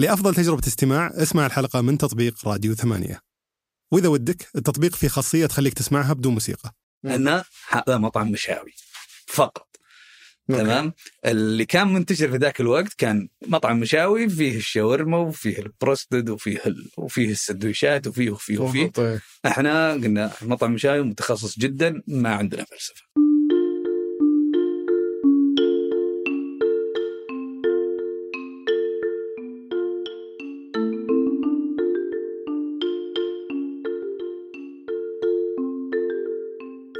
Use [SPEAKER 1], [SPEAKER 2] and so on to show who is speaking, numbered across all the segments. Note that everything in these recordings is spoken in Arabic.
[SPEAKER 1] لأفضل تجربة استماع اسمع الحلقة من تطبيق راديو ثمانية. وإذا ودك التطبيق فيه خاصية تخليك تسمعها بدون موسيقى.
[SPEAKER 2] أن هذا مطعم مشاوي. فقط. تمام؟ اللي كان منتشر في ذاك الوقت كان مطعم مشاوي فيه الشاورما وفيه البروستد وفيه ال... وفيه السندويشات وفيه وفيه وفيه.
[SPEAKER 1] طيب.
[SPEAKER 2] إحنا قلنا مطعم مشاوي متخصص جدا ما عندنا فلسفة.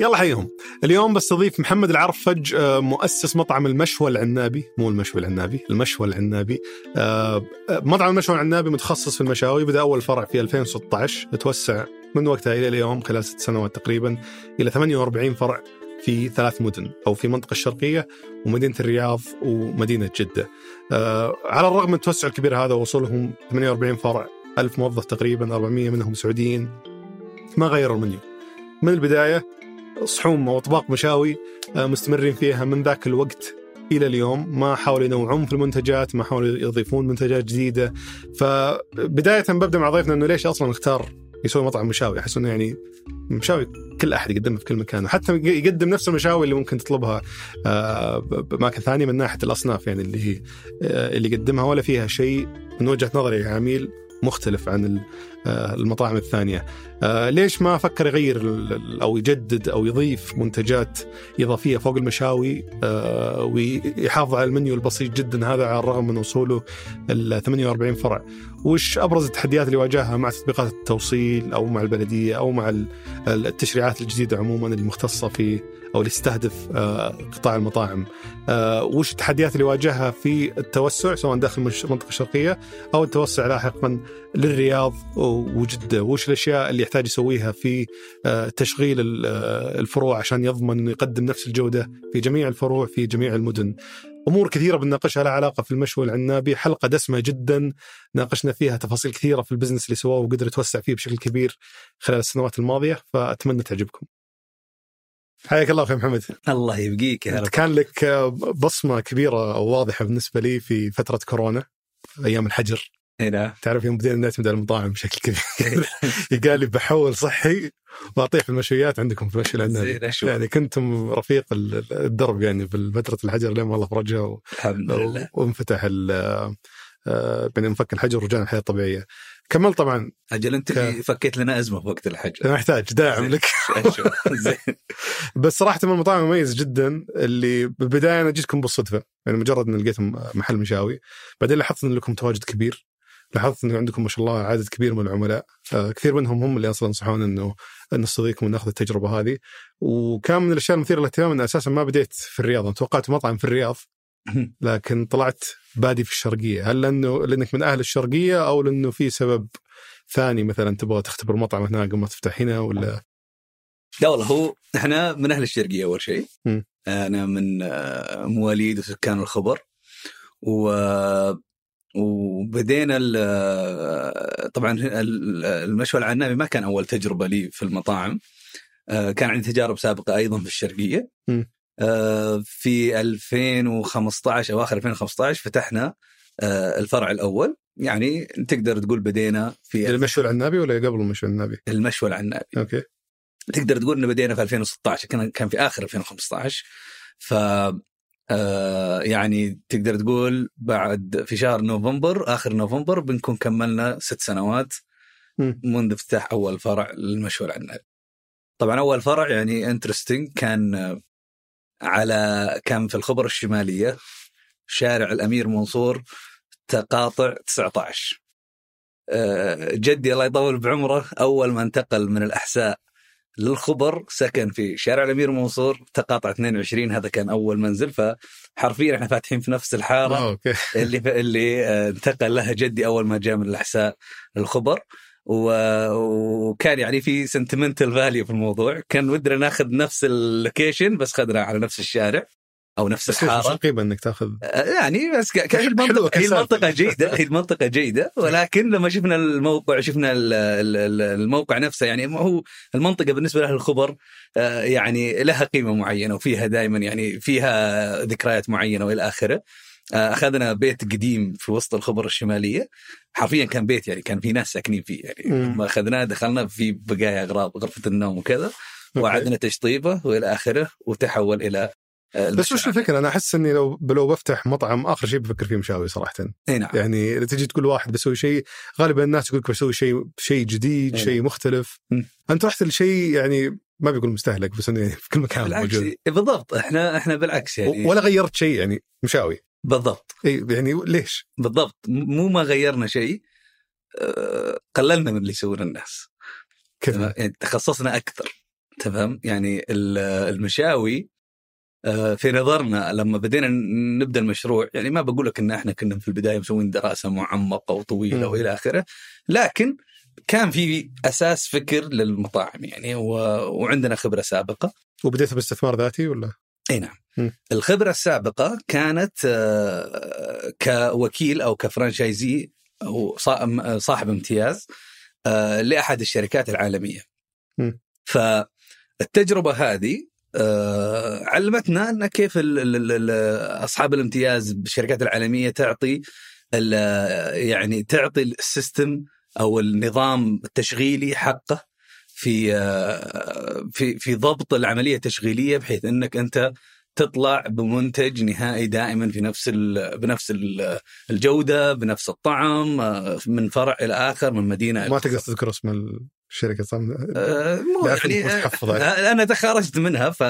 [SPEAKER 1] يلا حيهم اليوم بستضيف محمد العرفج آه، مؤسس مطعم المشوى العنابي مو المشوى العنابي المشوى العنابي آه، مطعم المشوى العنابي متخصص في المشاوي بدأ أول فرع في 2016 توسع من وقتها إلى اليوم خلال ست سنوات تقريبا إلى 48 فرع في ثلاث مدن أو في المنطقة الشرقية ومدينة الرياض ومدينة جدة. آه، على الرغم من التوسع الكبير هذا ووصولهم 48 فرع 1000 موظف تقريبا 400 منهم سعوديين ما غيروا المنيو. من البداية صحوم وأطباق مشاوي آه، مستمرين فيها من ذاك الوقت إلى اليوم. ما حاولوا ينوعون في المنتجات ما حاولوا يضيفون منتجات جديدة. فبداية ببدأ مع ضيفنا إنه ليش أصلا اختار يسوي مطعم مشاوي؟ أحس إنه يعني مشاوي كل أحد يقدمها في كل مكان وحتى يقدم نفس المشاوي اللي ممكن تطلبها آه، بأماكن ثانية من ناحية الأصناف يعني اللي هي آه، اللي يقدمها ولا فيها شيء من وجهة نظري كعميل مختلف عن آه، المطاعم الثانية. آه، ليش ما فكر يغير أو يجدد أو يضيف منتجات إضافية فوق المشاوي آه، ويحافظ على المنيو البسيط جدا هذا على الرغم من وصوله ال 48 فرع. وش أبرز التحديات اللي واجهها مع تطبيقات التوصيل أو مع البلدية أو مع ال- التشريعات الجديدة عموما المختصة في أو اللي تستهدف آه، قطاع المطاعم. آه، وش التحديات اللي واجهها في التوسع سواء داخل المنطقة الشرقيه أو التوسع لاحقا للرياض وجدة، وش الأشياء اللي يحتاج يسويها في آه، تشغيل ال- الفروع عشان يضمن يقدم نفس الجودة في جميع الفروع في جميع المدن. أمور كثيرة بنناقشها لها علاقة في المشوى العنابي، حلقة دسمة جدا ناقشنا فيها تفاصيل كثيرة في البزنس اللي سواه وقدر يتوسع فيه بشكل كبير خلال السنوات الماضية فأتمنى تعجبكم. حياك الله أخي محمد.
[SPEAKER 2] الله يبقيك يا رب.
[SPEAKER 1] كان لك بصمة كبيرة أو واضحة بالنسبة لي في فترة كورونا أيام الحجر.
[SPEAKER 2] هنا
[SPEAKER 1] تعرف يوم بدينا نعتمد على المطاعم بشكل كبير. قال لي بحول صحي وأطيح في المشويات عندكم في المشي العنابي يعني كنتم رفيق ال- الدرب يعني بالفترة الحجر لين الله فرجها و-
[SPEAKER 2] الحمد لله.
[SPEAKER 1] وانفتح ال آه، يعني انفك الحجر ورجعنا الحياة الطبيعية. كمل طبعا.
[SPEAKER 2] أجل أنت
[SPEAKER 1] ك-
[SPEAKER 2] فكيت لنا أزمة في وقت الحج.
[SPEAKER 1] أنا أحتاج داعم. لك. بس صراحة من المطاعم المميز جدا اللي بالبداية أنا جيتكم بالصدفة. يعني مجرد إن لقيتم محل مشاوي. بعدين لاحظت إن لكم تواجد كبير. لاحظت انه عندكم ما شاء الله عدد كبير من العملاء. آه، كثير منهم هم اللي أصلا نصحونا إنه نستضيفكم وناخذ التجربة هذه. وكان من الأشياء المثيرة للاهتمام إن أساسا ما بديت في الرياض. أنا توقعت مطعم في الرياض. لكن طلعت بادي في الشرقية. هل لأنه لأنك من أهل الشرقية أو لأنه في سبب ثاني مثلا تبغى تختبر مطعم هناك قبل ما تفتح هنا ولا؟
[SPEAKER 2] لا والله هو إحنا من أهل الشرقية أول شيء. أنا من آه، مواليد وسكان الخبر. و وبدينا ال- طبعا ال- المشوى العنابي ما كان أول تجربة لي في المطاعم. آه، كان عندي تجارب سابقة أيضا في الشرقية.
[SPEAKER 1] مم.
[SPEAKER 2] آه، في 2015 اواخر 2015 فتحنا آه، الفرع الأول يعني تقدر تقول بدينا في
[SPEAKER 1] المشوى العنابي ولا قبل المشوى العنابي؟
[SPEAKER 2] المشوى العنابي
[SPEAKER 1] okay
[SPEAKER 2] تقدر تقول إنه بدينا في 2016 كان كان في آخر 2015 ف آه، يعني تقدر تقول بعد في شهر نوفمبر آخر نوفمبر بنكون كملنا ست سنوات. منذ افتتاح أول فرع للمشوى العنابي. طبعا أول فرع يعني interesting كان على كان في الخبر الشمالية. شارع الأمير منصور تقاطع 19 آه، جدي الله يطول بعمره أول ما انتقل من الأحساء للخبر سكن في شارع الأمير منصور تقاطع 22 هذا كان أول منزل. فحرفيا إحنا فاتحين في نفس
[SPEAKER 1] الحارة. okay.
[SPEAKER 2] اللي اللي آه، انتقل لها جدي أول ما جاء من الأحساء للخبر. و- وكان يعني في sentimental value في الموضوع. كان ودنا ناخذ نفس ال location بس خذنا على نفس الشارع أو نفس الحارة.
[SPEAKER 1] عقيبه إنك تأخذ.
[SPEAKER 2] آه، يعني بس ك- كان هي المنطقة هي
[SPEAKER 1] كسالفة.
[SPEAKER 2] المنطقة جيدة هي المنطقة جيدة. ولكن لما شفنا الموقع شفنا ال- ال- ال- الموقع نفسه يعني هو المنطقة بالنسبة لأهل الخبر آه، يعني لها قيمة معينة وفيها دائما يعني فيها ذكريات معينة وإلى آخره. آه، أخذنا بيت قديم في وسط الخبر الشمالية حرفيا كان بيت يعني كان في ناس ساكنين فيه يعني. لما أخذناه دخلنا في بقايا أغراض غرفة النوم وكذا. وعدنا تشطيبه وإلى آخره وتحول إلى آه،
[SPEAKER 1] بس وش. الفكرة؟ أنا أحس إني لو لو بفتح مطعم آخر شيء بفكر فيه مشاوي صراحة
[SPEAKER 2] إي نعم
[SPEAKER 1] يعني إذا تجي تقول واحد بسوي شيء غالبا الناس يقول لك بسوي شيء شيء جديد. شيء مختلف
[SPEAKER 2] مم.
[SPEAKER 1] أنت رحت لشيء يعني ما بيقول مستهلك بس إنه يعني في كل مكان
[SPEAKER 2] بالعكس
[SPEAKER 1] موجود
[SPEAKER 2] بالضبط إحنا إحنا بالعكس يعني
[SPEAKER 1] ولا غيرت شيء يعني مشاوي
[SPEAKER 2] بالضبط
[SPEAKER 1] اي يعني ليش؟
[SPEAKER 2] بالضبط مو ما غيرنا شيء آه، قللنا من اللي يسوونه الناس
[SPEAKER 1] كيف؟
[SPEAKER 2] يعني تخصصنا أكثر تمام يعني ال- المشاوي آه، في نظرنا لما بدينا نبدأ المشروع يعني ما بقول لك إن إحنا كنا في البداية مسوين دراسة معمقة
[SPEAKER 1] وطويلة.
[SPEAKER 2] وإلى آخره لكن كان في أساس فكر للمطاعم يعني و... وعندنا خبرة سابقة
[SPEAKER 1] وبديت باستثمار ذاتي ولا؟
[SPEAKER 2] إي نعم. الخبرة السابقة كانت آه، كوكيل أو كفرانشايزي أو صا- صاحب امتياز آه، لأحد الشركات
[SPEAKER 1] العالمية.
[SPEAKER 2] فالتجربة هذه آه، علمتنا أن كيف أصحاب الامتياز بالشركات العالمية تعطي يعني تعطي السيستم أو النظام التشغيلي حقه في في في ضبط العملية التشغيلية بحيث إنك أنت تطلع بمنتج نهائي دائما في نفس ال بنفس ال- الجودة بنفس الطعم من فرع إلى آخر من مدينة
[SPEAKER 1] ما تقدر تذكر اسم الشركة صح؟
[SPEAKER 2] آه، يعني. آه، أنا تخرجت منها ف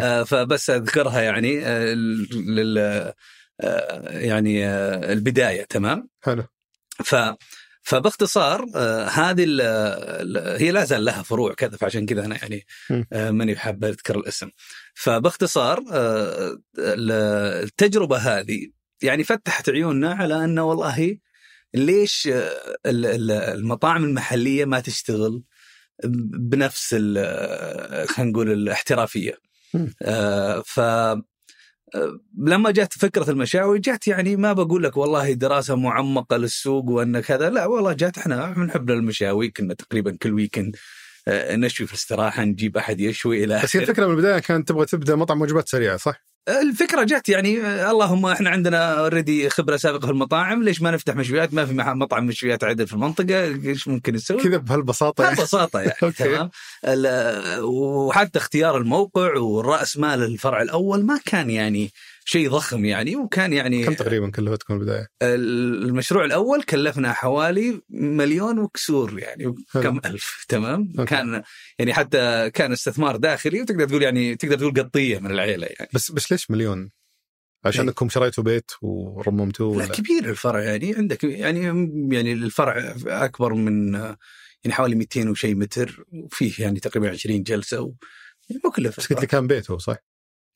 [SPEAKER 2] آه، فبس أذكرها يعني آه، لل يعني البداية تمام
[SPEAKER 1] حلو
[SPEAKER 2] ف فباختصار آه، هذه هي لا زال لها فروع كذا فعشان كذا أنا يعني. آه، ماني حاب أذكر الاسم. فباختصار آه، ال- التجربة هذه يعني فتحت عيوننا على انه والله ليش ال- ال- المطاعم المحلية ما تشتغل بنفس خلينا نقول الاحترافية. ف لما جت فكرة المشاوي جت يعني ما بقول لك والله دراسة معمقة للسوق وأن كذا لا والله جت إحنا نحب المشاوي كنا تقريبا كل ويكند آه، نشوي في الاستراحة نجيب أحد يشوي إلى
[SPEAKER 1] بس هي
[SPEAKER 2] آخره.
[SPEAKER 1] الفكرة من البداية كانت تبغى تبدأ مطعم وجبات سريعة صح؟
[SPEAKER 2] الفكرة جت يعني اللهم إحنا عندنا already خبرة سابقة في المطاعم ليش ما نفتح مشويات ما في مطعم مشويات عدل في المنطقة إيش ممكن نسوي
[SPEAKER 1] كذا بهالبساطة يعني.
[SPEAKER 2] ببساطه يعني. تمام وحتى اختيار الموقع والرأس مال الفرع الأول ما كان يعني شيء ضخم يعني وكان يعني
[SPEAKER 1] كم تقريبا كلفتكم البداية؟
[SPEAKER 2] المشروع الأول كلفنا حوالي مليون وكسور يعني. كم ألف تمام
[SPEAKER 1] okay.
[SPEAKER 2] كان يعني حتى كان استثمار داخلي وتقدر تقول يعني تقدر تقول قطية من العيلة يعني
[SPEAKER 1] بس بس ليش مليون؟ عشان
[SPEAKER 2] إيه.
[SPEAKER 1] أنكم شريتوا بيت ورممتوه
[SPEAKER 2] لا؟ كبير الفرع يعني عندك يعني يعني الفرع أكبر من يعني حوالي 200 وشيء متر وفيه يعني تقريبا 20 جلسة و... يعني مكلف
[SPEAKER 1] بس قلت لي كان بيت هو صح؟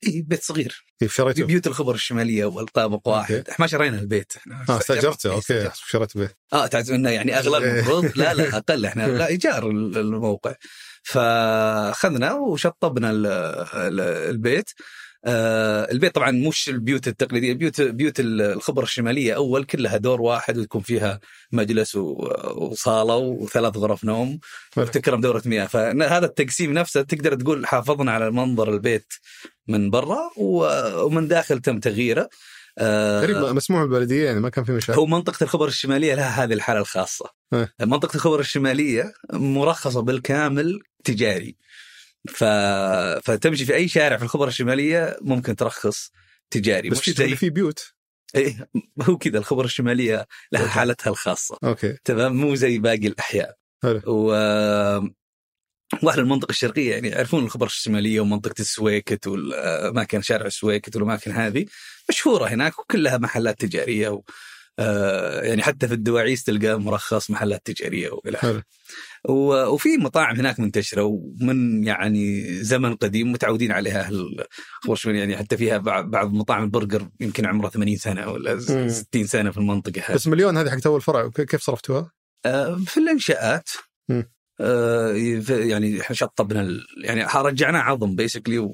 [SPEAKER 2] اي بيت صغير.
[SPEAKER 1] كيف شريته؟
[SPEAKER 2] بيوت الخبر الشمالية والطابق واحد.
[SPEAKER 1] okay.
[SPEAKER 2] إحنا ما شرينا البيت. إحنا
[SPEAKER 1] آه استأجرته.
[SPEAKER 2] إيه، okay.
[SPEAKER 1] شريته بيت
[SPEAKER 2] آه إنه يعني اغلى
[SPEAKER 1] إيه.
[SPEAKER 2] المفروض لا لا أقل. إحنا لا إيجار ال- الموقع. فأخذنا وشطبنا ال- ال- البيت. آه البيت طبعا مش البيوت التقليدية بيوت بيوت الخبر الشمالية أول كلها دور واحد ويكون فيها مجلس وصالة وثلاث غرف نوم. وتكرم دورة مياه. فهذا التقسيم نفسه تقدر تقول حافظنا على منظر البيت من برا ومن داخل تم تغييره. آه،
[SPEAKER 1] غريب مسموع بالبلديه يعني ما كان في مشاكل.
[SPEAKER 2] هو منطقة الخبر الشمالية لها هذه الحالة الخاصة.
[SPEAKER 1] إيه.
[SPEAKER 2] منطقة الخبر الشمالية مرخصة بالكامل تجاري. ف... فتمشي في أي شارع في الخبر الشمالية ممكن ترخص تجاري
[SPEAKER 1] بس
[SPEAKER 2] مش
[SPEAKER 1] في
[SPEAKER 2] زي
[SPEAKER 1] تقول في بيوت.
[SPEAKER 2] إيه هو كذا الخبر الشمالية لها حالتها الخاصة.
[SPEAKER 1] okay.
[SPEAKER 2] تمام؟ مو زي باقي الأحياء.
[SPEAKER 1] حلو.
[SPEAKER 2] و وأهل المنطقة الشرقية يعني يعرفون الخبر الشمالية ومنطقة السويكت والاماكن شارع السويكت والأماكن هذه مشهورة هناك وكلها محلات تجارية و آه، يعني حتى في الدواعيس تلقى مرخص محلات
[SPEAKER 1] تجارية
[SPEAKER 2] وإلى. و- وفي مطاعم هناك منتشرة ومن يعني زمن قديم متعودين عليها أهل يعني حتى فيها بعض مطاعم البرجر يمكن عمرها 80 سنة ولا
[SPEAKER 1] مم.
[SPEAKER 2] 60 سنة في المنطقة هذه
[SPEAKER 1] بس مليون هذه حقت اول فرع كيف صرفتوها؟
[SPEAKER 2] آه، في
[SPEAKER 1] الإنشاءات.
[SPEAKER 2] آه، يعني إحنا شطبنا ال- يعني رجعناه عظم بيسكلي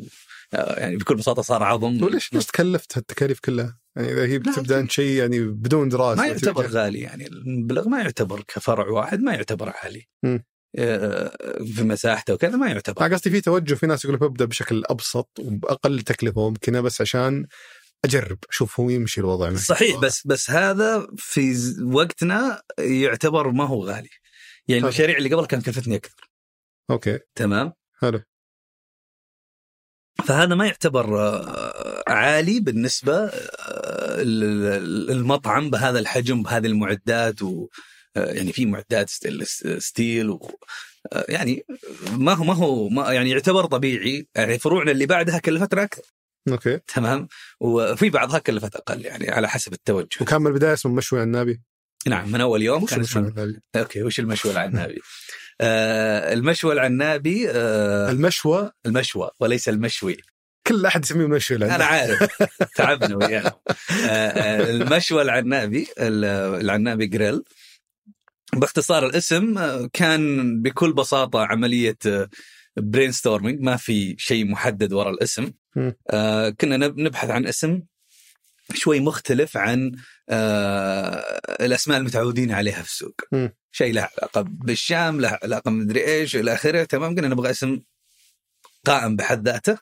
[SPEAKER 2] يعني بكل بساطة صار عظم
[SPEAKER 1] وليش ليش تكلفت هالتكاليف كلها؟ يعني إذا هي بتبدأ انت شيء يعني بدون دراسة
[SPEAKER 2] ما يعتبر
[SPEAKER 1] تبدأ-
[SPEAKER 2] غالي يعني المبلغ ما يعتبر كفرع واحد ما يعتبر عالي. آه، في مساحته وكذا ما يعتبر.
[SPEAKER 1] أنا قصدي في توجه في ناس يقول ببدا بشكل أبسط وبأقل تكلفة ممكنة بس عشان أجرب أشوف هو يمشي الوضع معي.
[SPEAKER 2] صحيح بس بس هذا في وقتنا يعتبر ما هو غالي. يعني
[SPEAKER 1] حلو.
[SPEAKER 2] المشاريع اللي قبل كانت كلفتني أكثر.
[SPEAKER 1] أوكي.
[SPEAKER 2] تمام؟
[SPEAKER 1] حلو.
[SPEAKER 2] فهذا ما يعتبر آه، عالي بالنسبة للمطعم بهذا الحجم بهذه المعدات و آه، يعني في معدات steel و آه، يعني ما هو ما هو ما يعني يعتبر طبيعي. يعني فروعنا اللي بعدها كلفتنا أكثر.
[SPEAKER 1] okay.
[SPEAKER 2] تمام؟ وفي بعضها كلفت أقل يعني على حسب التوجه.
[SPEAKER 1] وكان من البدايه اسمه مشوي العنابي
[SPEAKER 2] نعم من أول يوم
[SPEAKER 1] وش
[SPEAKER 2] كان اسمه
[SPEAKER 1] العنابي؟
[SPEAKER 2] okay وش المشوى العنابي؟ آه المشوى العنابي آه
[SPEAKER 1] المشوى؟
[SPEAKER 2] المشوى وليس المشوي.
[SPEAKER 1] كل أحد يسميه العنابي
[SPEAKER 2] أنا عارف. تعبنا وياهم آه، آه، المشوى العنابي ال- العنابي جريل باختصار الاسم آه، كان بكل بساطة عملية brainstorming ما في شيء محدد وراء الاسم. آه، كنا نب- نبحث عن اسم شوي مختلف عن آه، الأسماء المتعودين عليها في السوق. شيء له علاقة بالشام له علاقة مدري إيش إلى آخره. تمام قلنا نبغى اسم قائم بحد ذاته.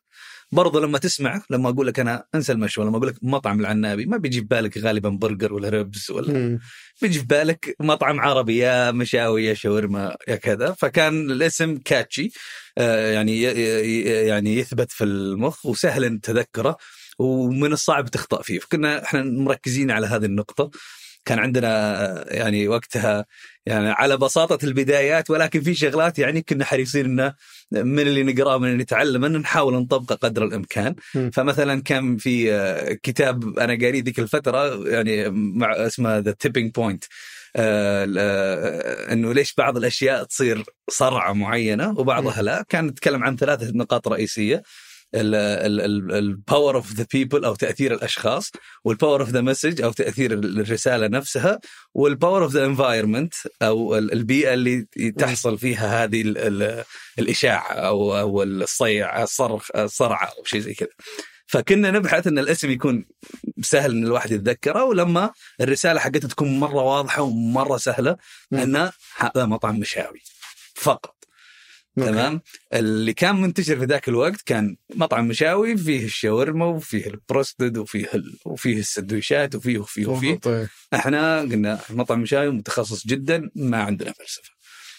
[SPEAKER 2] برضو لما تسمع لما أقول لك أنا أنسى المشوى لما أقول لك مطعم العنابي ما بيجي في بالك غالبا برجر ولا ربس ولا
[SPEAKER 1] مم.
[SPEAKER 2] بيجي في بالك مطعم عربي يا مشاوي يا شاورما يا كذا. فكان الاسم كاتشي آه، يعني يعني يثبت في المخ وسهل تذكره ومن الصعب تخطأ فيه. فكنا إحنا مركزين على هذه النقطة. كان عندنا يعني وقتها يعني على بساطة البدايات ولكن في شغلات يعني كنا حريصين إنه من اللي نقراه من اللي نتعلم انه نحاول نطبقه قدر الإمكان.
[SPEAKER 1] مم.
[SPEAKER 2] فمثلا كان في كتاب أنا قاريه ذيك الفترة يعني مع اسمه The Tipping Point إنه ليش بعض الأشياء تصير صرعة معينة وبعضها لا. كان يتكلم عن ثلاثة نقاط رئيسية. ال power of the people أو تأثير الأشخاص وال power of the message أو تأثير الرسالة نفسها وال power of the environment أو ال- البيئة اللي تحصل فيها هذه ال- ال- الإشاعة أو أو الصيع الصرخ الصرعة أو شيء زي كذا فكنا نبحث إن الاسم يكون سهل إن الواحد يتذكره ولما الرسالة حقته تكون مرة واضحة ومرة
[SPEAKER 1] سهلة.
[SPEAKER 2] انه هذا مطعم مشاوي فقط. تمام؟ اللي كان منتشر في ذاك الوقت كان مطعم مشاوي فيه الشاورما وفيه البروستد وفيه ال... وفيه السندويشات وفيه وفيه وفيه.
[SPEAKER 1] طيب.
[SPEAKER 2] إحنا قلنا مطعم مشاوي متخصص جدا ما عندنا فلسفة.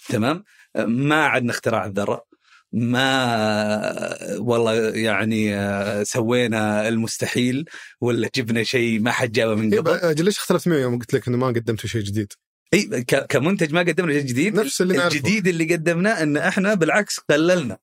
[SPEAKER 2] تمام؟ ما عندنا اختراع الذرة. ما والله يعني آه، سوينا المستحيل ولا جبنا شيء ما حد جابه من
[SPEAKER 1] إيه
[SPEAKER 2] قبل.
[SPEAKER 1] أجل ليش اختلفت معي يوم قلت لك إنه ما قدمت شيء جديد؟
[SPEAKER 2] إي كمنتج ما قدمنا شيء جديد
[SPEAKER 1] نفس اللي نعرفه
[SPEAKER 2] الجديد اللي قدمناه إن إحنا بالعكس قللنا.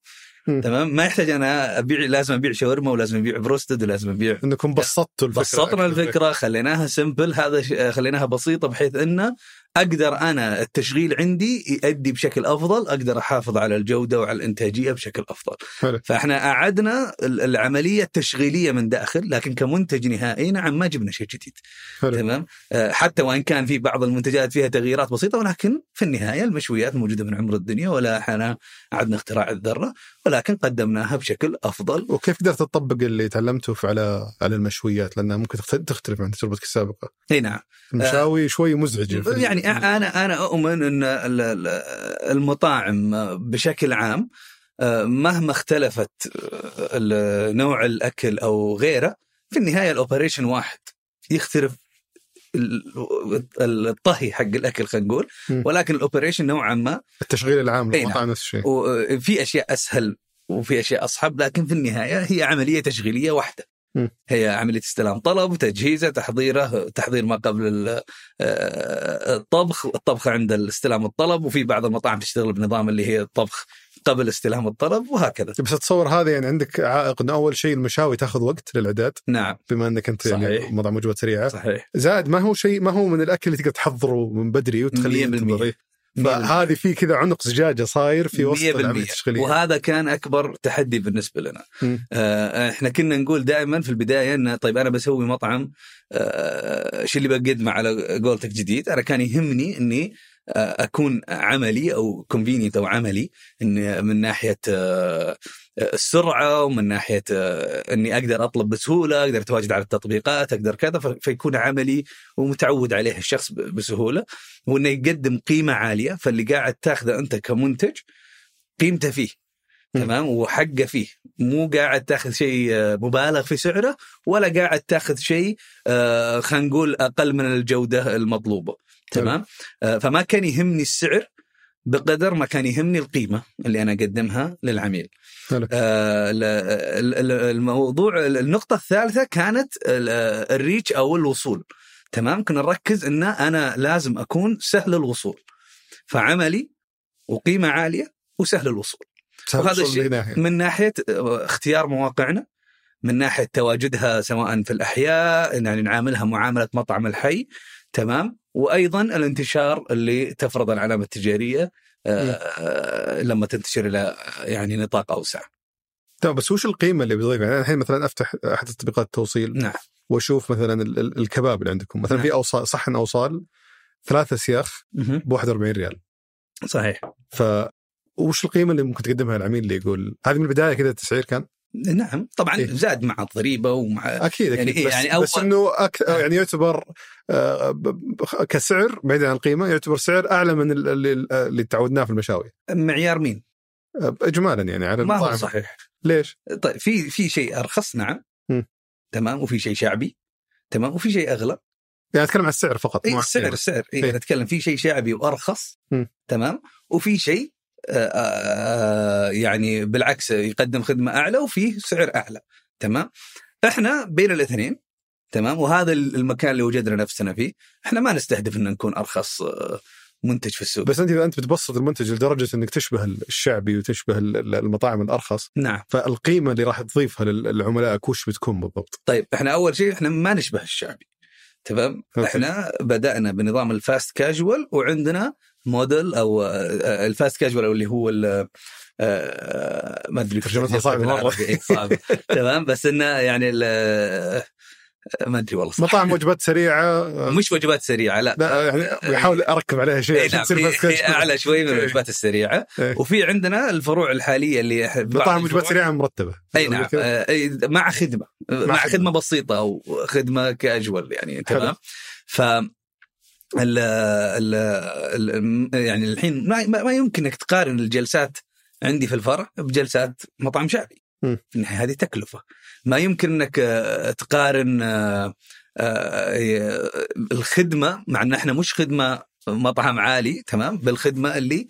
[SPEAKER 2] تمام ما يحتاج أنا أبيع لازم أبيع شاورما ولازم أبيع بروستد ولازم أبيع
[SPEAKER 1] إنكم بسطتوا الفكرة
[SPEAKER 2] بسطنا. الفكرة خليناها simple هذا ش- خليناها بسيطة بحيث انه أقدر أنا التشغيل عندي يؤدي بشكل أفضل أقدر أحافظ على الجودة وعلى الإنتاجية بشكل أفضل.
[SPEAKER 1] حلو.
[SPEAKER 2] فإحنا أعدنا ال- العملية التشغيلية من داخل لكن كمنتج نهائي نعم ما جبنا شيء جديد.
[SPEAKER 1] حلو.
[SPEAKER 2] تمام؟ آه، حتى وإن كان في بعض المنتجات فيها تغييرات بسيطة ولكن في النهاية المشويات موجودة من عمر الدنيا ولا إحنا عدنا اختراع الذرة. ولكن قدمناها بشكل أفضل.
[SPEAKER 1] وكيف قدرت تطبق اللي تعلمته على على المشويات؟ لأنها ممكن تخت- تختلف عن تجربتك السابقة.
[SPEAKER 2] إي نعم.
[SPEAKER 1] المشاوي شوي مزعجة
[SPEAKER 2] يعني أنا أنا أؤمن إن ال- ال- المطاعم بشكل عام آه، مهما اختلفت آه، نوع الأكل أو غيره في النهاية ال operation واحد. يختلف الطهي حق الأكل خلينا نقول. ولكن ال operation نوعا ما
[SPEAKER 1] التشغيل العام
[SPEAKER 2] إي نعم.
[SPEAKER 1] للمطاعم نفس الشيء
[SPEAKER 2] وفي أشياء أسهل وفي أشياء أصعب لكن في النهاية هي عملية تشغيلية واحدة
[SPEAKER 1] م.
[SPEAKER 2] هي عملية استلام طلب تجهيزة تحضيره تحضير ما قبل آه، الطبخ الطبخ عند استلام الطلب وفي بعض المطاعم تشتغل بنظام اللي هي الطبخ قبل استلام الطلب وهكذا
[SPEAKER 1] بس اتصور هذا يعني عندك عائق إنه أول شيء المشاوي تاخذ وقت للإعداد
[SPEAKER 2] نعم
[SPEAKER 1] بما إنك أنت يعني
[SPEAKER 2] صحيح.
[SPEAKER 1] مطعم وجبات سريعه
[SPEAKER 2] صحيح
[SPEAKER 1] زائد ما هو شيء ما هو من الأكل اللي تقدر تحضره من بدري وتخليه
[SPEAKER 2] 100%.
[SPEAKER 1] ينتظر.
[SPEAKER 2] 100%.
[SPEAKER 1] فهذه في كذا عنق زجاجة صاير في وسط
[SPEAKER 2] 100%
[SPEAKER 1] العملية التشغيلية
[SPEAKER 2] وهذا كان أكبر تحدي بالنسبة لنا. آه، إحنا كنا نقول دائما في البداية إن طيب أنا بسوي مطعم آه، شو اللي بقدمه على قولتك جديد أنا كان يهمني إني آه، أكون عملي أو كونفينينت أو عملي إن من ناحية السرعة ومن ناحية إني أقدر أطلب بسهولة أقدر أتواجد على التطبيقات أقدر كذا فيكون عملي ومتعود عليه الشخص بسهولة. وإنه يقدم قيمة عالية فاللي قاعد تاخذه أنت كمنتج قيمته فيه. تمام؟ وحقه فيه. مو قاعد تاخذ شيء مبالغ في سعره ولا قاعد تاخذ شيء خلينا نقول أقل من الجودة المطلوبة. تمام. آه، فما كان يهمني السعر بقدر ما كان يهمني القيمة اللي أنا أقدمها للعميل. آه، ال- ال- ال- الموضوع النقطة الثالثة كانت ال- الريتش أو الوصول. تمام؟ كنا نركز إن أنا لازم أكون سهل الوصول. فعملي وقيمة عالية وسهل الوصول.
[SPEAKER 1] سهل
[SPEAKER 2] وهذا الشيء. من ناحية. اختيار مواقعنا من ناحية تواجدها سواء في الأحياء يعني نعاملها معاملة مطعم الحي. تمام؟ وأيضا الانتشار اللي تفرض العلامة التجارية آه، آه، لما تنتشر إلى يعني نطاق أوسع.
[SPEAKER 1] طيب بس وش القيمة اللي بيضيفها؟ يعني الحين مثلا أفتح أحد تطبيقات التوصيل
[SPEAKER 2] نعم
[SPEAKER 1] وأشوف مثلا ال- ال- الكباب اللي عندكم مثلا
[SPEAKER 2] نعم.
[SPEAKER 1] في اوصال صحن أوصال ثلاثة سياخ ب 41 ريال
[SPEAKER 2] صحيح
[SPEAKER 1] ف وش القيمة اللي ممكن تقدمها للعميل اللي يقول هذه من البداية كذا التسعير كان؟
[SPEAKER 2] نعم طبعا
[SPEAKER 1] إيه.
[SPEAKER 2] زاد مع الضريبة ومع
[SPEAKER 1] أكيد أكيد
[SPEAKER 2] يعني إيه،
[SPEAKER 1] بس,
[SPEAKER 2] يعني
[SPEAKER 1] يعني بس
[SPEAKER 2] أول-
[SPEAKER 1] إنه أك... يعني يعتبر آه، كسعر بعيدا عن القيمة يعتبر سعر أعلى من ال- اللي, اللي تعودناه في المشاوي
[SPEAKER 2] معيار مين؟
[SPEAKER 1] آه، اجمالا يعني على
[SPEAKER 2] ما هو صحيح
[SPEAKER 1] ليش؟
[SPEAKER 2] طيب في في شيء أرخص نعم
[SPEAKER 1] مم.
[SPEAKER 2] تمام وفي شيء شعبي تمام وفي شيء أغلى
[SPEAKER 1] يعني أتكلم عن السعر فقط عن
[SPEAKER 2] السعر. السعر
[SPEAKER 1] إيه.
[SPEAKER 2] إيه. نتكلم في شيء شعبي وأرخص
[SPEAKER 1] مم.
[SPEAKER 2] تمام وفي شيء آه، آه، يعني بالعكس يقدم خدمة أعلى وفيه سعر أعلى. تمام؟ إحنا بين الاثنين تمام؟ وهذا المكان اللي وجدنا نفسنا فيه. إحنا ما نستهدف إن نكون أرخص آه، منتج في السوق.
[SPEAKER 1] بس أنت إذا أنت بتبسط المنتج لدرجة إنك تشبه الشعبي وتشبه ال- المطاعم الأرخص
[SPEAKER 2] نعم.
[SPEAKER 1] فالقيمة اللي راح تضيفها لل- لعملائك وش بتكون بالضبط؟
[SPEAKER 2] طيب إحنا أول شيء إحنا ما نشبه الشعبي. تمام. إحنا بدأنا بنظام ال fast casual وعندنا موديل أو آه، ال fast casual أو اللي هو آه، ما أدري
[SPEAKER 1] ترجمتها مرة.
[SPEAKER 2] بالعربي. إيه، تمام بس إنه يعني ما أدري والله صح.
[SPEAKER 1] مطاعم وجبات سريعة
[SPEAKER 2] مش وجبات سريعة لا
[SPEAKER 1] لا يعني بحاول أركب عليها شيء
[SPEAKER 2] إيه
[SPEAKER 1] عشان
[SPEAKER 2] نعم
[SPEAKER 1] تصير كاجوال.
[SPEAKER 2] أعلى شوي من
[SPEAKER 1] إيه.
[SPEAKER 2] الوجبات السريعة
[SPEAKER 1] إيه.
[SPEAKER 2] وفي عندنا الفروع الحالية اللي
[SPEAKER 1] مطاعم وجبات سريعة مرتبة
[SPEAKER 2] أي نعم؟ آه، مع خدمة مع
[SPEAKER 1] خدمة.
[SPEAKER 2] خدمة بسيطة أو خدمة كأجوال يعني. تمام ف ال ال ال يعني الحين ما, ما يمكن إنك تقارن الجلسات عندي في الفرع بجلسات مطعم شعبي. في هذه تكلفة ما يمكن انك آه، تقارن آه، آه، الخدمة مع ان إحنا مش خدمة مطعم عالي تمام؟ بالخدمه اللي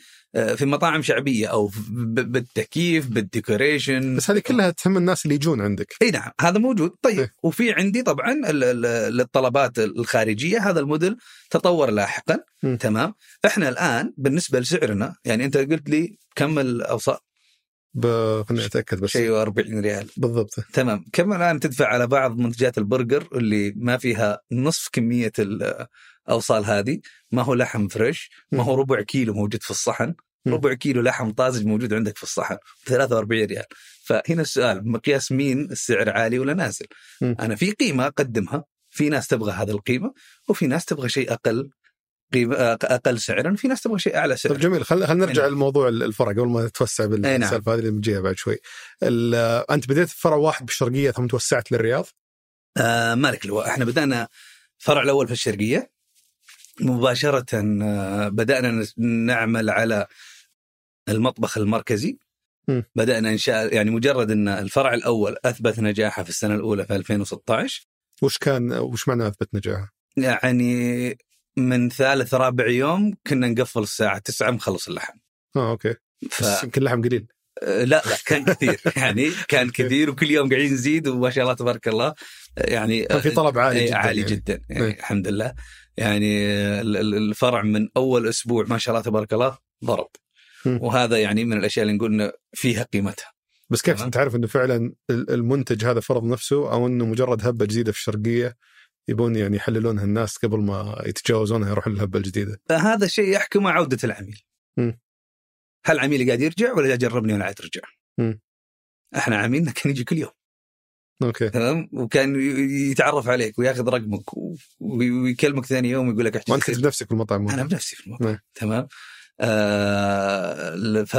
[SPEAKER 2] في مطاعم شعبية أو بالتكييف بال decoration.
[SPEAKER 1] بس هذه كلها تهم الناس اللي يجون عندك.
[SPEAKER 2] إي نعم هذا موجود. طيب
[SPEAKER 1] إيه.
[SPEAKER 2] وفي عندي طبعا الطلبات الخارجية هذا الموديل تطور لاحقا
[SPEAKER 1] مم.
[SPEAKER 2] تمام؟ إحنا الآن بالنسبة لسعرنا يعني أنت قلت لي كم الاوصال
[SPEAKER 1] ب- خليني أتأكد بس.
[SPEAKER 2] شيء 40 ريال.
[SPEAKER 1] بالضبط.
[SPEAKER 2] تمام. كم الآن تدفع على بعض منتجات البرجر اللي ما فيها نصف كمية الأوصال هذه؟ ما هو لحم fresh ما هو ربع كيلو موجود في الصحن. ربع كيلو لحم طازج موجود عندك في الصحن 43 ريال. فهنا السؤال بمقياس مين؟ السعر عالي ولا نازل. أنا في قيمة أقدمها في ناس تبغى هذه القيمة وفي ناس تبغى شيء أقل. أقل سعرا في ناس تبغى شيء أعلى
[SPEAKER 1] طيب
[SPEAKER 2] سعرا
[SPEAKER 1] جميل خلينا خل نرجع
[SPEAKER 2] نعم.
[SPEAKER 1] لموضوع الفرع قبل ما نتوسع
[SPEAKER 2] أي نعم.
[SPEAKER 1] بالسالفة هذه اللي بنجيها بعد شوي. أنت بديت فرع واحد بالشرقية ثم توسعت للرياض
[SPEAKER 2] آه مالك اللواء إحنا بدأنا فرع الأول في الشرقية مباشرة آه، بدأنا نعمل على المطبخ المركزي
[SPEAKER 1] م.
[SPEAKER 2] بدأنا انشاء يعني مجرد إن الفرع الأول أثبت نجاحه في السنة الأولى في 2016
[SPEAKER 1] وش كان وش معنى أثبت نجاحه؟
[SPEAKER 2] يعني من ثالث رابع يوم كنا نقفل الساعة 9 مخلص اللحم.
[SPEAKER 1] آه أوكي.
[SPEAKER 2] ف...
[SPEAKER 1] يمكن لحم قليل.
[SPEAKER 2] آه، لا لا كان كثير. يعني كان كثير وكل يوم قاعدين نزيد وما شاء الله تبارك الله. يعني
[SPEAKER 1] كان في طلب عالي
[SPEAKER 2] إيه،
[SPEAKER 1] جدا
[SPEAKER 2] عالي
[SPEAKER 1] يعني.
[SPEAKER 2] جدا. يعني
[SPEAKER 1] إيه.
[SPEAKER 2] الحمد لله. يعني ال- ال- الفرع من أول أسبوع ما شاء الله تبارك الله ضرب. وهذا يعني من الأشياء اللي نقول فيها قيمتها.
[SPEAKER 1] بس كيف. أنت عارف إنه فعلا ال- المنتج هذا فرض نفسه أو إنه مجرد هبة جديدة في الشرقية يبون يعني يحللونها الناس قبل ما يتجاوزونها يروحون للهبة الجديدة.
[SPEAKER 2] هذا الشيء يحكم عودة العميل
[SPEAKER 1] مم.
[SPEAKER 2] هل عميلي قاعد يرجع ولا جربني وأنا ترجع
[SPEAKER 1] مم.
[SPEAKER 2] إحنا عميلنا كان يجي كل يوم
[SPEAKER 1] أوكي
[SPEAKER 2] تمام وكان يتعرف عليك وياخذ رقمك ويكلمك ثاني يوم ويقول لك احجز وأنت.
[SPEAKER 1] كنت بنفسك في المطعم
[SPEAKER 2] أنا بنفسي في الموضوع
[SPEAKER 1] نعم.
[SPEAKER 2] تمام آه ف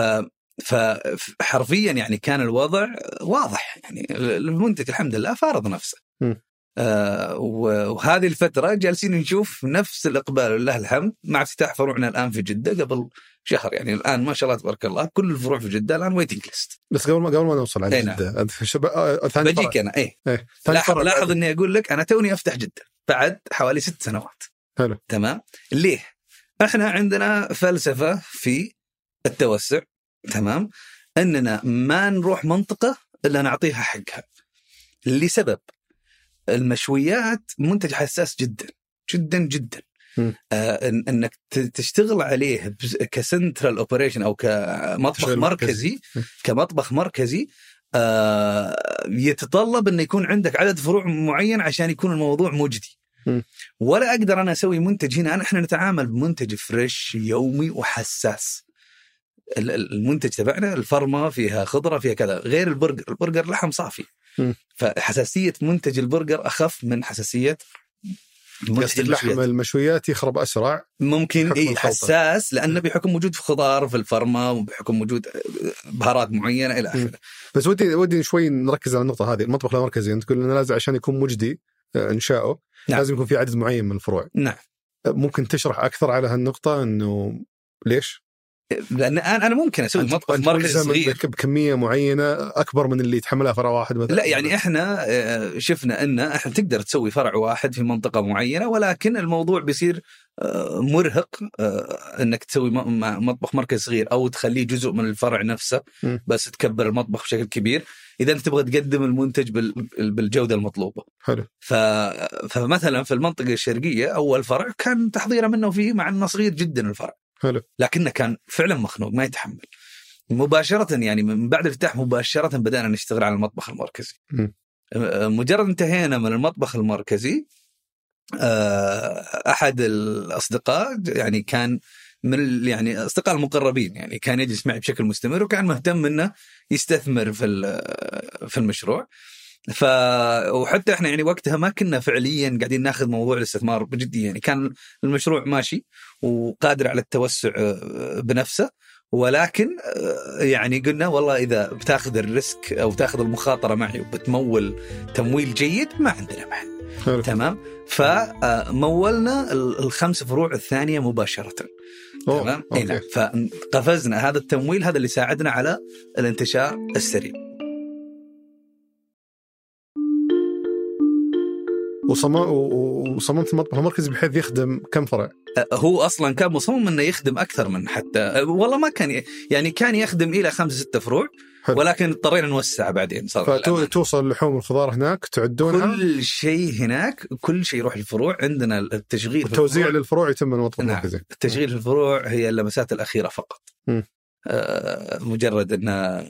[SPEAKER 2] فحرفيا يعني كان الوضع واضح يعني المنتج الحمد لله فارض نفسه
[SPEAKER 1] مم.
[SPEAKER 2] آه وهذه الفترة جالسين نشوف نفس الإقبال ولله الحمد مع افتتاح فروعنا الآن في جدة قبل شهر. يعني الآن ما شاء الله تبارك الله كل الفروع في جدة الآن waiting list
[SPEAKER 1] بس قبل ما قبل ما نوصل على
[SPEAKER 2] إي نعم.
[SPEAKER 1] جده شب... آه، ثاني
[SPEAKER 2] بجيك أنا إيه.
[SPEAKER 1] إيه. ثاني
[SPEAKER 2] لاحظ لاحظ إني أقول لك أنا توني أفتح جدة بعد حوالي ست سنوات.
[SPEAKER 1] حلو.
[SPEAKER 2] تمام؟ ليه؟ إحنا عندنا فلسفة في التوسع تمام؟ إننا ما نروح منطقة إلا نعطيها حقها. لسبب. المشويات منتج حساس جدا جدا جدا. آه إن- إنك تشتغل عليه ك central operation أو كمطبخ
[SPEAKER 1] مركزي.
[SPEAKER 2] كمطبخ مركزي آه يتطلب إنه يكون عندك عدد فروع معين عشان يكون الموضوع مجدي. ولا أقدر أنا أسوي منتج هنا إحنا نتعامل بمنتج fresh يومي وحساس ال- ال- المنتج تبعنا الفرمه فيها خضرة فيها كذا غير البرجر البرجر لحم صافي فحساسية منتج البرجر أخف من حساسية منتج
[SPEAKER 1] قصدك لحم
[SPEAKER 2] المشويات.
[SPEAKER 1] يخرب أسرع
[SPEAKER 2] ممكن إيه. حساس لأنه بحكم وجود خضار في الفرمة وبحكم وجود بهارات معينة
[SPEAKER 1] إلى.
[SPEAKER 2] آخره
[SPEAKER 1] بس ودي ودي شوي نركز على النقطة هذه المطبخ المركزي انت تقول إنه لازم عشان يكون مجدي آه، إنشاؤه
[SPEAKER 2] نعم.
[SPEAKER 1] لازم يكون في عدد معين من الفروع
[SPEAKER 2] نعم
[SPEAKER 1] آه، ممكن تشرح أكثر على هالنقطة إنه ليش؟
[SPEAKER 2] لأن أنا ممكن
[SPEAKER 1] أسوي
[SPEAKER 2] مطبخ
[SPEAKER 1] ملزم
[SPEAKER 2] صغير.
[SPEAKER 1] بك- بكمية معينة أكبر من اللي يتحملها فرع واحد مثلا.
[SPEAKER 2] لا يعني إحنا آه، شفنا إن إحنا تقدر تسوي فرع واحد في منطقة معينة ولكن الموضوع بيصير آه، مرهق آه، إنك تسوي مطبخ مركز صغير أو تخليه جزء من الفرع نفسه. بس تكبر المطبخ بشكل كبير. إذا أنت تبغى تقدم المنتج بال- بالجودة المطلوبة.
[SPEAKER 1] حلو.
[SPEAKER 2] ف... فمثلا في المنطقة الشرقية أول فرع كان تحضيره منه فيه مع إنه صغير جدا الفرع.
[SPEAKER 1] حلو.
[SPEAKER 2] لكنه كان فعلا مخنوق ما يتحمل. مباشرة يعني من بعد الافتتاح مباشرة بدأنا نشتغل على المطبخ المركزي. آه، مجرد انتهينا من المطبخ المركزي آه، أحد الأصدقاء يعني كان من يعني أصدقاء المقربين يعني كان يجلس معي بشكل مستمر وكان مهتم إنه يستثمر في في المشروع. ف وحتى إحنا يعني وقتها ما كنا فعليا قاعدين ناخذ موضوع الاستثمار بجدية يعني كان المشروع ماشي وقادر على التوسع آه، بنفسه. ولكن آه، يعني قلنا والله إذا بتاخذ الريسك أو تاخذ المخاطرة معي وبتمول تمويل جيد ما عندنا مانع
[SPEAKER 1] حلو.
[SPEAKER 2] تمام؟ فمولنا ال- الخمس فروع الثانية مباشرة.
[SPEAKER 1] أوه،
[SPEAKER 2] تمام؟ نعم. فقفزنا. هذا التمويل هذا اللي ساعدنا على الانتشار السريع.
[SPEAKER 1] وصم... و- وصممت المطبخ المركزي بحيث يخدم كم فرع؟
[SPEAKER 2] هو أصلا كان مصمم إنه يخدم أكثر من حتى والله ما كان يعني كان يخدم إلى خمسة ستة فروع
[SPEAKER 1] حلو.
[SPEAKER 2] ولكن اضطرينا نوسع بعدين صار للأمانة.
[SPEAKER 1] فتوصل اللحوم والخضار هناك تعدونها
[SPEAKER 2] كل شيء هناك كل شيء يروح للفروع عندنا التشغيل الفروع-
[SPEAKER 1] للفروع يتم من المطبخ
[SPEAKER 2] نعم.
[SPEAKER 1] المركزي
[SPEAKER 2] التشغيل في الفروع هي اللمسات الأخيرة فقط
[SPEAKER 1] مم.
[SPEAKER 2] آه، مجرد إن آه،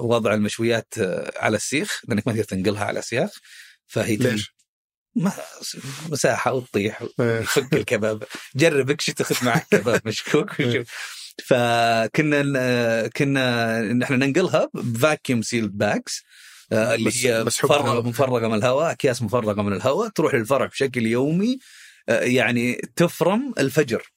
[SPEAKER 2] وضع المشويات على السيخ لأنك ما تقدر تنقلها على سياخ فهي
[SPEAKER 1] ليش؟
[SPEAKER 2] ما مساحة وتطيح
[SPEAKER 1] إيه.
[SPEAKER 2] فك الكباب. جرب اكش تاخذ معك كباب مشكوك وشوف فكنا كنا نحن ننقلها ب vacuum seal bags
[SPEAKER 1] اللي
[SPEAKER 2] هي مفرغه. مفرغة من الهواء أكياس مفرغة من الهواء تروح للفرع بشكل يومي آه، يعني تفرم الفجر.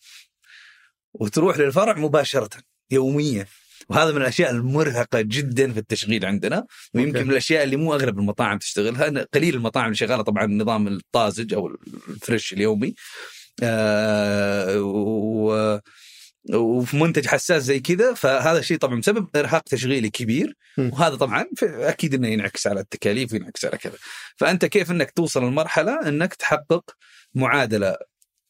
[SPEAKER 2] وتروح للفرع مباشرة يوميا. وهذا من الأشياء المرهقة جدا في التشغيل عندنا ويمكن
[SPEAKER 1] أوكي.
[SPEAKER 2] من الأشياء اللي مو أغلب المطاعم تشتغلها قليل المطاعم اللي شغالة طبعا النظام الطازج أو ال fresh اليومي آه و وفي منتج حساس زي كذا فهذا الشيء طبعا بسبب إرهاق تشغيلي كبير. وهذا طبعا أكيد إنه ينعكس على التكاليف وينعكس على كذا فأنت كيف إنك توصل لمرحله إنك تحقق معادلة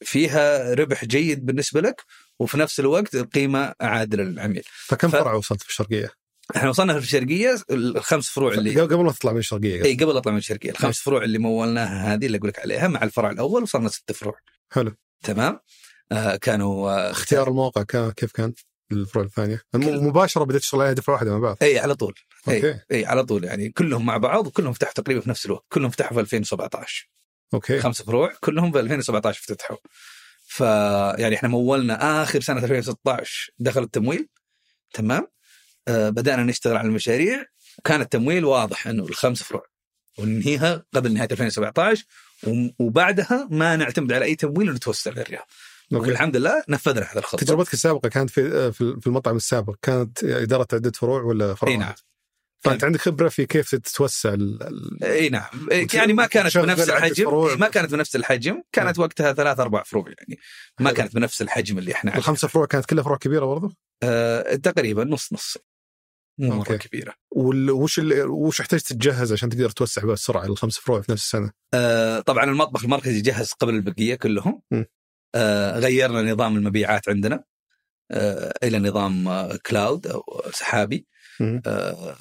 [SPEAKER 2] فيها ربح جيد بالنسبة لك وفي نفس الوقت القيمة عادله للعميل.
[SPEAKER 1] فكم
[SPEAKER 2] ف-
[SPEAKER 1] فرع وصلت في الشرقية؟
[SPEAKER 2] إحنا وصلنا في الشرقية الخمس فروع اللي
[SPEAKER 1] قبل ما تطلع من الشرقية.
[SPEAKER 2] اي قبل اطلع من الشرقية. الخمس فروع اللي مولناها هذه اللي أقول لك عليها مع الفرع الأول وصلنا ست فروع.
[SPEAKER 1] حلو.
[SPEAKER 2] تمام؟ آه كانوا آه
[SPEAKER 1] اختيار الموقع كان كيف كان؟ الفروع الثانية؟ مباشرة بديت تشتغل عليها دفعة واحدة مع بعض؟
[SPEAKER 2] اي على طول. اي
[SPEAKER 1] أوكي.
[SPEAKER 2] اي على طول. يعني كلهم مع بعض وكلهم فتحوا تقريبا في نفس الوقت. كلهم فتحوا في 2017
[SPEAKER 1] أوكي.
[SPEAKER 2] خمس فروع كلهم في 2017 افتتحوا. فيعني إحنا مولنا آخر سنة 2016 دخل التمويل تمام؟ آه بدأنا نشتغل على المشاريع وكان التمويل واضح إنه الخمس فروع وننهيها قبل نهاية 2017 وم- وبعدها ما نعتمد على أي تمويل ونتوسع للرياض. والحمد لله نفذنا هذا الخطه
[SPEAKER 1] تجربتك السابقة كانت في في في المطعم السابق كانت إدارة عدة فروع ولا فرع
[SPEAKER 2] إي نعم؟
[SPEAKER 1] فأنت عندك خبرة في كيف تتوسع.
[SPEAKER 2] إي نعم يعني ما كانت بنفس الحجم. ما كانت بنفس الحجم كانت وقتها ثلاث أربع فروع يعني ما
[SPEAKER 1] حلو.
[SPEAKER 2] كانت بنفس الحجم اللي إحنا.
[SPEAKER 1] الخمسة فروع كانت كلها فروع كبيرة برضه
[SPEAKER 2] آه تقريبا نص نص مو مرة.
[SPEAKER 1] كبيرة. وش ال... وش احتاج تتجهز عشان تقدر توسع بسرعة الخمس فروع في نفس السنة؟
[SPEAKER 2] آه طبعا المطبخ المركزي جهز قبل البقية كلهم
[SPEAKER 1] م.
[SPEAKER 2] آه غيرنا نظام المبيعات عندنا آه إلى نظام آه cloud أو سحابي. آه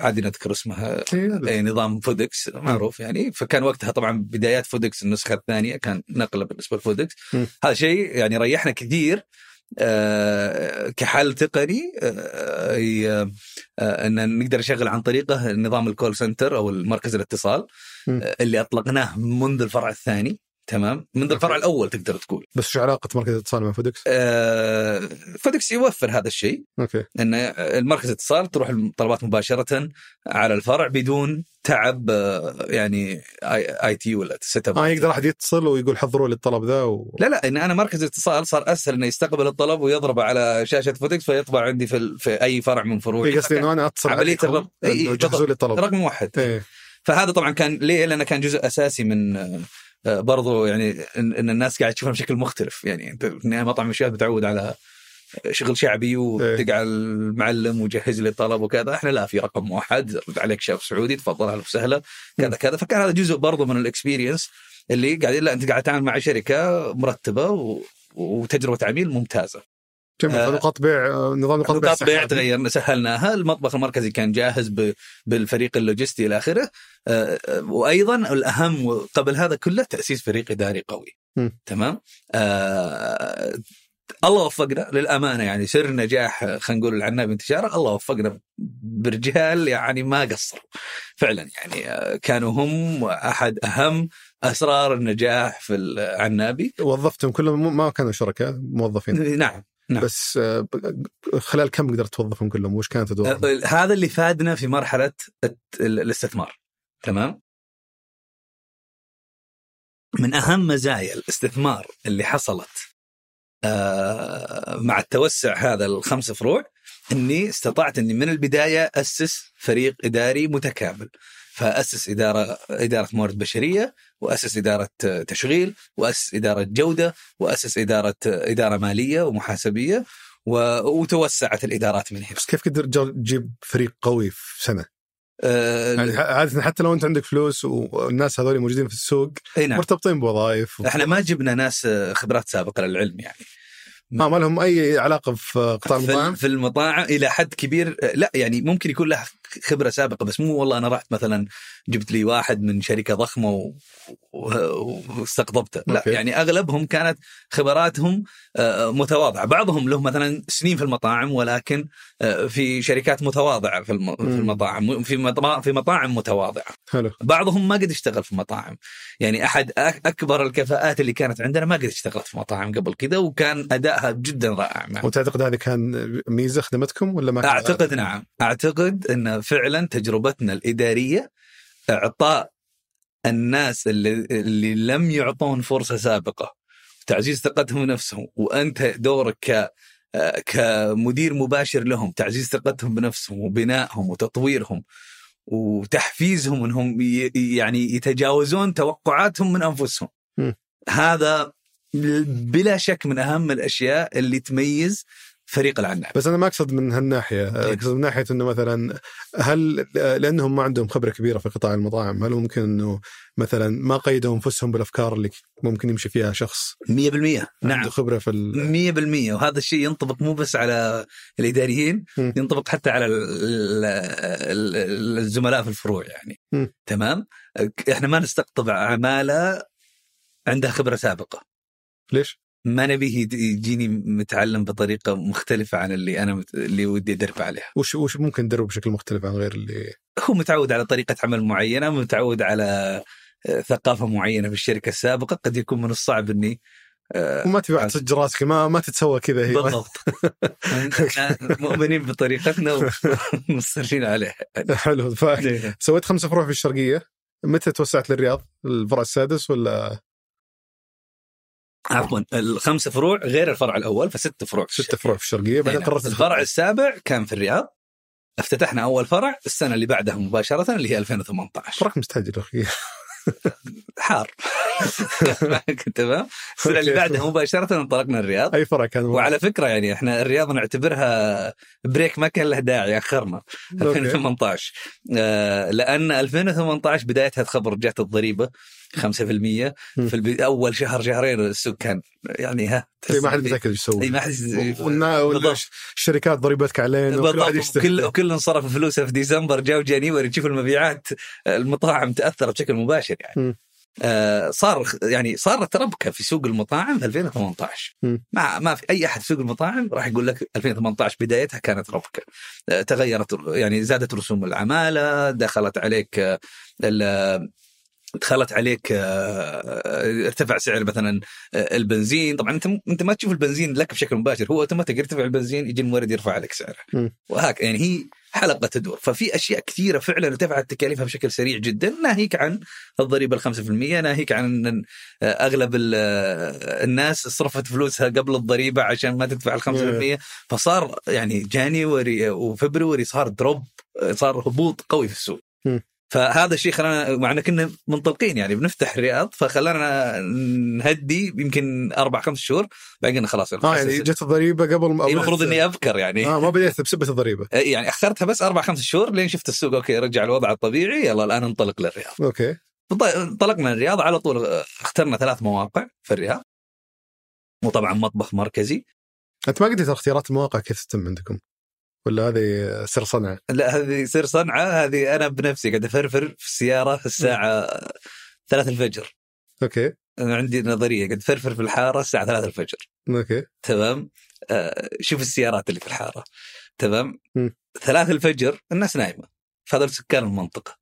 [SPEAKER 2] عادي نذكر اسمها
[SPEAKER 1] إيه،.
[SPEAKER 2] أي نظام فودكس معروف يعني فكان وقتها طبعا بدايات فودكس النسخة الثانية كان نقله بالنسبة لفودكس. هذا شيء يعني ريحنا كثير آه كحل تقني آه آه أن نقدر نشغل عن طريقه نظام ال call center أو المركز الاتصال
[SPEAKER 1] م.
[SPEAKER 2] آه اللي أطلقناه منذ الفرع الثاني تمام؟ منذ الفرع الأول تقدر تقول.
[SPEAKER 1] بس شو علاقة مركز الاتصال مع فودكس؟
[SPEAKER 2] آه فودكس يوفر هذا الشيء.
[SPEAKER 1] أوكي.
[SPEAKER 2] إن المركز اتصال تروح الطلبات مباشرة على الفرع بدون تعب آه، يعني اي, IT ولا setup
[SPEAKER 1] آه يقدر أحد يتصل ويقول حضروا لي الطلب ذا و...
[SPEAKER 2] لا لا إن أنا مركز اتصال صار أسهل إنه يستقبل الطلب ويضربه على شاشة فودكس فيطبع عندي في, ال- في أي فرع من فروعي.
[SPEAKER 1] إيه قصدي إنه أنا أتصل
[SPEAKER 2] عملية
[SPEAKER 1] عليكم
[SPEAKER 2] الربط. إيه، إيه،
[SPEAKER 1] جهزوا لي الطلب.
[SPEAKER 2] رقم واحد.
[SPEAKER 1] إيه.
[SPEAKER 2] فهذا طبعا كان ليه؟ لأنه كان جزء أساسي من آه، برضو يعني ان, الناس قاعد تشوفها بشكل مختلف. يعني أنت في النهاية مطعم مشويات متعود على شغل شعبي وتقع المعلم وجهز لي الطلب وكذا. إحنا لا في رقم واحد. رد عليك شيف سعودي تفضل أهلا وسهلا. كذا كذا. فكان هذا جزء برضو من الاكسبيرينس اللي قاعدين لا أنت قاعد تتعامل مع شركة مرتبة و... وتجربة عميل ممتازة.
[SPEAKER 1] جميل
[SPEAKER 2] آه،
[SPEAKER 1] بيع نظام نقاط بيع
[SPEAKER 2] نقاط بيع. تغيرنا سهلناها. المطبخ المركزي كان جاهز ب... بالفريق اللوجستي إلى آخره. آه، آه، وأيضا الأهم قبل هذا كله تأسيس فريق إداري قوي.
[SPEAKER 1] مم.
[SPEAKER 2] تمام؟ آه الله وفقنا للأمانة يعني سر نجاح خلينا نقول العنابي انتشاره الله وفقنا برجال يعني ما قصروا. فعلا يعني كانوا هم أحد أهم أسرار النجاح في العنابي.
[SPEAKER 1] وظفتهم كلهم ما كانوا شركاء موظفين.
[SPEAKER 2] نعم. نعم.
[SPEAKER 1] بس آه، خلال كم قدرت توظفهم كلهم وش كانت أدوارهم؟
[SPEAKER 2] أه، هذا اللي فادنا في مرحلة الاستثمار تمام من أهم مزايا الاستثمار اللي حصلت آه، مع التوسع هذا الخمس فروع إني استطعت إني من البداية أسس فريق إداري متكامل فأسس اداره إدارة موارد بشرية وأسس إدارة تشغيل وأسس إدارة جودة وأسس إدارة إدارة مالية ومحاسبية و- وتوسعت الإدارات من هنا.
[SPEAKER 1] بس كيف قدر جر- تجيب فريق قوي في سنة؟
[SPEAKER 2] آه،
[SPEAKER 1] يعني عاده حتى لو أنت عندك فلوس والناس هذول موجودين في السوق
[SPEAKER 2] نعم.
[SPEAKER 1] مرتبطين بوظائف. و...
[SPEAKER 2] إحنا ما جبنا ناس خبرات سابقة للعلم يعني.
[SPEAKER 1] ما ما لهم أي علاقة في قطاع المطاعم؟
[SPEAKER 2] في المطاعم إلى حد كبير لا يعني ممكن يكون له خبرة سابقة بس مو والله أنا رحت مثلا جبت لي واحد من شركة ضخمة و... و- واستقطبته لا. يعني أغلبهم كانت خبراتهم آه، متواضعة. بعضهم له مثلا سنين في المطاعم ولكن آه، في شركات متواضعة في. المطاعم في في مطاعم متواضعة.
[SPEAKER 1] حلو.
[SPEAKER 2] بعضهم ما قد اشتغل في مطاعم. يعني أحد أكبر الكفاءات اللي كانت عندنا ما قد اشتغلت في مطاعم قبل كذا وكان ادائها جدا رائع معه.
[SPEAKER 1] وتعتقد هذه كان ميزة خدمتكم ولا ما كان
[SPEAKER 2] أعتقد نعم أعتقد أن فعلا تجربتنا الإدارية إعطاء الناس اللي, اللي لم يعطون فرصة سابقة تعزيز ثقتهم بنفسهم وأنت دورك ك كمدير مباشر لهم تعزيز ثقتهم بنفسهم وبنائهم وتطويرهم وتحفيزهم إنهم يعني يتجاوزون توقعاتهم من أنفسهم
[SPEAKER 1] م.
[SPEAKER 2] هذا بلا شك من أهم الأشياء اللي تميز فريق العناب.
[SPEAKER 1] بس أنا ما أقصد من هالناحية.
[SPEAKER 2] طيب.
[SPEAKER 1] اقصد من ناحية إنه مثلا هل لأنهم ما عندهم خبرة كبيرة في قطاع المطاعم هل ممكن إنه مثلا ما قيدوا أنفسهم بالأفكار اللي ممكن يمشي فيها شخص؟
[SPEAKER 2] 100% نعم
[SPEAKER 1] عنده خبرة في ال...
[SPEAKER 2] 100% وهذا الشيء ينطبق مو بس على الإداريين
[SPEAKER 1] م.
[SPEAKER 2] ينطبق حتى على ال- ال- ال- الزملاء في الفروع يعني.
[SPEAKER 1] م.
[SPEAKER 2] تمام؟ إحنا ما نستقطب عمالة عندها خبرة سابقة.
[SPEAKER 1] ليش؟
[SPEAKER 2] ما نبيه يجيني متعلم بطريقة مختلفة عن اللي أنا مت... اللي ودي أدرب عليها.
[SPEAKER 1] وش وش ممكن تدرب بشكل مختلف عن غير اللي
[SPEAKER 2] هو متعود على طريقة عمل معينة متعود على آه، ثقافة معينة في الشركة السابقة قد يكون من الصعب إني آه،
[SPEAKER 1] وما تبي واحد تسج راسك ما ما تتسوى كذا هي.
[SPEAKER 2] بالضبط. مؤمنين بطريقتنا ومصرين عليها.
[SPEAKER 1] حلو فسويت خمسة فروع في الشرقية. متى توسعت للرياض؟ الفرع السادس ولا
[SPEAKER 2] عفوا الخمسه فروع غير الفرع الأول فست فروع.
[SPEAKER 1] ست فروع في الشرقية بعدين. قررت
[SPEAKER 2] الفرع السابع كان في الرياض. افتتحنا أول فرع السنة اللي بعدها مباشرة اللي هي 2018
[SPEAKER 1] فرق مستعجل أخي.
[SPEAKER 2] حار. تمام؟ السنة اللي. بعدها مباشرة انطلقنا الرياض.
[SPEAKER 1] أي فرع كان؟
[SPEAKER 2] وعلى فكرة يعني إحنا الرياض نعتبرها break ما كان له داعي اخرنا
[SPEAKER 1] أوكي.
[SPEAKER 2] 2018 آه لأن 2018 بدايتها تخبر جات الضريبة. 5% في الب... أول شهر شهرين السوق كان يعني ها
[SPEAKER 1] إي ما حد متأكد إيش يسوي
[SPEAKER 2] إي ما حد.
[SPEAKER 1] والشركات ضريبتك علينا
[SPEAKER 2] بالضبط. وكل وكل انصرف فلوسه في ديسمبر جاء جانيوري تشوف المبيعات المطاعم تأثرت بشكل مباشر يعني. آه صار يعني صارت ربكه في سوق المطاعم في 2018
[SPEAKER 1] مم.
[SPEAKER 2] ما ما في أي أحد في سوق المطاعم راح يقول لك 2018 بدايتها كانت ربكة. آه تغيرت يعني زادت رسوم العمالة دخلت عليك آه، ال- دخلت عليك آه، ارتفع سعر مثلا آه، البنزين. طبعا أنت أنت ما تشوف البنزين لك بشكل مباشر. هو أوتوماتيك يرتفع البنزين يجي المورد يرفع عليك سعره.
[SPEAKER 1] مم.
[SPEAKER 2] وهك يعني هي حلقة تدور. ففي أشياء كثيرة فعلا ارتفعت تكاليفها بشكل سريع جدا. ناهيك عن الضريبة ال 5% ناهيك عن إن أغلب ال- الناس صرفت فلوسها قبل الضريبة عشان ما تدفع ال 5% فصار يعني جانيوري وفبروري صار دروب صار هبوط قوي في السوق. فهذا الشيء خلانا مع إن كنا منطلقين يعني بنفتح الرياض فخلانا نهدي يمكن أربع خمس شهور بعدين خلاص
[SPEAKER 1] آه يعني جت الضريبة قبل ما
[SPEAKER 2] المفروض إني أبكر يعني.
[SPEAKER 1] آه ما بديت بسبة
[SPEAKER 2] الضريبة. يعني أخرتها بس أربع خمس شهور لين شفت السوق أوكي رجع الوضع الطبيعي يلا الآن انطلق للرياض.
[SPEAKER 1] أوكي.
[SPEAKER 2] انط- انطلقنا الرياض على طول اخترنا ثلاث مواقع في الرياض. وطبعا مطبخ مركزي.
[SPEAKER 1] أنت ما قلت اختيارات المواقع كيف تتم عندكم؟ ولا هذه سر صنعه؟
[SPEAKER 2] لا هذه سر صنعة. هذه أنا بنفسي قاعد أفرفر في السيارة الساعة 3 الفجر.
[SPEAKER 1] أوكي.
[SPEAKER 2] أنا عندي نظرية قاعد أفرفر في الحارة الساعة 3 الفجر.
[SPEAKER 1] أوكي.
[SPEAKER 2] تمام؟ آه شوف السيارات اللي في الحارة. تمام؟
[SPEAKER 1] مم.
[SPEAKER 2] ثلاث الفجر الناس نايمة. فهذول سكان
[SPEAKER 1] المنطقة.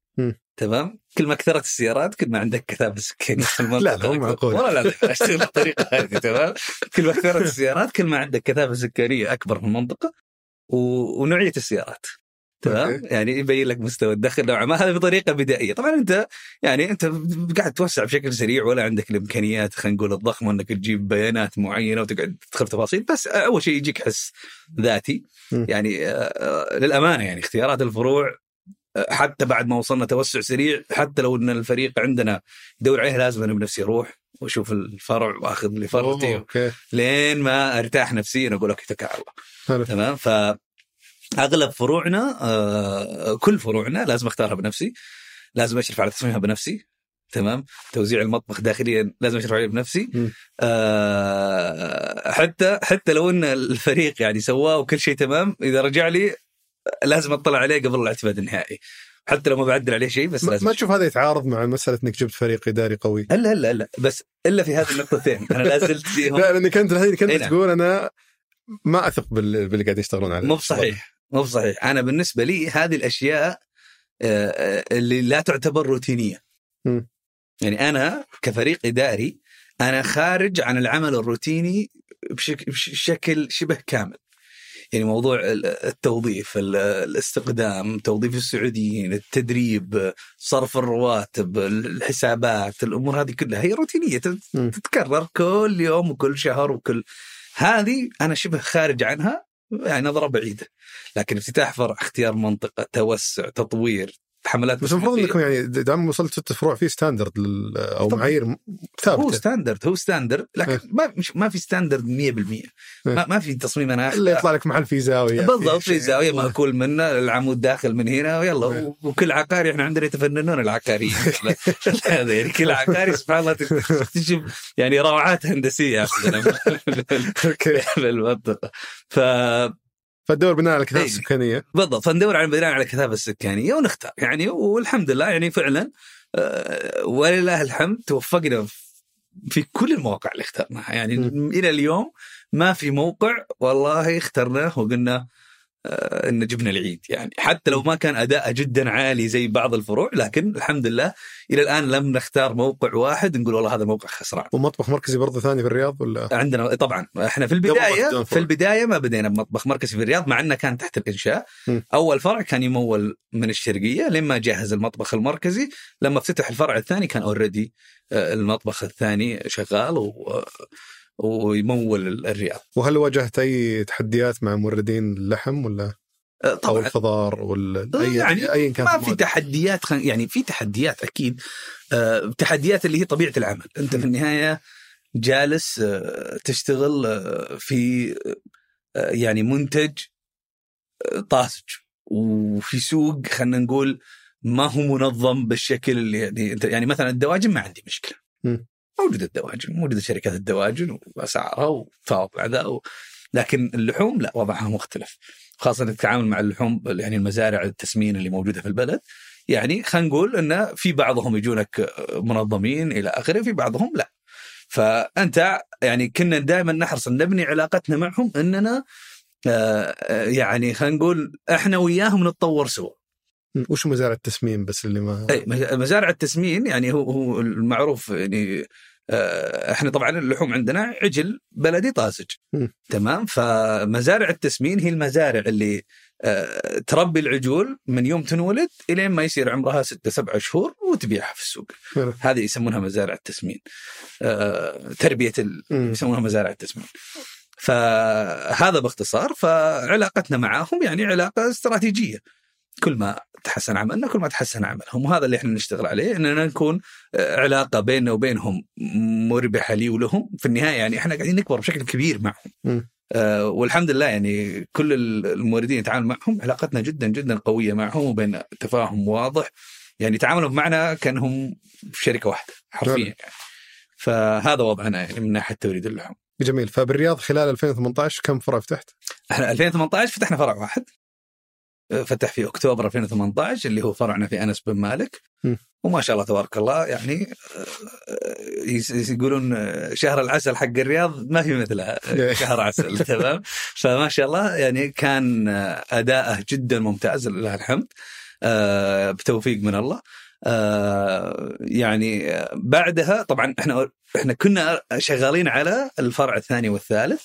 [SPEAKER 2] تمام؟ كل ما كثرت السيارات كل ما عندك كثافة سكانيه في المنطقة.
[SPEAKER 1] لا، مو معقول.
[SPEAKER 2] والله لا اشتغل بالطريقة هذه تمام؟ كل ما كثرت السيارات كل ما عندك كثافة سكانية أكبر في المنطقة. ونوعية السيارات. تمام. يعني يبين لك مستوى الدخل نوعا ما. هذه بطريقة بدائية. طبعا أنت يعني أنت قاعد توسع بشكل سريع. ولا عندك الإمكانيات خلينا نقول الضخمه أنك تجيب بيانات معينة وتقعد تدخل تفاصيل. بس أول شيء يجيك حس ذاتي. يعني آه، آه، للأمانة يعني اختيارات الفروع آه، حتى بعد ما وصلنا توسع سريع حتى لو إن الفريق عندنا يدور عليه لازم أنا بنفسي أروح. واشوف الفرع واخذ لي
[SPEAKER 1] أوه،
[SPEAKER 2] فرتي
[SPEAKER 1] أوكي.
[SPEAKER 2] لين ما ارتاح نفسيا أقول أوكي
[SPEAKER 1] حلو.
[SPEAKER 2] تمام؟ ف أغلب فروعنا آه، كل فروعنا لازم أختارها بنفسي. لازم أشرف على تصميمها بنفسي. تمام؟ توزيع المطبخ داخليا لازم أشرف عليه بنفسي. آه حتى حتى لو إن الفريق يعني سواه وكل شيء تمام إذا رجع لي لازم أطلع عليه قبل الاعتماد النهائي. حتى لو ما بعدل عليه شيء بس
[SPEAKER 1] ما,
[SPEAKER 2] لازم.
[SPEAKER 1] ما تشوف هذا يتعارض مع مسألة إنك جبت فريق إداري قوي؟
[SPEAKER 2] هلا هلا هلا بس إلا في هذه النقطتين أنا لا زلت فيهم.
[SPEAKER 1] لا لأنك انت الحين كنت
[SPEAKER 2] إي نعم.
[SPEAKER 1] تقول أنا ما أثق بال- باللي قاعد يشتغلون عليه.
[SPEAKER 2] مو بصحيح. مو بصحيح. أنا بالنسبة لي هذه الأشياء آه، آه، اللي لا تعتبر روتينية.
[SPEAKER 1] مم.
[SPEAKER 2] يعني أنا كفريق إداري أنا خارج عن العمل الروتيني بشك- بشكل شبه كامل. يعني موضوع ال- التوظيف ال- الاستقدام توظيف السعوديين التدريب صرف الرواتب الحسابات الأمور هذه كلها هي
[SPEAKER 1] روتينية.
[SPEAKER 2] تتكرر كل يوم وكل شهر وكل هذه أنا شبه خارج عنها يعني نظرة بعيدة لكن افتتاح فرع اختيار منطقة توسع تطوير حملات
[SPEAKER 1] بس المفروض. إنكم يعني دام وصلت ست فروع في standard
[SPEAKER 2] أو.
[SPEAKER 1] معايير
[SPEAKER 2] هو
[SPEAKER 1] ثابتة
[SPEAKER 2] standard هو standard لكن
[SPEAKER 1] إيه.
[SPEAKER 2] ما مش ما في standard 100% ما, ما في تصميم أنا
[SPEAKER 1] إلا يطلع لك محل في زاويه
[SPEAKER 2] بالضبط في. زاويه مأكول منه العمود داخل من هنا ويلا
[SPEAKER 1] إيه.
[SPEAKER 2] وكل عقاري إحنا عندنا يتفننون العقاريين هذا يعني كل عقاري سبحان الله تكتشف يعني روعات
[SPEAKER 1] هندسية
[SPEAKER 2] في المنطقة ف
[SPEAKER 1] فالدور بناء على الكثافه
[SPEAKER 2] إيه.
[SPEAKER 1] السكانية
[SPEAKER 2] بالضبط فندور على بناء على الكثافه السكانيه ونختار يعني والحمد لله يعني فعلا آه، ولله الحمد توفقنا في كل المواقع اللي اخترناها يعني
[SPEAKER 1] م.
[SPEAKER 2] إلى اليوم ما في موقع والله اخترناه وقلنا إن جبنا العيد يعني. حتى لو ما كان اداءه جدا عالي زي بعض الفروع لكن الحمد لله إلى الآن لم نختار موقع واحد نقول والله هذا موقع خسران.
[SPEAKER 1] ومطبخ مركزي برضه ثاني في الرياض ولا؟
[SPEAKER 2] عندنا طبعا. إحنا في
[SPEAKER 1] البداية
[SPEAKER 2] في. البداية ما بدينا بمطبخ مركزي في الرياض مع إنه كان تحت الإنشاء.
[SPEAKER 1] م.
[SPEAKER 2] أول فرع كان يمول من الشرقية لما جهز المطبخ المركزي. لما افتتح الفرع الثاني كان اوريدي المطبخ الثاني شغال و ويمول الرياض
[SPEAKER 1] وهل واجهت أي تحديات مع موردين اللحم ولا؟ أو
[SPEAKER 2] طبعا.
[SPEAKER 1] الخضار وال
[SPEAKER 2] آه،
[SPEAKER 1] اي
[SPEAKER 2] يعني
[SPEAKER 1] ايا كان
[SPEAKER 2] ما في تحديات خن... يعني في تحديات أكيد. آه، تحديات اللي هي طبيعة العمل. أنت في النهاية جالس آه، تشتغل في يعني منتج طازج. وفي سوق خلينا نقول ما هو منظم بالشكل اللي يعني يعني مثلا الدواجن ما عندي مشكلة.
[SPEAKER 1] مم.
[SPEAKER 2] موجوده الدواجن موجوده شركات الدواجن واسعارها وتفاوض مع ذا و... لكن اللحوم لا وضعها مختلف خاصة تتعامل مع اللحوم يعني المزارع التسمين اللي موجودة في البلد يعني خلينا نقول إن في بعضهم يجونك منظمين إلى آخره في بعضهم لا فأنت يعني كنا دائما نحرص أن نبني علاقتنا معهم إننا آه، آه، يعني خلينا نقول إحنا وياهم نتطور سوا.
[SPEAKER 1] وش مزارع التسمين بس اللي ما
[SPEAKER 2] اي مز- مزارع التسمين يعني هو هو المعروف يعني آه، إحنا طبعا اللحوم عندنا عجل بلدي طازج
[SPEAKER 1] مم.
[SPEAKER 2] تمام؟ فمزارع التسمين هي المزارع اللي آه، تربي العجول من يوم تنولد إلين ما يصير عمرها ستة سبعة شهور وتبيعها في السوق.
[SPEAKER 1] حلو.
[SPEAKER 2] هذه يسمونها مزارع التسمين. آه، تربية ال... يسمونها مزارع التسمين. فهذا باختصار فعلاقتنا معاهم يعني علاقة استراتيجية. كل ما تحسن عملنا كل ما تحسن عملهم. وهذا اللي إحنا نشتغل عليه إننا نكون آه، علاقة بيننا وبينهم مربحة لي ولهم. في النهاية يعني إحنا قاعدين نكبر بشكل كبير معهم. آه والحمد لله يعني كل الموردين نتعامل معهم علاقتنا جدا جدا قوية معهم وبين تفاهم واضح. يعني تعاملهم معنا كأنهم شركة واحدة حرفيا يعني. فهذا وضعنا يعني من ناحية توريد اللحوم
[SPEAKER 1] جميل. فبالرياض خلال 2018 كم فرع فتحت؟
[SPEAKER 2] إحنا 2018 فتحنا فرع واحد. فتح في أكتوبر 2018 اللي هو فرعنا في أنس بن مالك.
[SPEAKER 1] م.
[SPEAKER 2] وما شاء الله تبارك الله يعني آه، يقولون آه، شهر العسل حق الرياض ما في مثله آه، شهر عسل تمام؟ فما شاء الله يعني كان أداءه جدا ممتاز لله الحمد بتوفيق من الله. آه، يعني بعدها طبعا إحنا إحنا كنا شغالين على الفرع الثاني والثالث.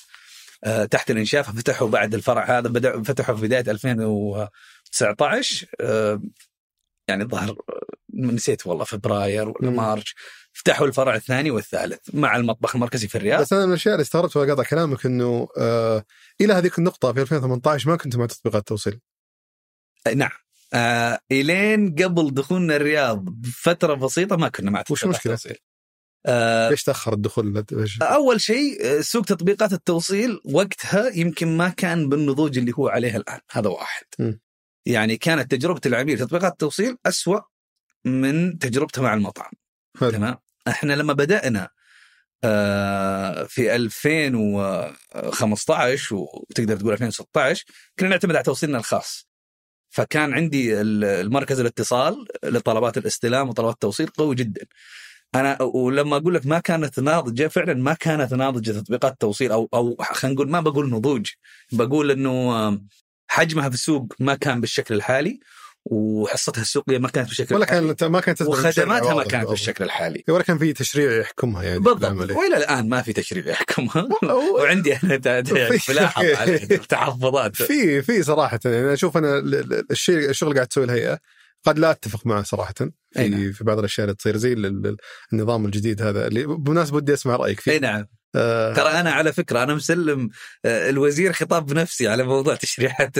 [SPEAKER 2] تحت الانشاء ففتحوا بعد الفرع هذا بدا فتحوا في بداية 2019 آه، يعني الظاهر آه، نسيت والله فبراير ولا. مارش فتحوا الفرع الثاني والثالث مع المطبخ المركزي في الرياض
[SPEAKER 1] بس أنا من الأشياء اللي استغربت قاطع كلامك إنه آه إلى هذيك النقطة في 2018 ما كنت مع تطبيقات التوصيل
[SPEAKER 2] آه، نعم آه إلين قبل دخولنا الرياض بفترة بسيطة ما كنا مع
[SPEAKER 1] وش؟
[SPEAKER 2] التوصيل. آه
[SPEAKER 1] ليش تأخر الدخول؟
[SPEAKER 2] أول شيء آه، سوق تطبيقات التوصيل وقتها يمكن ما كان بالنضوج اللي هو عليه الآن. هذا واحد.
[SPEAKER 1] م.
[SPEAKER 2] يعني كانت تجربة العميل في تطبيقات التوصيل أسوأ من تجربته مع المطعم. تمام؟ إحنا لما بدأنا آه، في 2015 وتقدر تقول 2016 كنا نعتمد على توصيلنا الخاص. فكان عندي ال- المركز الاتصال لطلبات الاستلام وطلبات التوصيل قوي جدا. أنا ولما أقول لك ما كانت ناضجه فعلا ما كانت ناضجة تطبيقات التوصيل أو أو خلينا نقول ما بقول نضوج. بقول إنه حجمها في السوق ما كان بالشكل الحالي وحصتها السوقية ما كانت بالشكل
[SPEAKER 1] ولا
[SPEAKER 2] الحالي.
[SPEAKER 1] كان ما كانت
[SPEAKER 2] وخدماتها ما كانت. بالشكل الحالي.
[SPEAKER 1] ولا كان في تشريع يحكمها يعني
[SPEAKER 2] بالضبط.
[SPEAKER 1] بالعمل.
[SPEAKER 2] وإلى الآن ما في تشريع يحكمها. وعندي أنا يعني ملاحظ على تحفظات
[SPEAKER 1] في في صراحة يعني أشوف أنا ال- ال- الشيء الشغل اللي قاعد تسوي الهيئة. قد لا أتفق معه صراحة.
[SPEAKER 2] أي نعم.
[SPEAKER 1] في في بعض الأشياء اللي تصير زي ال- ال- النظام الجديد هذا اللي بالمناسبة ودي أسمع رأيك
[SPEAKER 2] أي
[SPEAKER 1] فيه
[SPEAKER 2] نعم.
[SPEAKER 1] آه
[SPEAKER 2] ترى أنا على فكرة أنا مسلم آه، الوزير خطاب بنفسي على موضوع تشريحات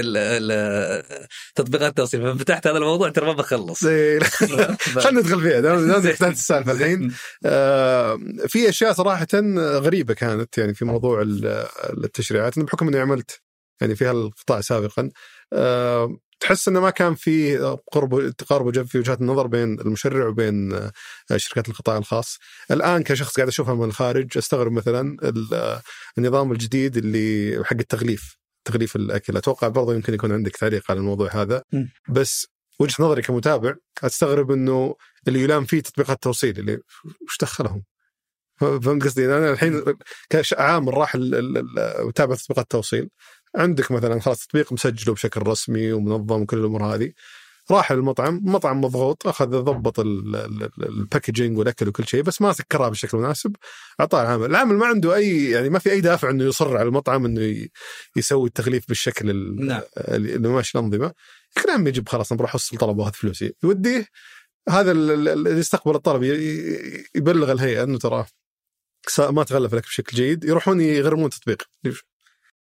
[SPEAKER 2] تطبيقات التوصيل ففتحت هذا الموضوع ترى ما بخلص.
[SPEAKER 1] خلينا ندخل فيها. دام فتحت السالفة الحين. آه، في أشياء صراحة غريبة كانت يعني في موضوع ال- التشريعات. بحكم إني عملت يعني في هالقطاع سابقا آه، تحس إنه ما كان في قرب تقارب وجه في وجهات النظر بين المشرع وبين آه، شركات القطاع الخاص. الآن كشخص قاعد أشوفها من الخارج أستغرب مثلا ال- النظام الجديد اللي حق التغليف تغليف الأكل أتوقع برضه يمكن يكون عندك تعليق على الموضوع هذا. بس وجهة نظري كمتابع أستغرب إنه اللي يلام فيه تطبيقات التوصيل اللي وش دخلهم؟ فهمت قصدي أنا الحين كعامل راح متابع تطبيقات التوصيل عندك مثلا خلاص تطبيق مسجله بشكل رسمي ومنظم وكل الأمور هذه. راح المطعم مطعم مضغوط أخذ ضبط ال- ال- ال- الباكجينج والأكل وكل شيء بس ما سكرها بشكل مناسب. أعطاه العامل، العامل ما عنده أي يعني ما في أي دافع إنه يصر على المطعم إنه يسوي التغليف بالشكل ال-
[SPEAKER 2] نعم.
[SPEAKER 1] اللي ماشي الأنظمة. يقول عم يجيب خلاص بروح اوصل طلب وأخذ فلوسي. يوديه هذا ال- ال- اللي يستقبل الطلب يبلغ الهيئة إنه ترى ما تغلف لك بشكل جيد يروحون يغرمون تطبيق.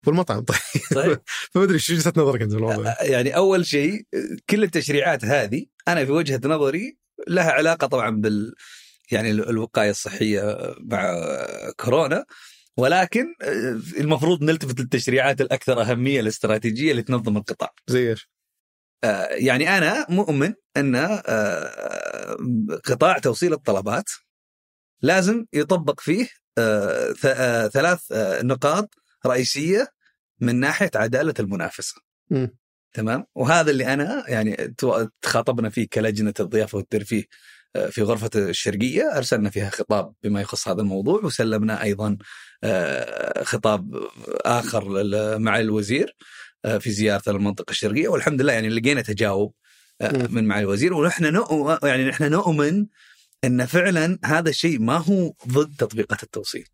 [SPEAKER 1] والمطعم طيب
[SPEAKER 2] طيب
[SPEAKER 1] فما أدري إيش وجهه نظرك أنت الموضوع
[SPEAKER 2] يعني أول شيء كل التشريعات هذه أنا في وجهة نظري لها علاقة طبعا بال يعني الوقاية الصحية مع كورونا ولكن المفروض نلتفت للتشريعات الأكثر أهمية الاستراتيجية اللي تنظم القطاع.
[SPEAKER 1] زي
[SPEAKER 2] إيش؟ يعني أنا مؤمن أن قطاع توصيل الطلبات لازم يطبق فيه ثلاث نقاط رئيسية من ناحية عدالة المنافسة.
[SPEAKER 1] م.
[SPEAKER 2] تمام؟ وهذا اللي أنا يعني تخاطبنا فيه كلجنة الضيافة والترفيه في غرفة الشرقية أرسلنا فيها خطاب بما يخص هذا الموضوع وسلمنا أيضا خطاب آخر مع الوزير آه، في زيارته للمنطقه الشرقية والحمد لله يعني لقينا تجاوب آه، من معالي الوزير ونحن نؤ... يعني نحن نؤمن إن فعلا هذا الشيء ما هو ضد تطبيقات التوصيل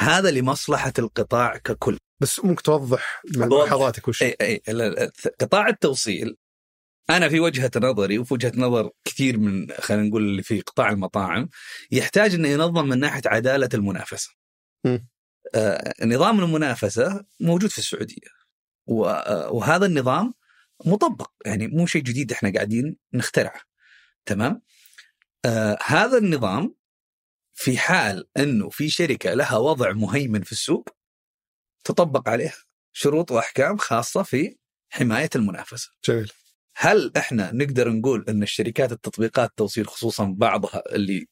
[SPEAKER 2] هذا لمصلحة القطاع ككل.
[SPEAKER 1] بس ممكن توضح ملاحظاتك وش؟
[SPEAKER 2] اي اي قطاع التوصيل أنا في وجهة نظري وفي وجهة نظر كثير من خلينا نقول اللي في قطاع المطاعم يحتاج إنه ينظم من ناحية عدالة المنافسة. آه نظام المنافسة موجود في السعودية. وهذا النظام مطبق يعني مو شيء جديد إحنا قاعدين نخترعه. تمام؟ آه هذا النظام في حال إنه في شركة لها وضع مهيمن في السوق تطبق عليها شروط وأحكام خاصة في حماية المنافسة.
[SPEAKER 1] جميل.
[SPEAKER 2] هل إحنا نقدر نقول إن الشركات التطبيقات التوصيل خصوصا بعضها اللي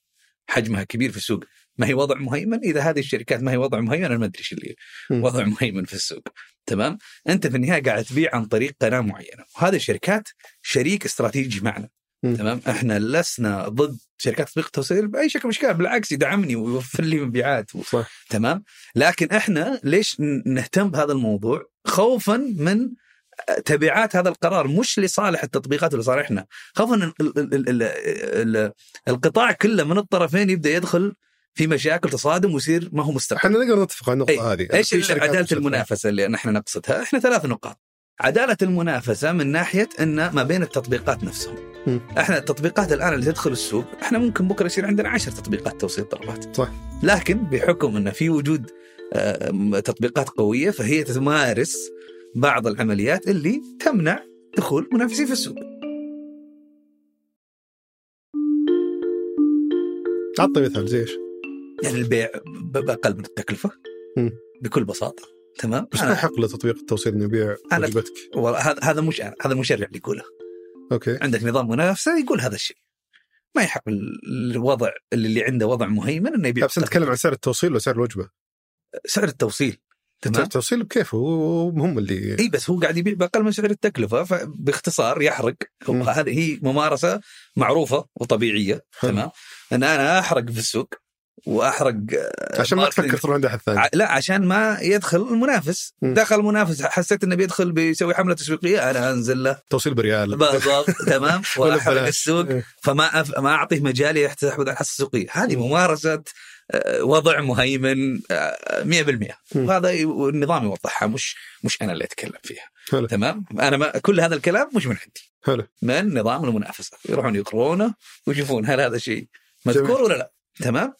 [SPEAKER 2] حجمها كبير في السوق ما هي وضع مهيمن؟ إذا هذه الشركات ما هي وضع مهيمن أنا ما أدري إيش اللي وضع مهيمن في السوق. تمام؟ أنت في النهاية قاعد تبيع عن طريق قناة معينة وهذه الشركات شريك استراتيجي معنا. م. تمام؟ إحنا لسنا ضد شركات تطبيق التوصيل بأي شكل من الأشكال بالعكس يدعمني ويوفر لي مبيعات و...
[SPEAKER 1] صح.
[SPEAKER 2] تمام؟ لكن إحنا ليش نهتم بهذا الموضوع؟ خوفا من تبعات هذا القرار مش لصالح التطبيقات ولصالحنا خوفا إن القطاع كله من الطرفين يبدأ يدخل في مشاكل تصادم ويصير ما هو مستقر.
[SPEAKER 1] إحنا نقدر نتفق على النقطة
[SPEAKER 2] أي.
[SPEAKER 1] هذه.
[SPEAKER 2] إيش عدالة المنافسة اللي نحن نقصدها؟ إحنا ثلاث نقاط. عدالة المنافسة من ناحية إن ما بين التطبيقات نفسهم.
[SPEAKER 1] م.
[SPEAKER 2] إحنا التطبيقات الآن اللي تدخل السوق إحنا ممكن بكرة يصير عندنا عشر تطبيقات توصيل طلبات.
[SPEAKER 1] صح.
[SPEAKER 2] لكن بحكم إن في وجود تطبيقات قوية فهي تمارس بعض العمليات اللي تمنع دخول منافسين في السوق.
[SPEAKER 1] اعطي مثال زي إيش؟
[SPEAKER 2] يعني البيع باقل من التكلفة.
[SPEAKER 1] م.
[SPEAKER 2] بكل بساطة. تمام؟
[SPEAKER 1] بس ما يحق لتطبيق التوصيل إنه يبيع وجبتك.
[SPEAKER 2] هذا هذا مش هذا اللي يقوله
[SPEAKER 1] أوكي.
[SPEAKER 2] عندك نظام منافسة يقول هذا الشيء. ما يحق الوضع اللي عنده وضع مهيمن إنه يبيع
[SPEAKER 1] بس نتكلم عن سعر التوصيل ولا سعر الوجبة؟
[SPEAKER 2] سعر التوصيل.
[SPEAKER 1] تمام. التوصيل بكيف؟ هو هم اللي
[SPEAKER 2] إي بس هو قاعد يبيع بأقل من سعر التكلفة فباختصار يحرق. هذه هي ممارسة معروفة وطبيعية. تمام. إن أنا أحرق في السوق وأحرق
[SPEAKER 1] عشان ما تفكر تروح عند أحد ثاني.
[SPEAKER 2] لا عشان ما يدخل المنافس. م. دخل المنافس حسيت إنه بيدخل بيسوي حملة تسويقيه أنا أنزل له.
[SPEAKER 1] توصيل بريال.
[SPEAKER 2] بالضبط تمام. وأحرق السوق. فما أف... ما أعطيه مجال يستحوذ على الحصه السوقيه هذه ممارسة وضع مهيمن 100% وهذا النظام يوضحها. مش مش أنا اللي أتكلم فيها.
[SPEAKER 1] حلو.
[SPEAKER 2] تمام. أنا ما كل هذا الكلام مش من عندي.
[SPEAKER 1] حلو.
[SPEAKER 2] من نظام المنافسة. يروحون يقرونه ويشوفون هل هذا شيء مذكور ولا لا. تمام.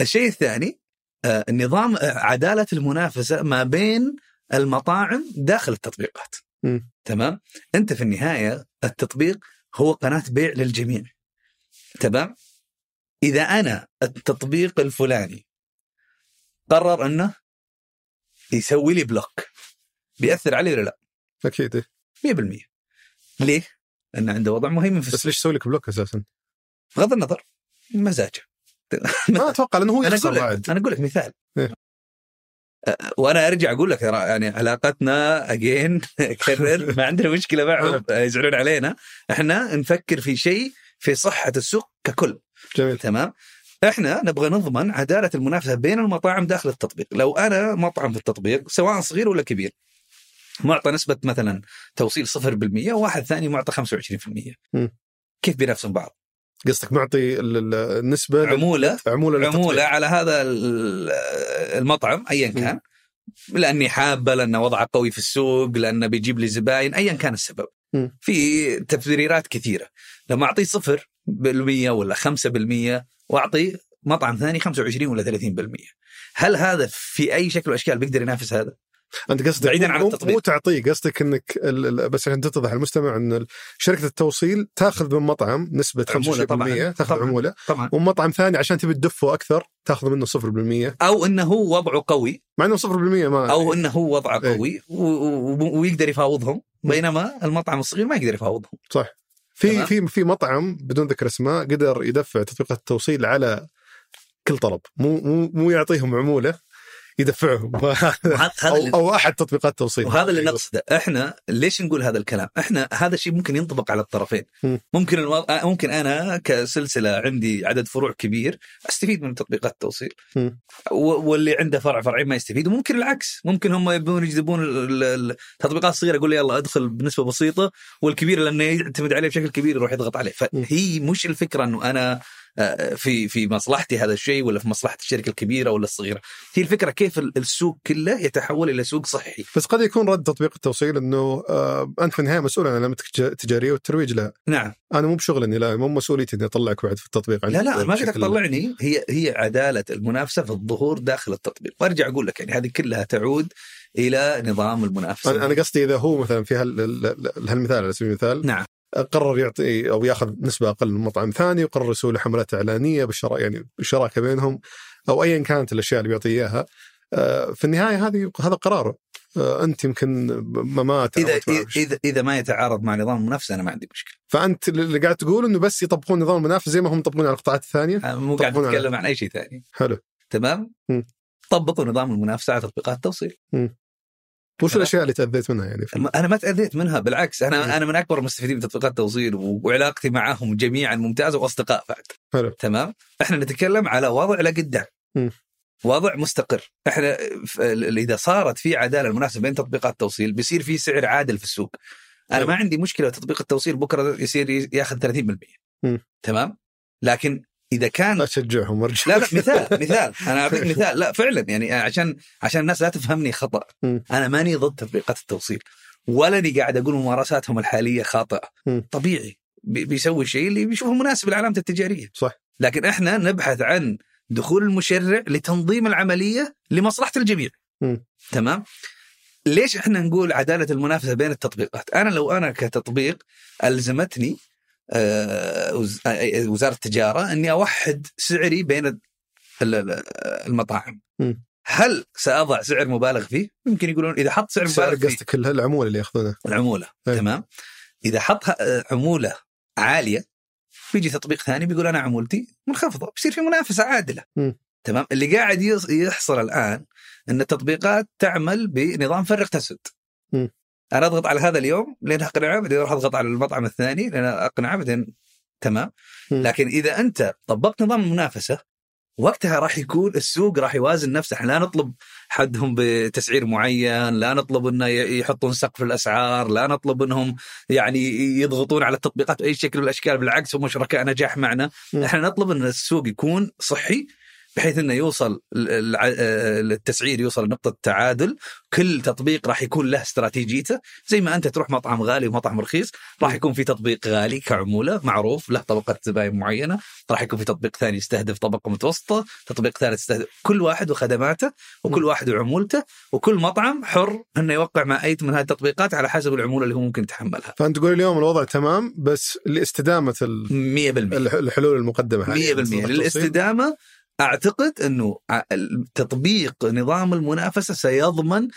[SPEAKER 2] الشيء الثاني آه نظام عدالة المنافسة ما بين المطاعم داخل التطبيقات
[SPEAKER 1] م.
[SPEAKER 2] تمام أنت في النهاية التطبيق هو قناة بيع للجميع تمام إذا أنا التطبيق الفلاني قرر أنه يسوي لي block بيأثر علي ولا لا؟
[SPEAKER 1] أكيد
[SPEAKER 2] 100% ليه؟ لأنه عنده وضع مهيمن في
[SPEAKER 1] بس ليش يسوي لك block أساسا؟
[SPEAKER 2] بغض النظر مزاجه
[SPEAKER 1] ما أتوقع لأنه هو يخسر بعد
[SPEAKER 2] أنا أقول لك مثال.
[SPEAKER 1] إيه.
[SPEAKER 2] وأنا أرجع أقول لك ترى يعني علاقتنا اجين كرر ما عندنا مشكلة معهم يزعلون علينا. إحنا نفكر في شيء في صحة السوق ككل.
[SPEAKER 1] جميل.
[SPEAKER 2] تمام؟ إحنا نبغى نضمن عدالة المنافسة بين المطاعم داخل التطبيق. لو أنا مطعم في التطبيق سواء صغير ولا كبير معطى نسبة مثلا توصيل 0% وواحد ثاني معطى 25%
[SPEAKER 1] م.
[SPEAKER 2] كيف بينافسون بعض؟
[SPEAKER 1] قصدك معطي ال- ال- النسبة
[SPEAKER 2] عمولة
[SPEAKER 1] عمولة للتطبيق.
[SPEAKER 2] عمولة على هذا ال- المطعم ايا كان لأني حابة لأنه وضعه قوي في السوق لأنه بيجيب لي زباين ايا كان السبب
[SPEAKER 1] م.
[SPEAKER 2] في تبريرات كثيرة لما اعطيه صفر بالمية ولا خمسة بالمية وأعطي مطعم ثاني 25 ولا 30% هل هذا في أي شكل واشكال بيقدر ينافس هذا؟
[SPEAKER 1] أنت قصدك
[SPEAKER 2] بعيداً عن التطبيق.
[SPEAKER 1] مو تعطيه قصدك إنك بس عشان تتضح المستمع إن شركة التوصيل تأخذ من مطعم نسبة 25%
[SPEAKER 2] عمولة طبعاً.
[SPEAKER 1] تأخذ
[SPEAKER 2] طبعاً.
[SPEAKER 1] عمولة
[SPEAKER 2] طبعا
[SPEAKER 1] ومطعم ثاني عشان تبي تدفه أكثر تأخذ منه 0%
[SPEAKER 2] أو إنه هو وضعه قوي
[SPEAKER 1] مع إنه 0% ما
[SPEAKER 2] أو إنه هو وضعه
[SPEAKER 1] إيه.
[SPEAKER 2] قوي ويقدر يفاوضهم بينما المطعم الصغير ما يقدر يفاوضهم
[SPEAKER 1] صح في. في في مطعم بدون ذكر أسماء قدر يدفع تطبيقات التوصيل على كل طلب مو مو مو يعطيهم عمولة يدفعهم.
[SPEAKER 2] هذا أو,
[SPEAKER 1] أو أحد تطبيقات التوصيل
[SPEAKER 2] وهذا اللي نقصده. إحنا ليش نقول هذا الكلام؟ إحنا هذا الشيء ممكن ينطبق على الطرفين.
[SPEAKER 1] مم.
[SPEAKER 2] ممكن ألو... ممكن أنا كسلسلة عندي عدد فروع كبير أستفيد من تطبيقات التوصيل. و... واللي عنده فرع فرعين ما يستفيد. وممكن العكس. ممكن هم يبون يجذبون ال- ال- التطبيقات الصغيرة يقول لي يلا أدخل بنسبة بسيطة والكبير لأنه يعتمد عليه بشكل كبير يروح يضغط عليه. فهي مش الفكرة إنه أنا آه، في في مصلحتي هذا الشيء ولا في مصلحة الشركة الكبيرة ولا الصغيرة. هي الفكرة كيف ال- السوق كله يتحول إلى سوق صحي.
[SPEAKER 1] بس قد يكون رد تطبيق التوصيل إنه آه أنت في النهاية مسؤول عن علامتك التج- التجارية والترويج. لها
[SPEAKER 2] نعم.
[SPEAKER 1] أنا مو بشغل اني لا مو مسؤوليتي إني أطلعك بعد في التطبيق.
[SPEAKER 2] لا لا ما قلت تطلعني هي هي عدالة المنافسة في الظهور داخل التطبيق. وأرجع أقول لك يعني هذه كلها تعود إلى نظام
[SPEAKER 1] المنافسة. أنا قصدي إذا هو مثلا في هال- ال- ال- هالمثال على سبيل المثال.
[SPEAKER 2] نعم.
[SPEAKER 1] قرر يعطي أو ياخذ نسبة أقل من مطعم ثاني وقرر يسوي له حملات إعلانية بالشراء يعني بالشراكه بينهم أو ايا كانت الأشياء اللي بيعطي إياها. آه، في النهاية هذه هذا قراره آه، أنت يمكن ما ما
[SPEAKER 2] اذا اذا اذا ما يتعارض مع نظام المنافسة أنا ما عندي مشكلة.
[SPEAKER 1] فأنت اللي قاعد تقول إنه بس يطبقون نظام المنافسة زي ما هم يطبقون على القطاعات
[SPEAKER 2] الثانية؟ مو قاعد أتكلم عن أي شيء ثاني.
[SPEAKER 1] حلو.
[SPEAKER 2] تمام؟
[SPEAKER 1] مم.
[SPEAKER 2] طبقوا نظام المنافسة على تطبيقات التوصيل.
[SPEAKER 1] وش. الأشياء اللي تأذيت منها يعني في
[SPEAKER 2] أنا ما تأذيت منها بالعكس. أنا أنا من أكبر المستفيدين من تطبيقات التوصيل وعلاقتي معهم جميعا ممتازة وأصدقاء بعد
[SPEAKER 1] حلو
[SPEAKER 2] تمام إحنا نتكلم على وضع لقدام. وضع مستقر إحنا إذا صارت في عدالة المنافسه بين تطبيقات التوصيل بيصير في سعر عادل في السوق أنا
[SPEAKER 1] حلو.
[SPEAKER 2] ما عندي مشكلة تطبيق التوصيل بكرة يصير ياخذ 30%
[SPEAKER 1] مم.
[SPEAKER 2] تمام لكن إذا كان
[SPEAKER 1] اشجعهم وارجع
[SPEAKER 2] لا لا مثال مثال. أنا أعطيك مثال. لا فعلا. يعني عشان عشان الناس لا تفهمني
[SPEAKER 1] خطأ.
[SPEAKER 2] أنا ماني ضد تطبيقات التوصيل. ولا اني قاعد أقول ممارساتهم الحالية
[SPEAKER 1] خاطئة.
[SPEAKER 2] طبيعي. بي- بيسوي الشيء اللي بيشوفه مناسب لعلامته التجارية.
[SPEAKER 1] صح.
[SPEAKER 2] لكن إحنا نبحث عن دخول المشرع لتنظيم العملية لمصلحة الجميع. تمام؟ ليش إحنا نقول عدالة المنافسة بين التطبيقات؟ أنا لو أنا كتطبيق ألزمتني وزارة التجارة إني أوحد سعري بين ال- ال- المطاعم
[SPEAKER 1] مم.
[SPEAKER 2] هل سأضع سعر مبالغ فيه؟ يمكن يقولون إذا حط سعر مبالغ فيه
[SPEAKER 1] قصدك ال- العمولة اللي يأخذونها
[SPEAKER 2] العمولة
[SPEAKER 1] إيه.
[SPEAKER 2] تمام إذا حط عمولة عالية بيجي تطبيق ثاني بيقول أنا عمولتي منخفضة بيصير في منافسة عادلة
[SPEAKER 1] مم.
[SPEAKER 2] تمام اللي قاعد يحصل الآن إن التطبيقات تعمل بنظام فرق تسد
[SPEAKER 1] مم.
[SPEAKER 2] أنا أضغط على هذا اليوم لين اقنعه بعدين أروح أضغط على المطعم الثاني لين أقنعه بعدين تمام. لكن إذا أنت طبقت نظام المنافسة وقتها راح يكون السوق راح يوازن نفسه إحنا لا نطلب حدهم بتسعير معين لا نطلب إنه يحطون سقف الاسعار لا نطلب إنهم يعني يضغطون على التطبيقات بأي شكل من الأشكال بالعكس هم شركاء نجاح معنا. إحنا نطلب إن السوق يكون صحي بحيث إنه يوصل الع- آه، التسعير يوصل لنقطة تعادل. كل تطبيق راح يكون له استراتيجيته. زي ما أنت تروح مطعم غالي ومطعم رخيص راح يكون في تطبيق غالي كعمولة معروف له طبقة زباين معينة. راح يكون في تطبيق ثاني يستهدف طبقة متوسطة تطبيق ثالث يستهدف كل واحد وخدماته وكل واحد وعمولته وكل مطعم حر إنه يوقع مع أي من هذه التطبيقات على حسب العمولة اللي هو ممكن يتحملها.
[SPEAKER 1] فأنت تقول اليوم الوضع تمام بس لاستدامة ال-
[SPEAKER 2] 100%
[SPEAKER 1] الح- الحلول المقدمة
[SPEAKER 2] 100%
[SPEAKER 1] حالياً. التوصيل.
[SPEAKER 2] للاستدامة أعتقد إنه تطبيق نظام المنافسة سيضمن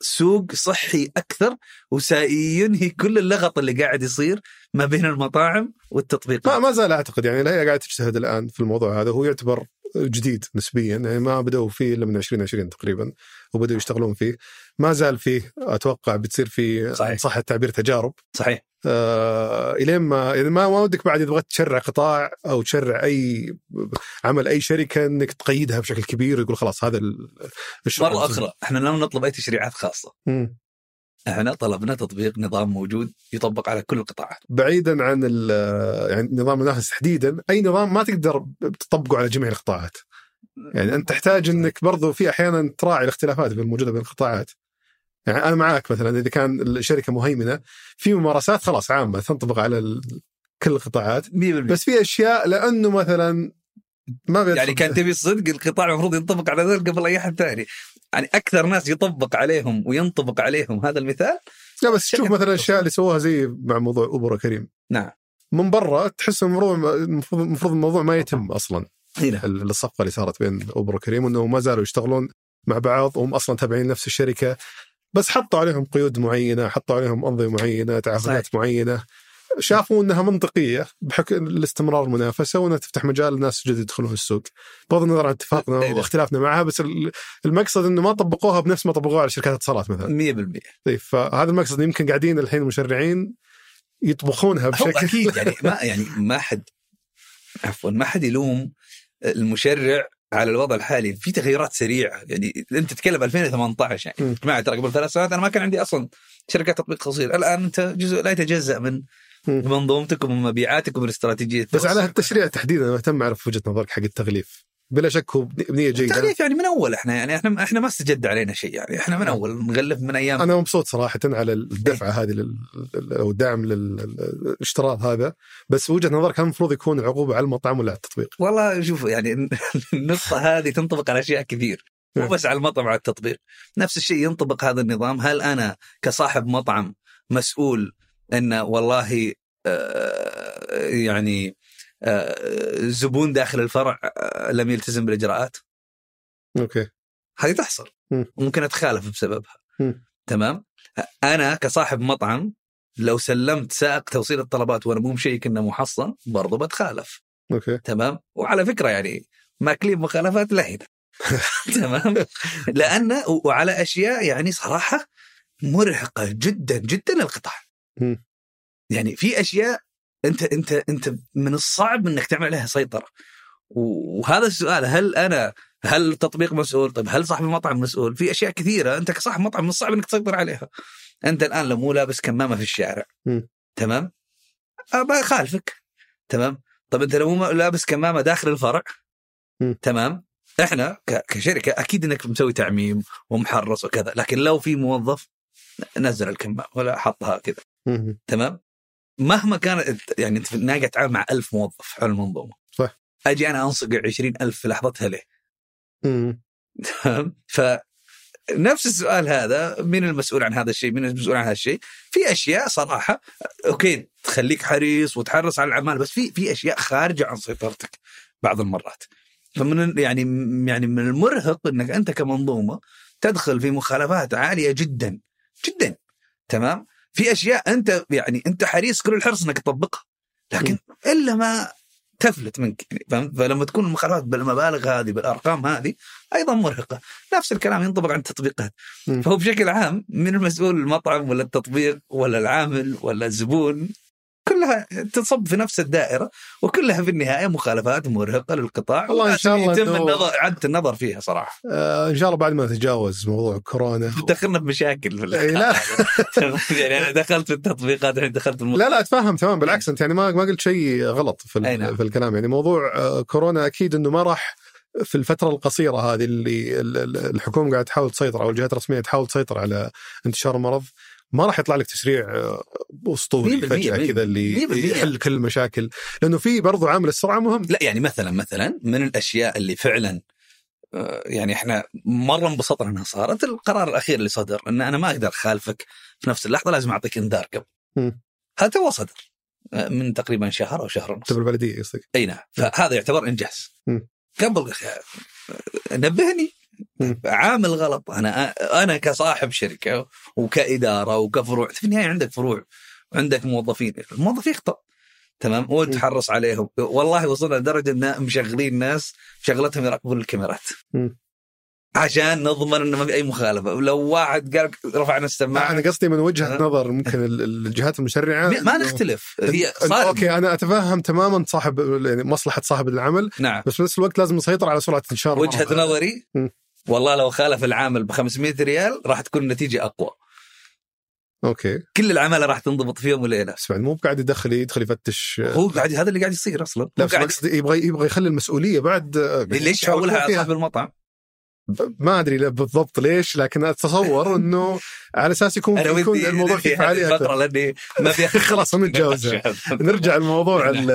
[SPEAKER 2] سوق صحي أكثر وسينهي كل اللغط اللي قاعد يصير ما بين المطاعم
[SPEAKER 1] ما
[SPEAKER 2] والتطبيقات.
[SPEAKER 1] ما زال أعتقد يعني هي قاعدة تجتهد الآن في الموضوع هذا. هو يعتبر جديد نسبيا يعني ما بدأوا فيه إلا من 2020 تقريبا وبدأوا يشتغلون فيه. ما زال فيه أتوقع بتصير فيه
[SPEAKER 2] صحيح.
[SPEAKER 1] صح التعبير تجارب.
[SPEAKER 2] صحيح.
[SPEAKER 1] إلين ما يعني ما ما ودك بعد إذا بغيت تشرع قطاع أو تشرع أي عمل أي شركة إنك تقيدها بشكل كبير ويقول خلاص هذا ال- الشغل
[SPEAKER 2] مرة أخرى إحنا لم نطلب أي تشريعات خاصة.
[SPEAKER 1] مم.
[SPEAKER 2] إحنا طلبنا تطبيق نظام موجود يطبق على كل القطاعات.
[SPEAKER 1] بعيدا عن يعني نظام المنافسه تحديدا أي نظام ما تقدر تطبقه على جميع القطاعات. يعني أنت تحتاج إنك برضو في أحيانا تراعي الاختلافات الموجوده بين القطاعات. يعني أنا معاك مثلا إذا كان الشركة مهيمنة في ممارسات خلاص عامة تنطبق على ال- كل القطاعات.
[SPEAKER 2] 100%
[SPEAKER 1] بس في أشياء لأنه مثلا ما بيدخل
[SPEAKER 2] يعني كان تبي الصدق القطاع المفروض ينطبق على ذلك قبل أي احد ثاني. يعني أكثر ناس يطبق عليهم وينطبق عليهم هذا المثال؟
[SPEAKER 1] لا بس شوف مثلا الأشياء اللي سووها زي مع موضوع اوبر كريم
[SPEAKER 2] نعم.
[SPEAKER 1] من برا تحس المفروض المفروض الموضوع ما يتم أصلا.
[SPEAKER 2] هنا
[SPEAKER 1] ال- الصفقة اللي صارت بين اوبر وكريم وانه ما زالوا يشتغلون مع بعض وهم أصلا تابعين نفس الشركة. بس حطوا عليهم قيود معينة حطوا عليهم أنظمة معينة تعهدات
[SPEAKER 2] صحيح.
[SPEAKER 1] معينة شافوا إنها منطقية بحكم الاستمرار المنافسة وإنها تفتح مجال لناس جدد يدخلون السوق بغض النظر عن اتفاقنا
[SPEAKER 2] إيه.
[SPEAKER 1] واختلافنا معها بس ال- المقصد إنه ما طبقوها بنفس ما طبقوها على شركات الاتصالات مثلا
[SPEAKER 2] 100%
[SPEAKER 1] طيب فهذا المقصد يمكن قاعدين الحين المشرعين يطبخونها بشكل
[SPEAKER 2] أكيد يعني ما يعني ما حد عفوا ما حد يلوم المشرع على الوضع الحالي في تغيرات سريعة يعني أنت تتكلم 2018 يعني
[SPEAKER 1] م.
[SPEAKER 2] جماعة ترى قبل ثلاث سنوات أنا ما كان عندي أصلا شركات تطبيق قصير الآن أنت جزء لا يتجزأ من. منظومتك ومن مبيعاتك ومن استراتيجيه
[SPEAKER 1] بس على التشريع تحديدا أنا مهتم أعرف وجهة نظرك حق التغليف بلا شك هو بني- بنية جيدة.
[SPEAKER 2] التغليف يعني من أول إحنا يعني إحنا إحنا ما استجد علينا شيء يعني. إحنا من أول نغلف من أيام.
[SPEAKER 1] أنا مبسوط صراحة على الدفعة هذه لل... أو الدعم للاشتراط هذا. بس وجهة نظرك هل المفروض يكون العقوبه على المطعم ولا على التطبيق؟
[SPEAKER 2] والله شوف يعني النقطة هذه تنطبق على أشياء كثير. مو
[SPEAKER 1] نعم.
[SPEAKER 2] بس على المطعم على التطبيق. نفس الشيء ينطبق هذا النظام. هل أنا كصاحب مطعم مسؤول أن والله آه، يعني زبون داخل الفرع آه، لم يلتزم بالإجراءات.
[SPEAKER 1] أوكي.
[SPEAKER 2] هذه تحصل.
[SPEAKER 1] مم.
[SPEAKER 2] ممكن أتخالف بسببها. تمام؟ أنا كصاحب مطعم لو سلمت سائق توصيل الطلبات وأنا مو مشيّك انه محصن برضو بتخالف.
[SPEAKER 1] أوكي.
[SPEAKER 2] تمام؟ وعلى فكرة يعني ماكلين مخالفات لهنا تمام؟ لأن وعلى أشياء يعني صراحة مرهقة جدا جدا للقطاع. يعني في أشياء أنت أنت أنت من الصعب إنك تعمل عليها سيطرة وهذا السؤال هل أنا هل التطبيق مسؤول؟ طيب هل صاحب المطعم مسؤول؟ في أشياء كثيرة أنت كصاحب مطعم من الصعب إنك تسيطر عليها. أنت الآن لو مو لابس كمامة في الشارع
[SPEAKER 1] مم.
[SPEAKER 2] تمام؟ ابى اخالفك تمام؟ طب أنت لو مو لابس كمامة داخل الفرع
[SPEAKER 1] مم.
[SPEAKER 2] تمام؟ إحنا كشركة أكيد إنك مسوي تعميم ومحرص وكذا، لكن لو في موظف نزل الكمامة ولا حطها كذا. تمام؟ مهما كانت يعني انت في النهايه تتعامل مع ألف موظف على المنظومة
[SPEAKER 1] صح.
[SPEAKER 2] أجي أنا انصقع 20000 في لحظتها ليه؟ تمام؟ فنفس السؤال هذا مين المسؤول عن هذا الشيء؟ مين المسؤول عن هذا الشيء؟ في أشياء صراحة أوكي تخليك حريص وتحرص على الأعمال بس في في أشياء خارجه عن سيطرتك بعض المرات. فمن يعني يعني من المرهق إنك أنت كمنظومة تدخل في مخالفات عالية جدا جدا تمام؟ في أشياء أنت يعني أنت حريص كل الحرص إنك تطبقها لكن إلا ما تفلت منك فهمت؟ فلما تكون المخالفات بالمبالغ هذه بالأرقام هذه أيضا مرهقة نفس الكلام ينطبق على التطبيقات. فهو بشكل عام من المسؤول المطعم ولا التطبيق ولا العامل ولا الزبون كلها تصب في نفس الدائرة وكلها في النهاية مخالفات مرهقة للقطاع
[SPEAKER 1] والله إن شاء الله
[SPEAKER 2] يتم النظر اعاده النظر فيها صراحة.
[SPEAKER 1] آه إن شاء الله بعد ما نتجاوز موضوع كورونا.
[SPEAKER 2] دخلنا بمشاكل في
[SPEAKER 1] لا.
[SPEAKER 2] يعني أنا دخلت في التطبيقات الحين دخلت في الم...
[SPEAKER 1] لا لا اتفهم تمام بالعكس أنت يعني ما ما قلت شيء غلط في,
[SPEAKER 2] نعم.
[SPEAKER 1] في الكلام. يعني موضوع آه، كورونا أكيد إنه ما راح في الفترة القصيرة هذه اللي ال- ال- الحكومة قاعدة تحاول تسيطر أو الجهات الرسمية تحاول تسيطر على انتشار المرض. ما راح يطلع لك تشريع آه، اسطوري
[SPEAKER 2] 100%
[SPEAKER 1] فجأة كذا اللي
[SPEAKER 2] 100%.
[SPEAKER 1] يحل كل المشاكل لأنه في برضو عامل السرعة مهم
[SPEAKER 2] لا يعني مثلا مثلا من الأشياء اللي فعلا آه، يعني إحنا مرة انبسطنا انها صارت القرار الأخير اللي صدر إن أنا ما أقدر أخالفك في نفس اللحظة لازم أعطيك إنذار قبل. هذا تو صدر آه، من تقريبا شهر أو شهر ونص
[SPEAKER 1] البلديه قصدك
[SPEAKER 2] أي نعم فهذا يعتبر
[SPEAKER 1] إنجاز.
[SPEAKER 2] قبل نبهني. عامل غلط. أنا أنا كصاحب شركة وكإدارة وكفروع في النهاية عندك فروع عندك موظفين. الموظف يخطأ. تمام؟ وتحرص عليهم والله وصلنا لدرجة إن مشغلين ناس شغلتهم يراقبون الكاميرات. عشان نضمن إنه ما في أي مخالفة. ولو واحد قال رفعنا السماعة.
[SPEAKER 1] أنا قصدي من وجهة
[SPEAKER 2] أه.
[SPEAKER 1] نظر ممكن ال- ال- الجهات المشرعة
[SPEAKER 2] ما نختلف. هي صار
[SPEAKER 1] أوكي أنا أتفهم تماما صاحب يعني مصلحة صاحب العمل.
[SPEAKER 2] نعم.
[SPEAKER 1] بس في نفس الوقت لازم نسيطر على سرعة انتشار وجهة.
[SPEAKER 2] نظري. والله لو خالف العامل ب 500 ريال راح تكون النتيجة أقوى.
[SPEAKER 1] أوكي.
[SPEAKER 2] كل العماله راح تنضبط في يوم وليله
[SPEAKER 1] بس بعد مو قاعد يدخل يدخل يفتش.
[SPEAKER 2] هو قاعد هذا اللي قاعد يصير أصلا.
[SPEAKER 1] لا بس
[SPEAKER 2] قاعد
[SPEAKER 1] يبغى يبغى يخلي المسؤولية بعد.
[SPEAKER 2] ليش يحولها على صاحب المطعم؟
[SPEAKER 1] ما أدري بالضبط ليش لكن أتصور إنه على أساس يكون
[SPEAKER 2] أنا
[SPEAKER 1] يكون الموضوع
[SPEAKER 2] في
[SPEAKER 1] فعاليه الفترة.
[SPEAKER 2] لأني ما في
[SPEAKER 1] خلاص نتجاوزها نرجع لموضوع ال-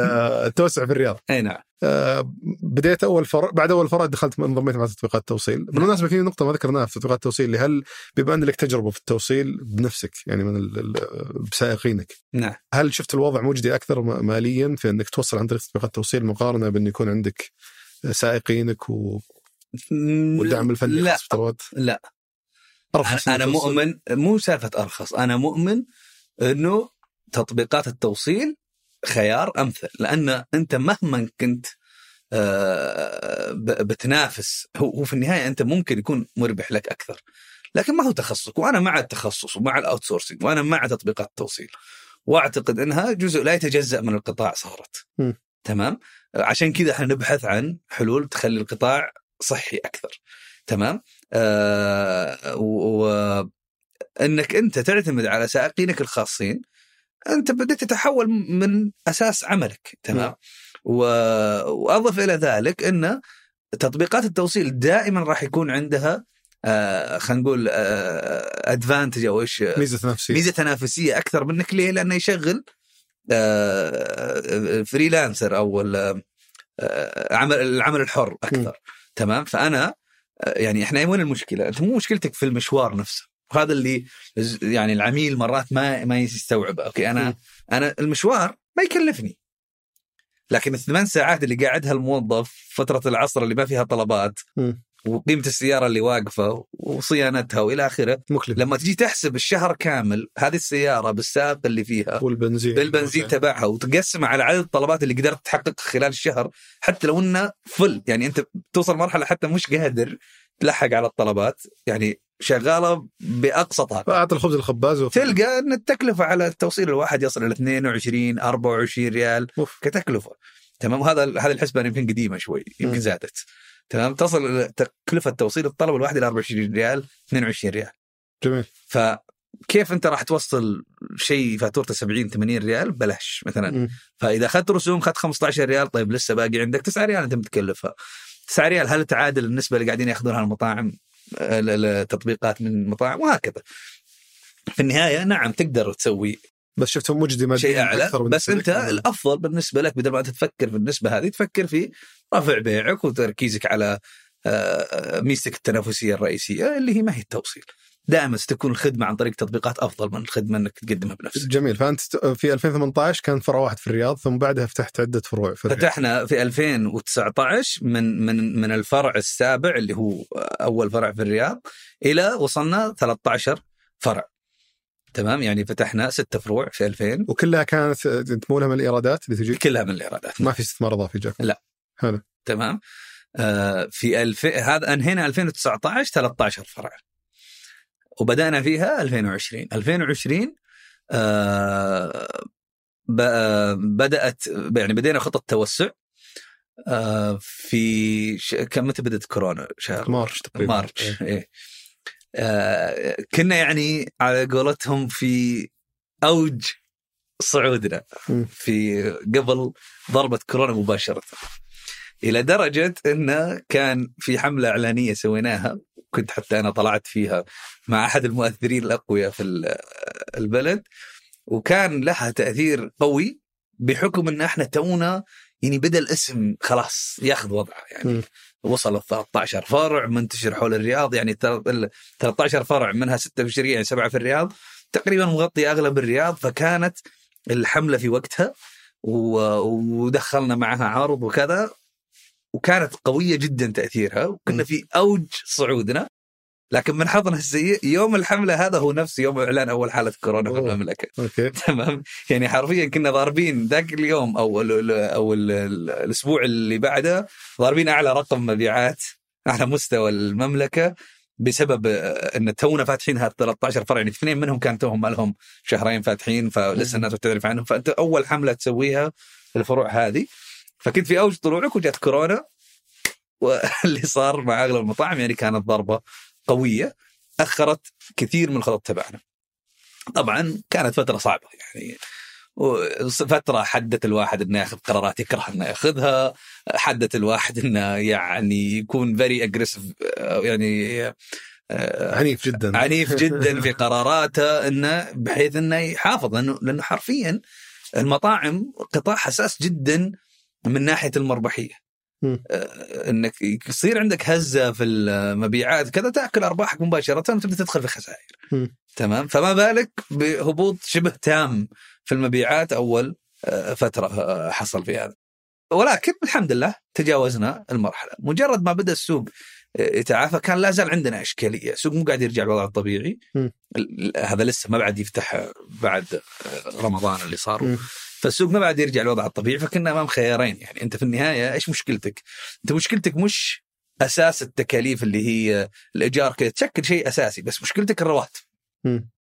[SPEAKER 1] التوسع في الرياض.
[SPEAKER 2] أي نعم.
[SPEAKER 1] آه، بديت أول فرع بعد أول فرع دخلت انضميت مع تطبيقات التوصيل. بالمناسبة في نقطة ما ذكرناها في تطبيقات التوصيل اللي هل بما ان لك تجربة في التوصيل بنفسك يعني من بسائقينك
[SPEAKER 2] نعم.
[SPEAKER 1] هل شفت الوضع مجدي أكثر ماليا في أنك توصل عن طريق تطبيقات التوصيل مقارنة بأن يكون عندك سائقينك و- والدعم الفني
[SPEAKER 2] لا؟ لا
[SPEAKER 1] أرخص
[SPEAKER 2] أنا؟ مؤمن مو سالفة أرخص أنا مؤمن إنه تطبيقات التوصيل خيار أمثل لأن أنت مهما كنت آه، بتنافس هو هو في النهاية أنت ممكن يكون مربح لك أكثر لكن ما هو تخصصك وأنا مع التخصص ومع ال outsourcing وأنا مع تطبيقات التوصيل وأعتقد أنها جزء لا يتجزأ من القطاع صارت
[SPEAKER 1] م.
[SPEAKER 2] تمام عشان كذا إحنا نبحث عن حلول تخلي القطاع صحي أكثر. تمام؟ آه و و- إنك أنت تعتمد على سائقينك الخاصين أنت بديت تتحول من أساس عملك. تمام؟ و... وأضف إلى ذلك إن تطبيقات التوصيل دائما راح يكون عندها آه خلينا نقول advantage أو إيش؟
[SPEAKER 1] ميزة نفسيه
[SPEAKER 2] ميزة تنافسية أكثر منك ليه؟ لأنه يشغل آه، freelancer أو ال- آه، عمل العمل الحر أكثر. تمام فأنا آه، يعني إحنا وين المشكلة؟ أنت مو مشكلتك في المشوار نفسه وهذا اللي يعني العميل مرات ما ما يستوعبه أوكي أنا
[SPEAKER 1] م.
[SPEAKER 2] أنا المشوار ما يكلفني لكن الثمان ساعات اللي قاعدها الموظف فترة العصر اللي ما فيها طلبات
[SPEAKER 1] م.
[SPEAKER 2] وقيمة السيارة اللي واقفة وصيانتها وإلى آخره.
[SPEAKER 1] مكلف.
[SPEAKER 2] لما تجي تحسب الشهر كامل هذه السيارة بالسائق اللي فيها
[SPEAKER 1] والبنزين.
[SPEAKER 2] بالبنزين تبعها وتقسمها على عدد الطلبات اللي قدرت تحقق خلال الشهر حتى لو إنه فل يعني أنت توصل مرحلة حتى مش قادر تلحق على الطلبات يعني شغالة بأقصى طاقة.
[SPEAKER 1] فأعطي الخبز الخباز وف-
[SPEAKER 2] تلقى إن التكلفة على التوصيل الواحد يصل إلى 22 24 ريال
[SPEAKER 1] أوف.
[SPEAKER 2] كتكلفة. تمام؟ هذا هذه الحسبة يمكن قديمة شوي يمكن. زادت. تمام؟ تصل تكلفه توصيل الطلب الواحد إلى 24 ريال 22 ريال.
[SPEAKER 1] جميل.
[SPEAKER 2] فكيف أنت راح توصل شيء فاتورته 70 80 ريال؟ بلاش مثلا.
[SPEAKER 1] م.
[SPEAKER 2] فإذا أخذت رسوم أخذت 15 ريال طيب لسه باقي عندك 9 ريال أنت متكلفها 9 ريال هل تعادل النسبة اللي قاعدين يأخذونها المطاعم آه، ال- التطبيقات من المطاعم؟ وهكذا. في النهاية نعم تقدر تسوي
[SPEAKER 1] بس شفته مجدي ماديا
[SPEAKER 2] شيء
[SPEAKER 1] أعلى
[SPEAKER 2] بس. أنت الأفضل بالنسبة لك بدل ما أنت تفكر في النسبة هذه تفكر في رفع بيعك وتركيزك على آه، ميزتك التنافسية الرئيسية اللي هي ما هي التوصيل. دائما ستكون الخدمة عن طريق تطبيقات أفضل من الخدمة إنك تقدمها بنفسك.
[SPEAKER 1] جميل. فأنت في 2018 كان فرع واحد في الرياض ثم بعدها فتحت عدة فروع في الرياض.
[SPEAKER 2] فتحنا في 2019 من من من الفرع السابع اللي هو أول فرع في الرياض إلى وصلنا 13 فرع. تمام؟ يعني فتحنا ست فروع في 2000
[SPEAKER 1] وكلها كانت تمولها من الإيرادات اللي تجي
[SPEAKER 2] كلها من الإيرادات.
[SPEAKER 1] ما في استثمار إضافي جاك
[SPEAKER 2] لا.
[SPEAKER 1] حلو.
[SPEAKER 2] تمام؟ آه في ألف... هذا انهينا 2019 13 فرع وبدأنا فيها 2020 2020 آه ب... بدأت يعني بدينا خطه توسع آه في ش... كم متى بدأت كورونا؟ شهر
[SPEAKER 1] مارش تقريبا.
[SPEAKER 2] مارش إيه. آه كنا يعني على قولتهم في أوج صعودنا. في قبل ضربة كورونا مباشرة إلى درجة انه كان في حملة إعلانية سويناها كنت حتى أنا طلعت فيها مع أحد المؤثرين الأقوياء في ال- البلد وكان لها تأثير قوي بحكم إن إحنا تونا يعني بدأ الاسم خلاص ياخذ وضعه يعني. وصل ال 13 فرع منتشر حول الرياض يعني تل- ال 13 فرع منها ستة في الشرقيه يعني سبعة في الرياض تقريبا مغطي أغلب الرياض فكانت الحملة في وقتها ودخلنا معها عرض وكذا وكانت قوية جدا تأثيرها وكنا في أوج صعودنا لكن من حظنا السيء يوم الحملة هذا هو نفس يوم إعلان أول حالة كورونا في. المملكة.
[SPEAKER 1] أوكي.
[SPEAKER 2] تمام؟ يعني حرفيا كنا ضاربين ذاك اليوم أو ال ال أو ال ال الأسبوع اللي بعده ضاربين أعلى رقم مبيعات على مستوى المملكة بسبب إن تونا فاتحين هذا 13 فرع. يعني اثنين منهم كان توهم لهم شهرين فاتحين فلسه الناس تعرف عنهم. فأنت أول حملة تسويها في الفروع هذه. فكنت في أوج طلوعك وجت كورونا واللي صار مع أغلب المطاعم يعني كانت ضربة قوية أخرت كثير من الخطط تبعنا. طبعا كانت فترة صعبة يعني وفتره حدت الواحد إنه ياخذ قرارات يكره إنه ياخذها حدت الواحد إنه يعني يكون very aggressive يعني آه،
[SPEAKER 1] عنيف جدا
[SPEAKER 2] عنيف جدا في قراراته إنه بحيث إنه يحافظ لأنه لأنه حرفيا المطاعم قطاع حساس جدا من ناحية
[SPEAKER 1] المربحية.
[SPEAKER 2] آه، إنك يصير عندك هزة في المبيعات كذا تأكل أرباحك مباشرة وتبدأ تدخل في خسائر. تمام؟ فما بالك بهبوط شبه تام في المبيعات أول آه، فترة آه، حصل في هذا. ولكن الحمد لله تجاوزنا المرحلة. مجرد ما بدأ السوق آه، يتعافى كان لا زال عندنا إشكالية. السوق مو قاعد يرجع للوضع الطبيعي. ال- هذا لسه ما بعد يفتح بعد آه، رمضان اللي صار.
[SPEAKER 1] مم.
[SPEAKER 2] فالسوق ما بعد يرجع للوضع الطبيعي فكنا أمام خيارين يعني أنت في النهاية إيش مشكلتك؟ أنت مشكلتك مش أساس التكاليف اللي هي الإيجار كذا تشكل شيء أساسي بس مشكلتك الرواتب.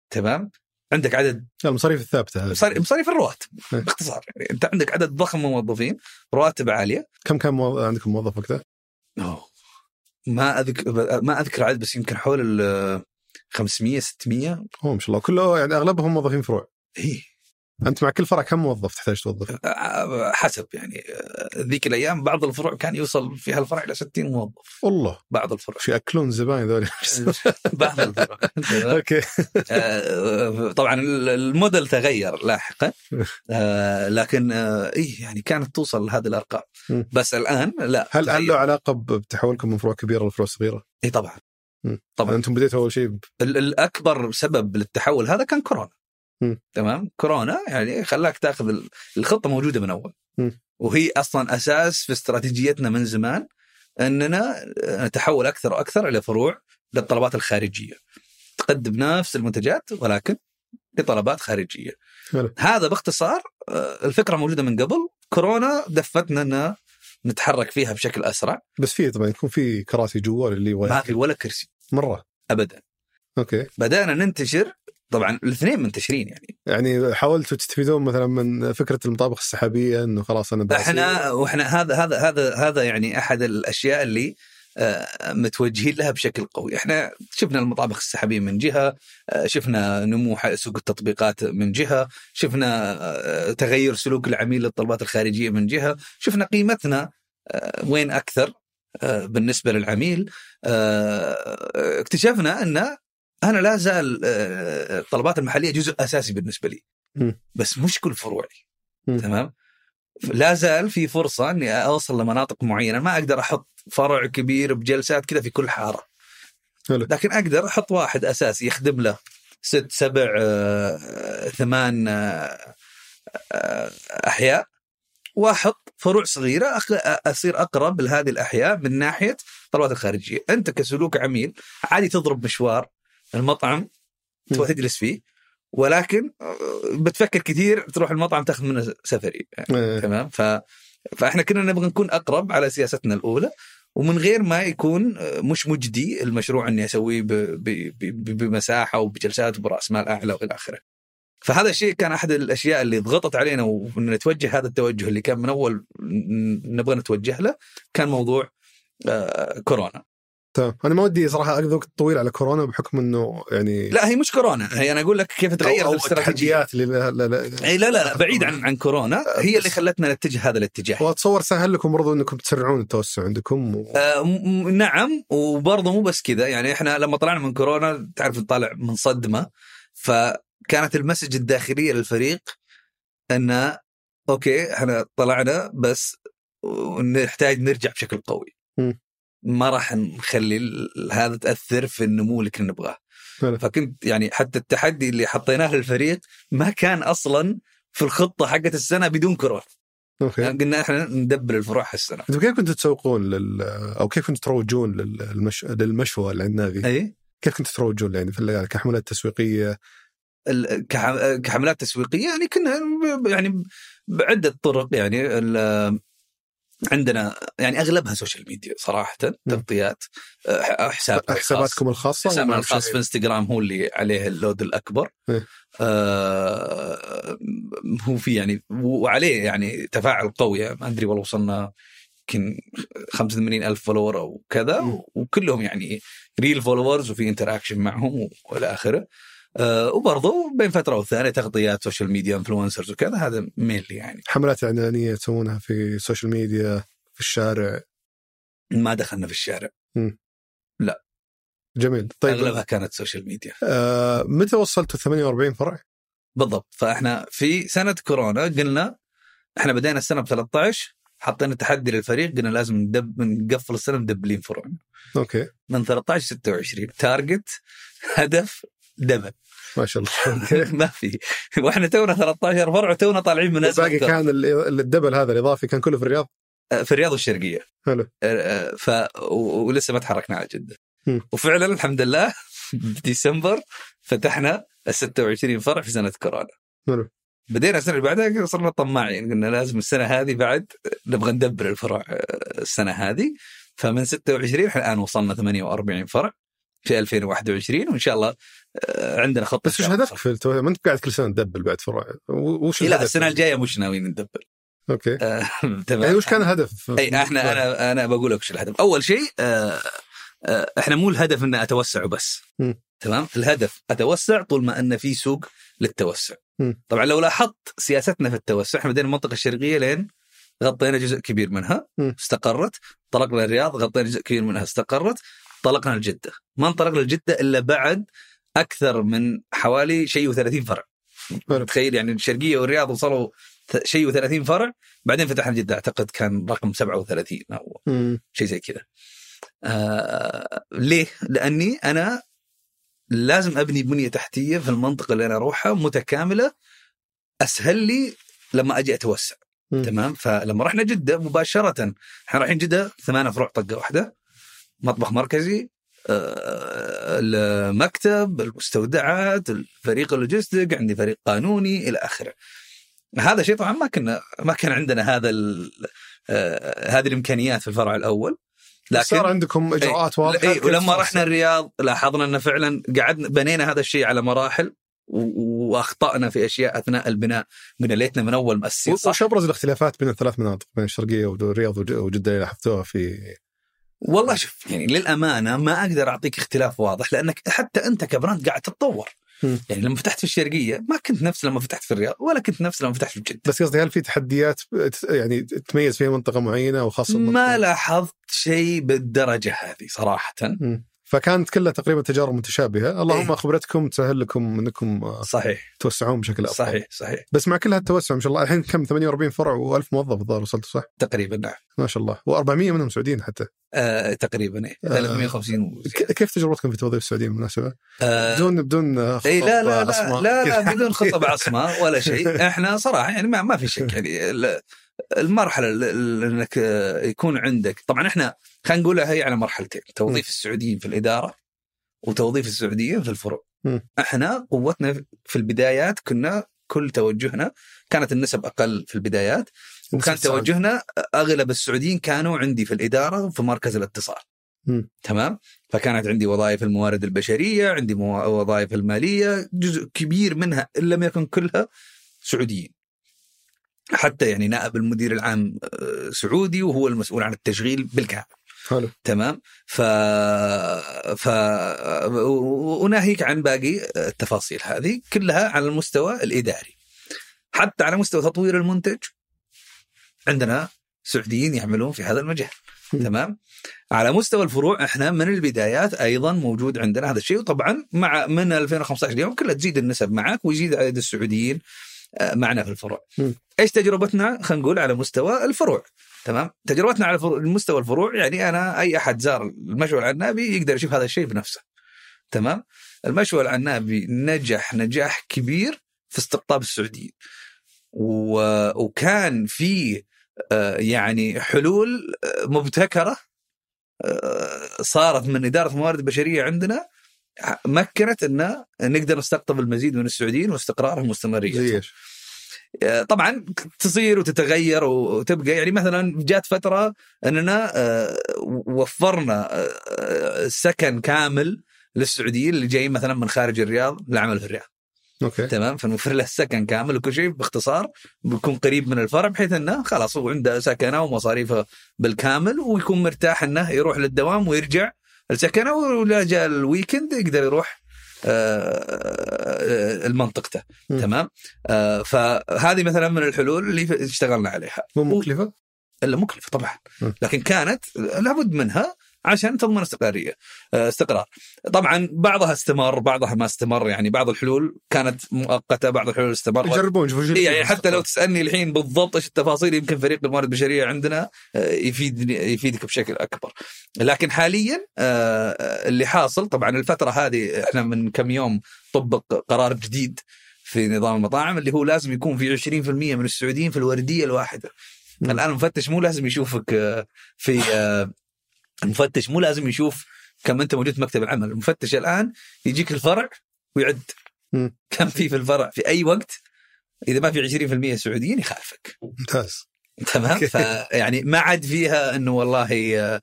[SPEAKER 2] تمام؟ عندك عدد
[SPEAKER 1] المصاريف الثابتة هذه
[SPEAKER 2] مصاري- مصاريف الرواتب
[SPEAKER 1] إيه.
[SPEAKER 2] باختصار يعني أنت عندك عدد ضخم من الموظفين رواتب عالية
[SPEAKER 1] كم كان موظف عندكم موظف وقتها؟
[SPEAKER 2] ما اذكر ما أذكر عدد بس يمكن حول ال 500 600
[SPEAKER 1] أوه ما شاء الله كله يعني أغلبهم موظفين فروع
[SPEAKER 2] اي
[SPEAKER 1] أنت مع كل فرع كم موظف تحتاج توظف؟
[SPEAKER 2] حسب يعني ذيك الأيام بعض الفروع كان يوصل فيها الفرع إلى 60 موظف
[SPEAKER 1] والله
[SPEAKER 2] بعض الفروع
[SPEAKER 1] ياكلون الزباين ذولي
[SPEAKER 2] بعض الفروع أوكي طبعا الموديل تغير لاحقا لكن إيه يعني كانت توصل لهذه
[SPEAKER 1] الأرقام.
[SPEAKER 2] بس الآن لا
[SPEAKER 1] هل. له علاقة بتحولكم من فروع كبيرة لفروع صغيرة؟
[SPEAKER 2] اي طبعا. طبعا
[SPEAKER 1] أنتم بديتوا أول شيء ب-
[SPEAKER 2] الأكبر سبب للتحول هذا كان كورونا تمام؟ كورونا يعني خلاك تاخذ ال- الخطة موجودة من
[SPEAKER 1] أول.
[SPEAKER 2] وهي أصلا أساس في استراتيجيتنا من زمان أننا نتحول أكثر وأكثر إلى فروع للطلبات الخارجية. تقدم نفس المنتجات ولكن لطلبات خارجية.
[SPEAKER 1] حلو.
[SPEAKER 2] هذا باختصار آه، الفكرة موجودة من قبل. كورونا دفتنا ان نتحرك فيها بشكل أسرع.
[SPEAKER 1] بس في طبعا يكون في كراسي جوا اللي
[SPEAKER 2] ما في ولا كرسي.
[SPEAKER 1] مرة.
[SPEAKER 2] ابدا.
[SPEAKER 1] أوكي.
[SPEAKER 2] بدأنا ننتشر طبعا الاثنين منتشرين يعني.
[SPEAKER 1] يعني حاولتوا تستفيدون مثلا من فكرة المطابخ السحابية إنه خلاص أنا.
[SPEAKER 2] إحنا وإحنا هذا هذا هذا هذا يعني أحد الأشياء اللي آه، متوجهين لها بشكل قوي، إحنا شفنا المطابخ السحابية من جهة، آه، شفنا نمو سوق التطبيقات من جهة، شفنا آه، تغير سلوك العميل للطلبات الخارجية من جهة، شفنا قيمتنا وين أكثر بالنسبة للعميل، اكتشفنا أن أنا لا زال آه، الطلبات المحلية جزء أساسي بالنسبة لي. بس مش كل فروعي. تمام؟ لا زال في فرصة إني أوصل لمناطق معينة ما أقدر أحط فرع كبير بجلسات كذا في كل
[SPEAKER 1] حارة.
[SPEAKER 2] لكن أقدر أحط واحد أساسي يخدم له ست سبع آه، ثمان آه، أحياء وأحط فروع صغيرة أصير أقرب لهذه الأحياء من ناحية الطلبات الخارجية، أنت كسلوك عميل عادي تضرب مشوار المطعم تبغى تجلس فيه ولكن آه، بتفكر كثير تروح المطعم تاخذ منه سفري
[SPEAKER 1] إيه.
[SPEAKER 2] تمام ف فاحنا كنا نبغى نكون أقرب على سياستنا الأولى ومن غير ما يكون آه، مش مجدي المشروع إني أسويه ب- ب- ب- بمساحة وبجلسات وبرأس مال أعلى وإلى آخره. فهذا الشيء كان أحد الأشياء اللي ضغطت علينا ونتوجه هذا التوجه اللي كان من أول نبغى نتوجه له كان موضوع آه، كورونا.
[SPEAKER 1] تمام. أنا ما ودي صراحة اقضي وقت طويل على كورونا بحكم إنه يعني
[SPEAKER 2] لا هي مش كورونا. هي أنا أقول لك كيف تغيرت الاستراتيجية.
[SPEAKER 1] التحديات اللي لا لا لا
[SPEAKER 2] لا لا لا بعيد عن عن كورونا. هي اللي خلتنا نتجه هذا الاتجاه.
[SPEAKER 1] وأتصور سهل لكم برضو إنكم تسرعون التوسع عندكم و...
[SPEAKER 2] آه، م- م- نعم وبرضه مو بس كذا. يعني إحنا لما طلعنا من كورونا تعرف نطالع من صدمة. فكانت المسج الداخلية للفريق إن okay إحنا طلعنا بس نحتاج نرجع بشكل قوي.
[SPEAKER 1] مم.
[SPEAKER 2] ما راح نخلي هذا تأثر في النمو اللي كنا نبغاه. فكنت يعني حتى التحدي اللي حطيناه للفريق ما كان أصلا في الخطة حقت السنة بدون كورونا
[SPEAKER 1] okay.
[SPEAKER 2] يعني قلنا إحنا ندبل الفروع هالسنة.
[SPEAKER 1] أنتم كيف كنتوا تسوقون لل أو كيف كنتوا تروجون للمش... للمشوى العنابي؟
[SPEAKER 2] اي
[SPEAKER 1] كيف كنتوا تروجون يعني في كحملات تسويقية؟
[SPEAKER 2] ال- كح- كحملات تسويقية يعني كنا يعني بعدة طرق يعني ال- عندنا يعني أغلبها social media صراحة تغطيات أه، حساب
[SPEAKER 1] حساباتكم الخاصة
[SPEAKER 2] حسابنا الخاص؟ في انستغرام هو اللي عليه ال load الأكبر
[SPEAKER 1] إيه.
[SPEAKER 2] آه هو في يعني وعليه يعني تفاعل قوي يعني ما أدري والله وصلنا يمكن 85 ألف follower أو كذا. وكلهم يعني real followers وفي interaction معهم وإلى آخره آه وبرضو بين فترة والثانية تغطيات social media influencers وكذا هذا ميل يعني.
[SPEAKER 1] حملات إعلانية تسوونها في ال social media في الشارع.
[SPEAKER 2] ما دخلنا في الشارع.
[SPEAKER 1] جميل.
[SPEAKER 2] طيب. أغلبها كانت social media
[SPEAKER 1] آه متى وصلتوا 48 فرع؟
[SPEAKER 2] بالضبط. فإحنا في سنة كورونا قلنا إحنا بدينا السنة ب 13 حطينا تحدي للفريق قلنا لازم ندب نقفل السنة مدبلين فروع
[SPEAKER 1] okay.
[SPEAKER 2] من 13 26 target هدف double.
[SPEAKER 1] ما شاء الله.
[SPEAKER 2] ما في. وإحنا تونا 13 فرع وتونا طالعين من أزمة
[SPEAKER 1] باقي كان ال- ال double هذا الإضافي كان كله في الرياض؟
[SPEAKER 2] في الرياض والشرقية.
[SPEAKER 1] حلو.
[SPEAKER 2] آه، ف و- ولسه ما تحركنا على
[SPEAKER 1] جدة.
[SPEAKER 2] وفعلا الحمد لله ديسمبر فتحنا ال 26 فرع في سنة كورونا.
[SPEAKER 1] حلو.
[SPEAKER 2] بدينا السنة اللي بعدها صرنا طماعين. قلنا لازم السنة هذه بعد نبغى ندبل الفروع آه، السنة هذه. فمن 26 إحنا الآن وصلنا 48 فرع. في 2021 وإن شاء الله آه، عندنا خطه
[SPEAKER 1] بس وش. هدفك في التو... ما أنت قاعد كل سنة تدبل بعد فروع وش
[SPEAKER 2] لا؟ السنة الجاية مش ناويين ندبل
[SPEAKER 1] okay
[SPEAKER 2] آه، تمام
[SPEAKER 1] يعني وش كان الهدف؟
[SPEAKER 2] إي إحنا أنا أنا بقول لك وش الهدف أول شيء آه، إحنا مو الهدف ان أتوسع بس. تمام الهدف أتوسع طول ما إن في سوق للتوسع
[SPEAKER 1] مم.
[SPEAKER 2] طبعا لو لاحظت سياستنا في التوسع إحنا بدينا المنطقة الشرقية لين غطينا جزء كبير منها. استقرت طلقنا الرياض غطينا جزء كبير منها استقرت طلقنا لجده ما انطلقنا لجده إلا بعد أكثر من حوالي شيء و30 فرع. تخيل يعني الشرقية والرياض وصلوا شيء و30 فرع بعدين فتحنا جدة أعتقد كان رقم 37
[SPEAKER 1] أو.
[SPEAKER 2] شيء زي كذا. آه ليه؟ لأني أنا لازم أبني بنية تحتية في المنطقة اللي أنا أروحها متكاملة أسهل لي لما أجي أتوسع.
[SPEAKER 1] مم.
[SPEAKER 2] تمام؟ فلما رحنا جدة مباشرة إحنا رايحين جدة ثمان فروع طقة واحدة مطبخ مركزي آه، المكتب المستودعات الفريق اللوجستيك عندي فريق قانوني إلى آخره. هذا شيء طبعا ما كنا ما كان عندنا هذا آه، هذه الإمكانيات في الفرع الأول.
[SPEAKER 1] لكن صار عندكم إجراءات
[SPEAKER 2] واضحة
[SPEAKER 1] إي
[SPEAKER 2] ولما؟ رحنا الرياض لاحظنا ان فعلا قعدنا بنينا هذا الشيء على مراحل وأخطأنا في أشياء أثناء البناء. قلنا ليتنا من أول مؤسسين صح؟
[SPEAKER 1] وش ابرز الاختلافات بين الثلاث مناطق بين الشرقية والرياض وج- وجدة اللي لاحظتوها في
[SPEAKER 2] والله شوف يعني للأمانة ما أقدر أعطيك اختلاف واضح لأنك حتى أنت كبراند قاعد تتطور. يعني لما فتحت في الشرقية ما كنت نفس لما فتحت في الرياض ولا كنت نفس لما فتحت في جدة
[SPEAKER 1] بس قصدي هل في تحديات يعني تميز فيها منطقة معينة وخاصة
[SPEAKER 2] ما لاحظت شيء بالدرجة هذه صراحة
[SPEAKER 1] مم. فكانت كلها تقريبا تجارب متشابهة اللهم
[SPEAKER 2] إيه.
[SPEAKER 1] خبرتكم تسهل لكم إنكم آه،
[SPEAKER 2] صحيح
[SPEAKER 1] توسعون بشكل أفضل
[SPEAKER 2] صحيح صحيح
[SPEAKER 1] بس مع كل هالتوسع ما شاء الله الحين كم 48 فرع و1000 موظف الظاهر وصلتوا صح؟
[SPEAKER 2] تقريبا نعم
[SPEAKER 1] ما شاء الله و400 منهم سعوديين حتى
[SPEAKER 2] آه تقريبا إيه.
[SPEAKER 1] آه.
[SPEAKER 2] 350 و-
[SPEAKER 1] ك- كيف تجربتكم في توظيف السعوديين بالمناسبة؟
[SPEAKER 2] آه
[SPEAKER 1] بدون بدون آه،
[SPEAKER 2] اي لا لا
[SPEAKER 1] آه،
[SPEAKER 2] لا
[SPEAKER 1] أسماء.
[SPEAKER 2] لا, لا بدون خطه بعصمه ولا شيء إحنا صراحة يعني ما, ما في شك يعني المرحلة ال- ال- إنك آه، يكون عندك. طبعا إحنا خلينا نقولها هي على مرحلتين. توظيف السعوديين في الإدارة وتوظيف السعوديين في الفروع. إحنا قوتنا في البدايات كنا كل توجهنا كانت النسب أقل في البدايات وكان. توجهنا أغلب السعوديين كانوا عندي في الإدارة في مركز الاتصال.
[SPEAKER 1] مم.
[SPEAKER 2] تمام؟ فكانت عندي وظائف الموارد البشرية عندي وظائف المالية جزء كبير منها إن لم يكن كلها سعوديين. حتى يعني نائب المدير العام آه، سعودي وهو المسؤول عن التشغيل بالكامل
[SPEAKER 1] حلو.
[SPEAKER 2] تمام؟ ف ف وناهيك عن باقي التفاصيل هذه كلها على المستوى الإداري. حتى على مستوى تطوير المنتج عندنا سعوديين يعملون في هذا المجال. تمام؟ على مستوى الفروع إحنا من البدايات أيضا موجود عندنا هذا الشيء وطبعا مع من 2015 اليوم كلها تزيد النسب معك ويزيد عدد السعوديين معنا في الفروع.
[SPEAKER 1] م.
[SPEAKER 2] إيش تجربتنا؟ خلينا نقول على مستوى الفروع. تمام؟ تجربتنا على مستوى الفروع يعني أنا أي أحد زار المشوى العنابي يقدر يشوف هذا الشيء بنفسه. تمام؟ المشوى العنابي نجح نجاح كبير في استقطاب السعوديين. و... وكان في آه، يعني حلول آه، مبتكرة آه، صارت من إدارة الموارد البشرية عندنا مكنت إن نقدر نستقطب المزيد من السعوديين واستقرارهم واستمراريتهم؟ طبعا تصير وتتغير وتبقى. يعني مثلا جات فترة إننا آه، وفرنا آه، سكن كامل للسعوديين اللي جايين مثلا من خارج الرياض للعمل في الرياض.
[SPEAKER 1] أوكي.
[SPEAKER 2] تمام؟ فنوفر له السكن كامل وكل شيء باختصار بيكون قريب من الفرع بحيث إنه خلاص هو عنده سكنه ومصاريفه بالكامل ويكون مرتاح إنه يروح للدوام ويرجع لسكنه ولا جاء الويكند يقدر يروح آه، المنطقته
[SPEAKER 1] مم.
[SPEAKER 2] تمام آه، فهذه مثلا من الحلول اللي اشتغلنا عليها
[SPEAKER 1] مو مكلفة؟
[SPEAKER 2] إلا مكلفة طبعا. لكن كانت لابد منها عشان تضمن استقرارية آه، استقرار طبعا بعضها استمر بعضها ما استمر يعني بعض الحلول كانت مؤقتة بعض الحلول استمرت
[SPEAKER 1] يجربون يشوفوا شو
[SPEAKER 2] إيه يعني حتى لو تسألني الحين بالضبط إيش التفاصيل يمكن فريق الموارد البشرية عندنا آه، يفيد يفيدك بشكل أكبر. لكن حاليا آه، اللي حاصل طبعا الفترة هذه إحنا من كم يوم طبق قرار جديد في نظام المطاعم اللي هو لازم يكون في 20% من السعوديين في الوردية
[SPEAKER 1] الواحدة.
[SPEAKER 2] الآن المفتش مو لازم يشوفك في المفتش مو لازم يشوف كم انت موجود في مكتب العمل، المفتش الآن يجيك الفرع ويعد. كم في في الفرع؟ في أي وقت؟ إذا ما في 20% سعوديين يخالفك.
[SPEAKER 1] ممتاز.
[SPEAKER 2] تمام. فيعني ما عاد فيها إنه والله آه،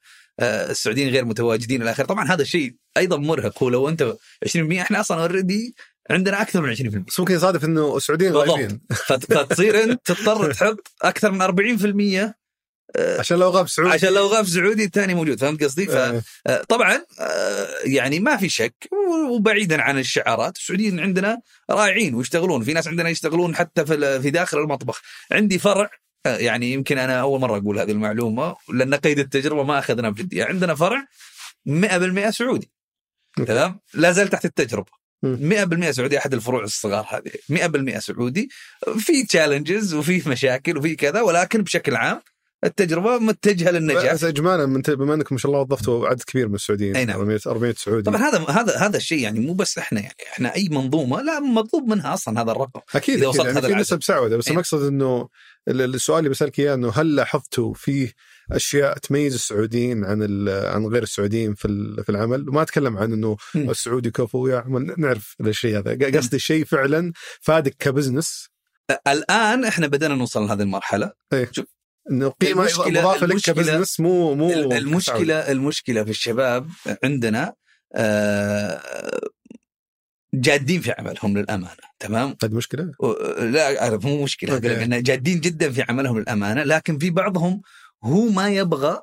[SPEAKER 2] السعوديين غير متواجدين إلى آخره. طبعا هذا الشيء أيضا مرهق. هو لو أنت 20% إحنا أصلا اوريدي عندنا أكثر من 20%
[SPEAKER 1] بس ممكن يصادف إنه السعوديين. غايبين.
[SPEAKER 2] فت- فتصير أنت تضطر تحط أكثر من 40%
[SPEAKER 1] عشان لو غاب سعودي.
[SPEAKER 2] عشان لو غاب سعودي الثاني موجود فهمت قصدي؟
[SPEAKER 1] آه،
[SPEAKER 2] فطبعا يعني ما في شك وبعيدا عن الشعارات السعوديين عندنا رائعين ويشتغلون في ناس عندنا يشتغلون حتى في داخل المطبخ. عندي فرع آه، يعني يمكن أنا أول مرة أقول هذه المعلومة لأن قيد التجربة ما أخذنا بجدية. عندنا فرع 100% سعودي. تمام؟ لا زال تحت التجربة.
[SPEAKER 1] مم.
[SPEAKER 2] 100% سعودي أحد الفروع الصغار هذه. 100% سعودي. في تشالنجز وفي مشاكل وفي كذا ولكن بشكل عام التجربة متجهة للنجاح.
[SPEAKER 1] بس اجمالا بما انكم ما شاء الله وظفتوا عدد كبير من السعوديين
[SPEAKER 2] أي نعم.
[SPEAKER 1] 400 400 سعودي.
[SPEAKER 2] طبعا هذا هذا هذا الشيء يعني مو بس إحنا يعني إحنا أي منظومة لا مطلوب منها أصلا هذا الرقم. أكيد
[SPEAKER 1] أكيد
[SPEAKER 2] وصلت
[SPEAKER 1] يعني
[SPEAKER 2] هذا
[SPEAKER 1] في. نسب سعوده بس
[SPEAKER 2] إيه.
[SPEAKER 1] المقصد إنه ال- السؤال اللي بسألك إياه إنه هل لاحظتوا فيه أشياء تميز السعوديين عن عن غير السعوديين في في العمل؟ وما أتكلم عن
[SPEAKER 2] إنه.
[SPEAKER 1] السعودي كفو يا عمل نعرف الشيء هذا. قصدي الشيء فعلا فادك ك
[SPEAKER 2] business؟ الآن إحنا بدأنا نوصل لهذه
[SPEAKER 1] المرحلة. إنه
[SPEAKER 2] قيمة
[SPEAKER 1] مضافة لك
[SPEAKER 2] ك
[SPEAKER 1] business مو مو
[SPEAKER 2] ال-
[SPEAKER 1] كسعودي.
[SPEAKER 2] المشكلة المشكلة في الشباب عندنا آه، جادين في عملهم للأمانة تمام؟
[SPEAKER 1] هذه مشكلة؟
[SPEAKER 2] و- لا أعرف مو مشكلة إن جادين جدا في عملهم للأمانة لكن في بعضهم هو ما يبغى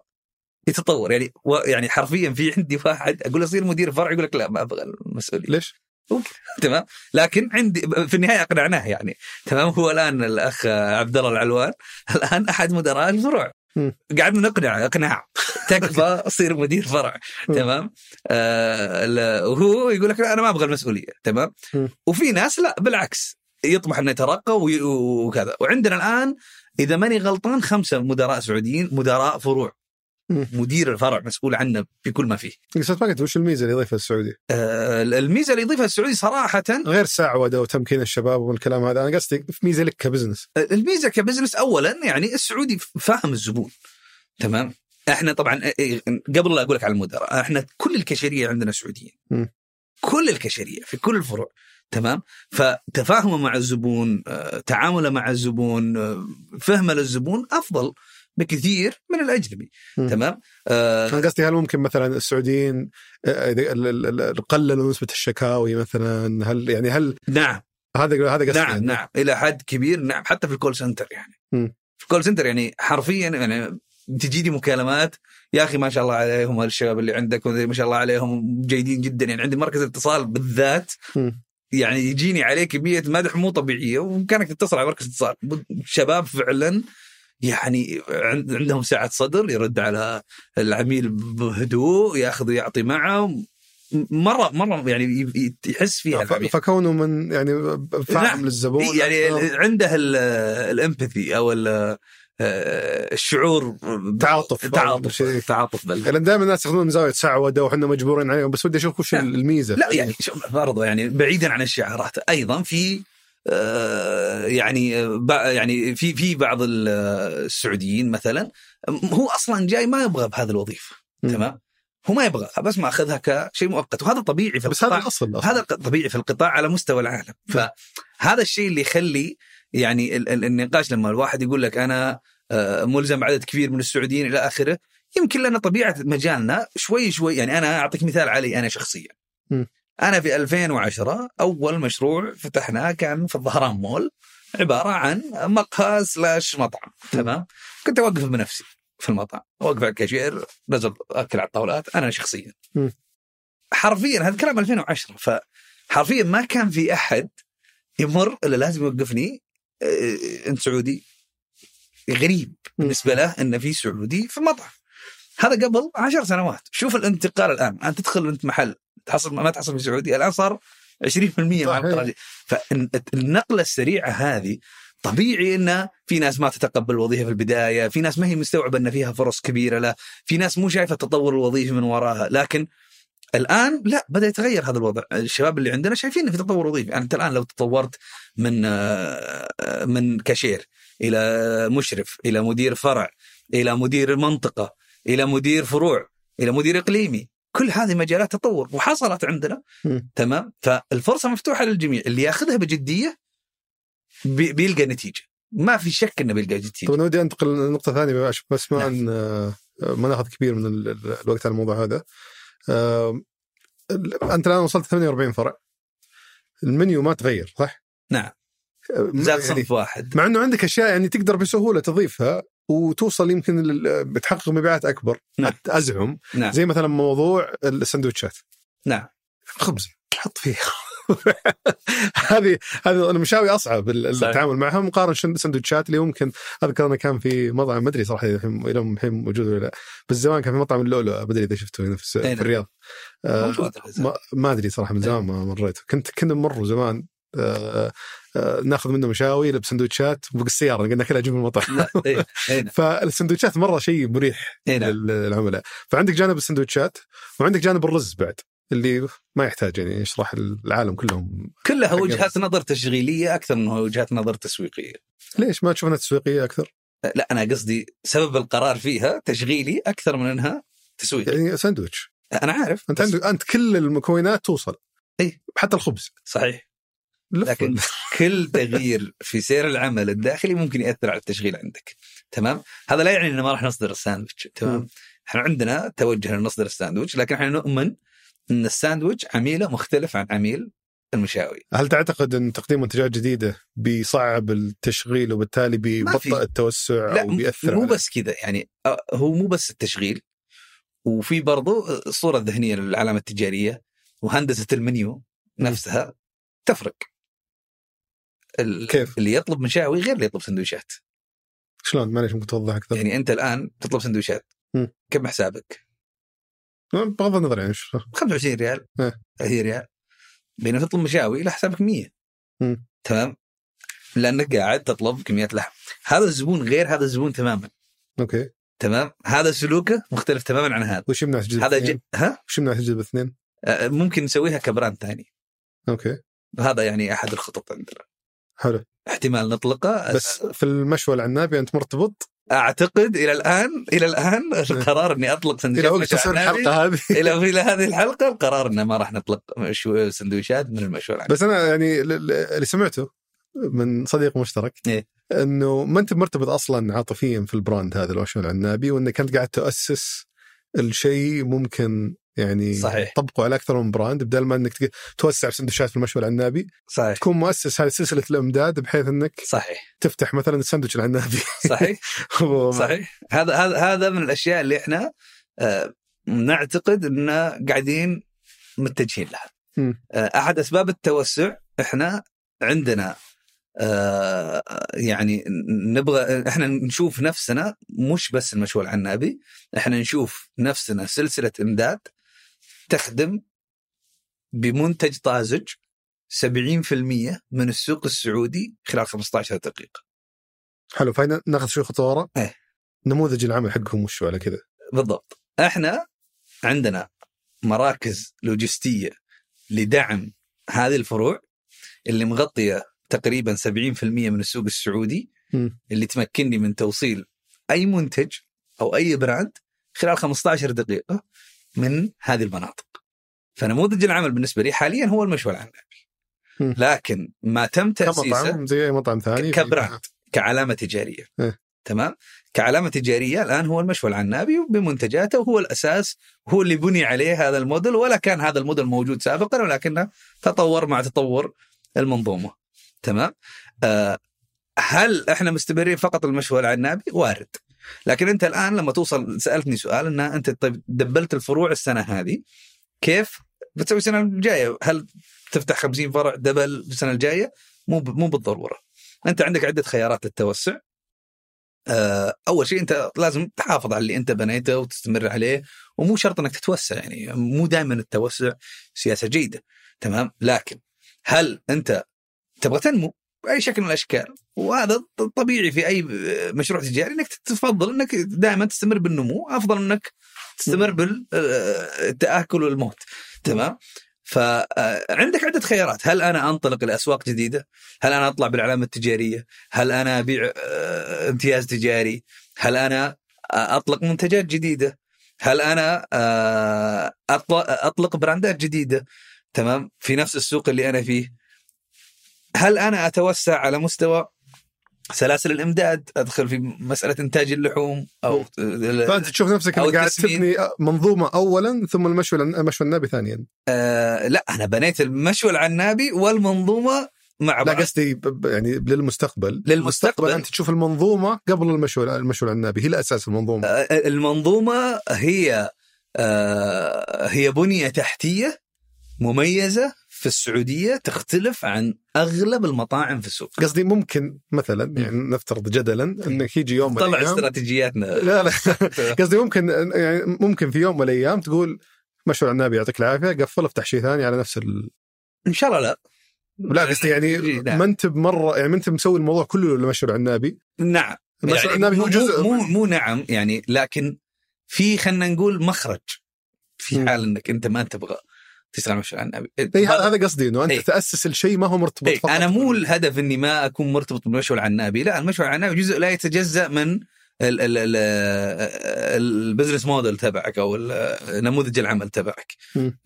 [SPEAKER 2] يتطور. يعني و- يعني حرفيا في عندي واحد أقول له صير مدير فرع يقول لك لا ما أبغى المسؤولية.
[SPEAKER 1] ليش؟
[SPEAKER 2] تمام. لكن عندي في النهاية أقنعناه يعني. تمام. هو الآن الأخ عبد الله العلوان الآن أحد مدراء الفروع. قعدنا نقنع أقناع. تكفى صير مدير فرع. تمام. آه وهو يقول لك لا أنا ما أبغى المسؤولية. تمام. وفي ناس لا بالعكس يطمح أنه يترقى وكذا. وعندنا الآن إذا ماني غلطان خمسة مدراء سعوديين مدراء فروع. مدير الفرع مسؤول عنه في كل ما فيه.
[SPEAKER 1] بس ما قلت وش الميزة اللي يضيفها السعودي؟
[SPEAKER 2] آه الميزة اللي يضيفها السعودي صراحة
[SPEAKER 1] غير سعوده وتمكين الشباب والكلام هذا. أنا قصدي في ميزة لك ك
[SPEAKER 2] business. الميزة ك business اولا يعني السعودي فاهم الزبون. تمام؟ إحنا طبعا إيه، قبل لا أقول لك على المدراء إحنا كل الكاشيرية عندنا سعوديين. كل الكاشيرية في كل الفروع. تمام؟ فتفاهمه مع الزبون آه، تعامله مع الزبون آه، فهمه للزبون أفضل. بكثير من الأجنبي
[SPEAKER 1] مم.
[SPEAKER 2] تمام آه،
[SPEAKER 1] أنا قصدي هل ممكن مثلا السعوديين آه، ال- قللوا نسبة الشكاوي مثلا هل يعني هل
[SPEAKER 2] نعم
[SPEAKER 1] هذا هذا قصدي
[SPEAKER 2] نعم
[SPEAKER 1] يعني.
[SPEAKER 2] نعم إلى حد كبير نعم حتى في ال call center يعني
[SPEAKER 1] مم.
[SPEAKER 2] في ال call center يعني حرفيا يعني تجيني مكالمات يا أخي ما شاء الله عليهم الشباب اللي عندك ما شاء الله عليهم جيدين جدا يعني عندي مركز اتصال بالذات
[SPEAKER 1] مم.
[SPEAKER 2] يعني يجيني عليه كمية مدح مو طبيعية وكانك تتصل على مركز اتصال شباب فعلا يعني عند- عندهم سعه صدر يرد على العميل بهدوء ياخذ ويعطي معه مره مرة يعني يحس فيها العميل.
[SPEAKER 1] فكونه من يعني فاهم. للزبون
[SPEAKER 2] يعني. عنده الإمباثي أو آه، الشعور
[SPEAKER 1] تعاطف
[SPEAKER 2] تعاطف. تعاطف
[SPEAKER 1] لأن دائما الناس ياخذون من زاوية سعوده وحنا مجبورين عليهم بس ودي أشوف وش. الميزة
[SPEAKER 2] لا يعني شوف برضو يعني بعيدا عن الشعارات أيضا في يعني آه، يعني في في بعض آه، السعوديين مثلا هو أصلا جاي ما يبغى بهذه
[SPEAKER 1] الوظيفة.
[SPEAKER 2] تمام هو ما يبغاها بس ماخذها كشيء مؤقت وهذا طبيعي في
[SPEAKER 1] بس هذا
[SPEAKER 2] القطاع
[SPEAKER 1] الاصل.
[SPEAKER 2] هذا طبيعي في القطاع على مستوى العالم فهذا الشيء اللي يخلي يعني ال- ال- النقاش لما الواحد يقول لك أنا آه، ملزم عدد كبير من السعوديين إلى آخره يمكن لأن طبيعة مجالنا شوي شوي يعني أنا أعطيك مثال علي أنا شخصيا. أنا في 2010 أول مشروع فتحناه كان في الظهران مول عبارة عن مقهى slash مطعم تمام؟ كنت أوقف بنفسي في المطعم أوقف على الكاشير نزل أكل على الطاولات أنا شخصيا. حرفيا هذا كلام 2010 ف حرفيا ما كان في أحد يمر إلا لازم يوقفني آه، أنت سعودي؟ غريب بالنسبة له إن في سعودي في مطعم. هذا قبل عشر سنوات. شوف الانتقال الآن. أنت تدخل أنت محل تحصل ما تحصل في سعودي الآن صار 20% مع. القراءة. فالنقله السريعة هذه طبيعي إن في ناس ما تتقبل الوظيفة في البداية، في ناس ما هي مستوعبة إن فيها فرص كبيرة له، في ناس مو شايفة التطور الوظيفي من وراها، لكن الآن لا بدأ يتغير هذا الوضع، الشباب اللي عندنا شايفين إن في تطور وظيفي، يعني أنت الآن لو تطورت من من كاشير إلى مشرف إلى مدير فرع إلى مدير منطقة إلى مدير فروع إلى مدير إقليمي، كل هذه مجالات تطور وحصلت عندنا
[SPEAKER 1] مم.
[SPEAKER 2] تمام؟ فالفرصة مفتوحة للجميع. اللي ياخذها بجدية بي- بيلقى نتيجة. ما في شك إنه بيلقى نتيجة.
[SPEAKER 1] طبعا ودي أنتقل لنقطة ثانية عشان بس ما
[SPEAKER 2] نعم.
[SPEAKER 1] ان آه، ما ناخذ كبير من ال- ال- الوقت على الموضوع هذا. آه، أنت الآن وصلت 48 فرع. المنيو ما تغير صح؟
[SPEAKER 2] نعم.
[SPEAKER 1] آه،
[SPEAKER 2] زاد
[SPEAKER 1] يعني
[SPEAKER 2] صنف واحد.
[SPEAKER 1] مع إنه عندك أشياء يعني تقدر بسهولة تضيفها وتوصل يمكن بتحقق مبيعات أكبر.
[SPEAKER 2] نعم.
[SPEAKER 1] أزعم.
[SPEAKER 2] نعم.
[SPEAKER 1] زي مثلا موضوع السندوتشات.
[SPEAKER 2] نعم.
[SPEAKER 1] خبز حط فيه. هذه هذه المشاوي
[SPEAKER 2] أصعب.
[SPEAKER 1] التعامل معها مقارنة سندوتشات اللي ممكن اذكر انه كان في مطعم ما أدري صراحة الحين إلى الحين موجود ولا لا. بس زمان كان في مطعم اللؤلؤ ما أدري إذا شفته هنا في,
[SPEAKER 2] أي
[SPEAKER 1] في
[SPEAKER 2] نعم.
[SPEAKER 1] الرياض. آه، ما, أدري صراحة من زمان ما مريته كنت كنا نمر زمان آه، ناخذ منه مشاوي بسندوتشات فوق السيارة قلنا كلها جنب المطعم
[SPEAKER 2] إيه، إيه،.
[SPEAKER 1] فالسندوتشات مرة شيء مريح
[SPEAKER 2] إيه، نعم.
[SPEAKER 1] للعملاء فعندك جانب السندوتشات وعندك جانب الرز بعد اللي ما يحتاج يعني يشرح العالم كلهم
[SPEAKER 2] كلها وجهات نظر تشغيلية أكثر من وجهات نظر تسويقية
[SPEAKER 1] ليش ما تشوف إنها تسويقية أكثر؟
[SPEAKER 2] لا أنا قصدي سبب القرار فيها تشغيلي أكثر من إنها تسويقي
[SPEAKER 1] يعني ساندويتش
[SPEAKER 2] أنا عارف
[SPEAKER 1] أنت
[SPEAKER 2] بس-
[SPEAKER 1] عندك أنت كل المكونات توصل
[SPEAKER 2] إيه.
[SPEAKER 1] حتى الخبز
[SPEAKER 2] صحيح. لكن كل تغيير في سير العمل الداخلي ممكن يأثر على التشغيل عندك. تمام؟ هذا لا يعني إنه ما راح نصدر الساندويتش. تمام. إحنا عندنا توجه لنصدر الساندويتش لكن إحنا نؤمن إن الساندويتش عميلة مختلف عن عميل المشاوي.
[SPEAKER 1] هل تعتقد إن تقديم منتجات جديدة بيصعب التشغيل وبالتالي. بيبطئ التوسع
[SPEAKER 2] لا
[SPEAKER 1] أو بيأثر
[SPEAKER 2] مو بس كذا يعني هو مو بس التشغيل وفي برضو الصورة الذهنية للعلامة التجارية وهندسة المنيو نفسها تفرق. ال-
[SPEAKER 1] كيف؟
[SPEAKER 2] اللي يطلب مشاوي غير اللي يطلب سندويشات
[SPEAKER 1] شلون معليش ممكن توضح أكثر؟
[SPEAKER 2] يعني أنت الآن تطلب سندويشات. كم حسابك؟
[SPEAKER 1] بغض النظر يعني شو
[SPEAKER 2] 25 ريال
[SPEAKER 1] إيه.
[SPEAKER 2] 30 ريال بينما تطلب مشاوي لا حسابك 100
[SPEAKER 1] مم.
[SPEAKER 2] تمام لأنك قاعد تطلب كميات لحم هذا الزبون غير هذا الزبون تماما
[SPEAKER 1] okay
[SPEAKER 2] تمام هذا سلوكه مختلف تماما عن هذا
[SPEAKER 1] وش يمنع تجذب
[SPEAKER 2] هذا؟ ج... ها
[SPEAKER 1] وش يمنع تجذب اثنين؟
[SPEAKER 2] آه، ممكن نسويها ك brand ثاني
[SPEAKER 1] okay
[SPEAKER 2] هذا يعني أحد الخطط عندنا
[SPEAKER 1] حلو
[SPEAKER 2] احتمال نطلقه
[SPEAKER 1] بس في المشوى العنابي أنت مرتبط
[SPEAKER 2] أعتقد إلى الان إلى الآن القرار إني أطلق
[SPEAKER 1] إلى
[SPEAKER 2] سندويشات
[SPEAKER 1] وقت
[SPEAKER 2] مشوي
[SPEAKER 1] تصير
[SPEAKER 2] عنابي.
[SPEAKER 1] الحلقة هذه
[SPEAKER 2] إلى إلى هذه الحلقة القرار إنه ما راح نطلق سندويشات من المشوي العنابي.
[SPEAKER 1] بس أنا يعني اللي سمعته من صديق مشترك
[SPEAKER 2] إيه.
[SPEAKER 1] إنه ما أنت مرتبط أصلا عاطفيا في البراند هذا الوشم العنابي وإنك أنت قاعد تاسس الشيء ممكن يعني
[SPEAKER 2] صحيح.
[SPEAKER 1] تطبقه على أكثر من براند بدل ما إنك توسع سندوتشات في المشوى العنابي
[SPEAKER 2] صحيح.
[SPEAKER 1] تكون مؤسس هذه سلسلة الأمداد بحيث إنك
[SPEAKER 2] صحيح.
[SPEAKER 1] تفتح مثلا الساندويتش العنابي.
[SPEAKER 2] صحيح. صحيح. هذا هذا هذا من الأشياء اللي إحنا آه، نعتقد إن قاعدين متجهين لها. آه، أحد أسباب التوسع إحنا عندنا آه، يعني نبغى إحنا نشوف نفسنا مش بس المشوى العنابي إحنا نشوف نفسنا سلسلة إمداد تخدم بمنتج طازج 70% من السوق السعودي خلال 15 دقيقة.
[SPEAKER 1] حلو fine ناخذ شوي خطوة ورا.
[SPEAKER 2] إيه.
[SPEAKER 1] نموذج العمل حقهم وشو على كذا؟
[SPEAKER 2] بالضبط. إحنا عندنا مراكز لوجستية لدعم هذه الفروع اللي مغطية تقريبا 70% من السوق السعودي
[SPEAKER 1] مم.
[SPEAKER 2] اللي تمكنني من توصيل أي منتج أو أي brand خلال 15 دقيقة. من هذه المناطق. فنموذج العمل بالنسبة لي حاليا هو المشوى العنابي. لكن ما تم تأسيسه
[SPEAKER 1] كمطعم زي أي مطعم ثاني
[SPEAKER 2] كبراند. كعلامة تجارية
[SPEAKER 1] إيه.
[SPEAKER 2] تمام كعلامة تجارية الآن هو المشوى العنابي بمنتجاته وهو الأساس هو اللي بني عليه هذا الموديل ولا كان هذا الموديل موجود سابقا ولكنه تطور مع تطور المنظومة تمام آه هل إحنا مستمرين فقط المشوى العنابي وارد لكن انت الآن لما توصل سألتني سؤال إن أنت طيب دبلت الفروع السنة هذه كيف بتسوي السنة الجاية هل تفتح 50 فرع دبل السنة الجاية؟ مو مو بالضرورة. أنت عندك عدة خيارات للتوسع. آه، أول شيء أنت لازم تحافظ على اللي أنت بنيته وتستمر عليه ومو شرط إنك تتوسع يعني مو دائما التوسع سياسة جيدة تمام لكن هل أنت تبغى تنمو بأي شكل من الأشكال. وهذا طبيعي في أي مشروع تجاري إنك تفضل إنك دائما تستمر بالنمو أفضل إنك تستمر بالتاكل والموت تمام؟ فعندك عدة خيارات. هل أنا أنطلق لأسواق جديدة؟ هل أنا أطلع بالعلامة التجارية؟ هل أنا أبيع آه، امتياز تجاري؟ هل أنا أطلق منتجات جديدة؟ هل أنا آه، أطلق براندات جديدة؟ تمام؟ في نفس السوق اللي أنا فيه. هل أنا أتوسع على مستوى سلاسل الإمداد؟ أدخل في مسألة إنتاج اللحوم أو
[SPEAKER 1] فأنت تشوف نفسك إنك قاعد. تبني منظومة اولا ثم المشوى المشوى النابي ثانيا.
[SPEAKER 2] آه لا أنا بنيت المشوى العنابي والمنظومة مع
[SPEAKER 1] لا
[SPEAKER 2] بعض.
[SPEAKER 1] قصدي ب- ب- يعني للمستقبل.
[SPEAKER 2] للمستقبل.
[SPEAKER 1] أنت تشوف المنظومة قبل المشوى المشوى النابي هي الأساس المنظومة.
[SPEAKER 2] آه، المنظومة هي آه، هي بنية تحتية مميزة في السعودية تختلف عن أغلب المطاعم في السوق.
[SPEAKER 1] قصدي ممكن مثلا يعني نفترض جدلا انك يجي يوم من
[SPEAKER 2] طلع استراتيجياتنا.
[SPEAKER 1] لا لا. قصدي ممكن يعني ممكن في يوم من الأيام تقول مشروع النبي يعطيك العافية قفل افتح شيء ثاني على نفس ال...
[SPEAKER 2] إن شاء الله لا.
[SPEAKER 1] لا قصدي يعني
[SPEAKER 2] لا.
[SPEAKER 1] ما أنت بمره يعني ما أنت مسوي الموضوع كله لمشروع النبي؟
[SPEAKER 2] نعم.
[SPEAKER 1] المشروع
[SPEAKER 2] يعني
[SPEAKER 1] النبي هو جزء
[SPEAKER 2] مو, مو, نعم يعني لكن في خلينا نقول مخرج. في. حال إنك أنت ما تبغى. تشتغل مشروع النبي
[SPEAKER 1] اي هذا هذا قصدي إنه أنت
[SPEAKER 2] إيه.
[SPEAKER 1] تأسس الشيء ما هو مرتبط
[SPEAKER 2] إيه
[SPEAKER 1] فقط
[SPEAKER 2] أنا مو الهدف إني ما أكون مرتبط بالمشروع العنابي لا المشروع العنابي جزء لا يتجزأ من ال- ال- ال- البزنس موديل تبعك أو نموذج العمل تبعك.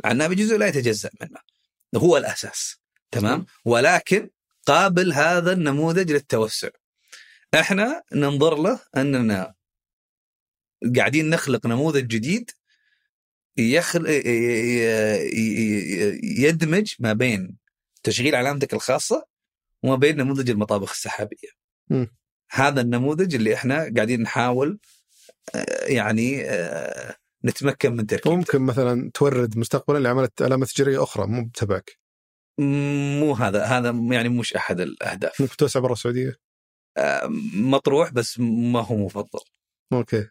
[SPEAKER 2] العنابي جزء لا يتجزأ منه. هو الأساس تمام؟ ولكن قابل هذا النموذج للتوسع. إحنا ننظر له أننا قاعدين نخلق نموذج جديد يخل... يدمج ما بين تشغيل علامتك الخاصة وما بين نموذج المطابخ السحابية.
[SPEAKER 1] مم.
[SPEAKER 2] هذا النموذج اللي إحنا قاعدين نحاول آه، يعني آه، نتمكن من تركيبه.
[SPEAKER 1] ممكن مثلا تورد مستقبلا لعملت علامة تجاريه أخرى مو تبعك
[SPEAKER 2] مو هذا هذا يعني مش أحد الأهداف.
[SPEAKER 1] ممكن توسع برا السعودية
[SPEAKER 2] آه، مطروح بس ما هو مفضل.
[SPEAKER 1] أوكي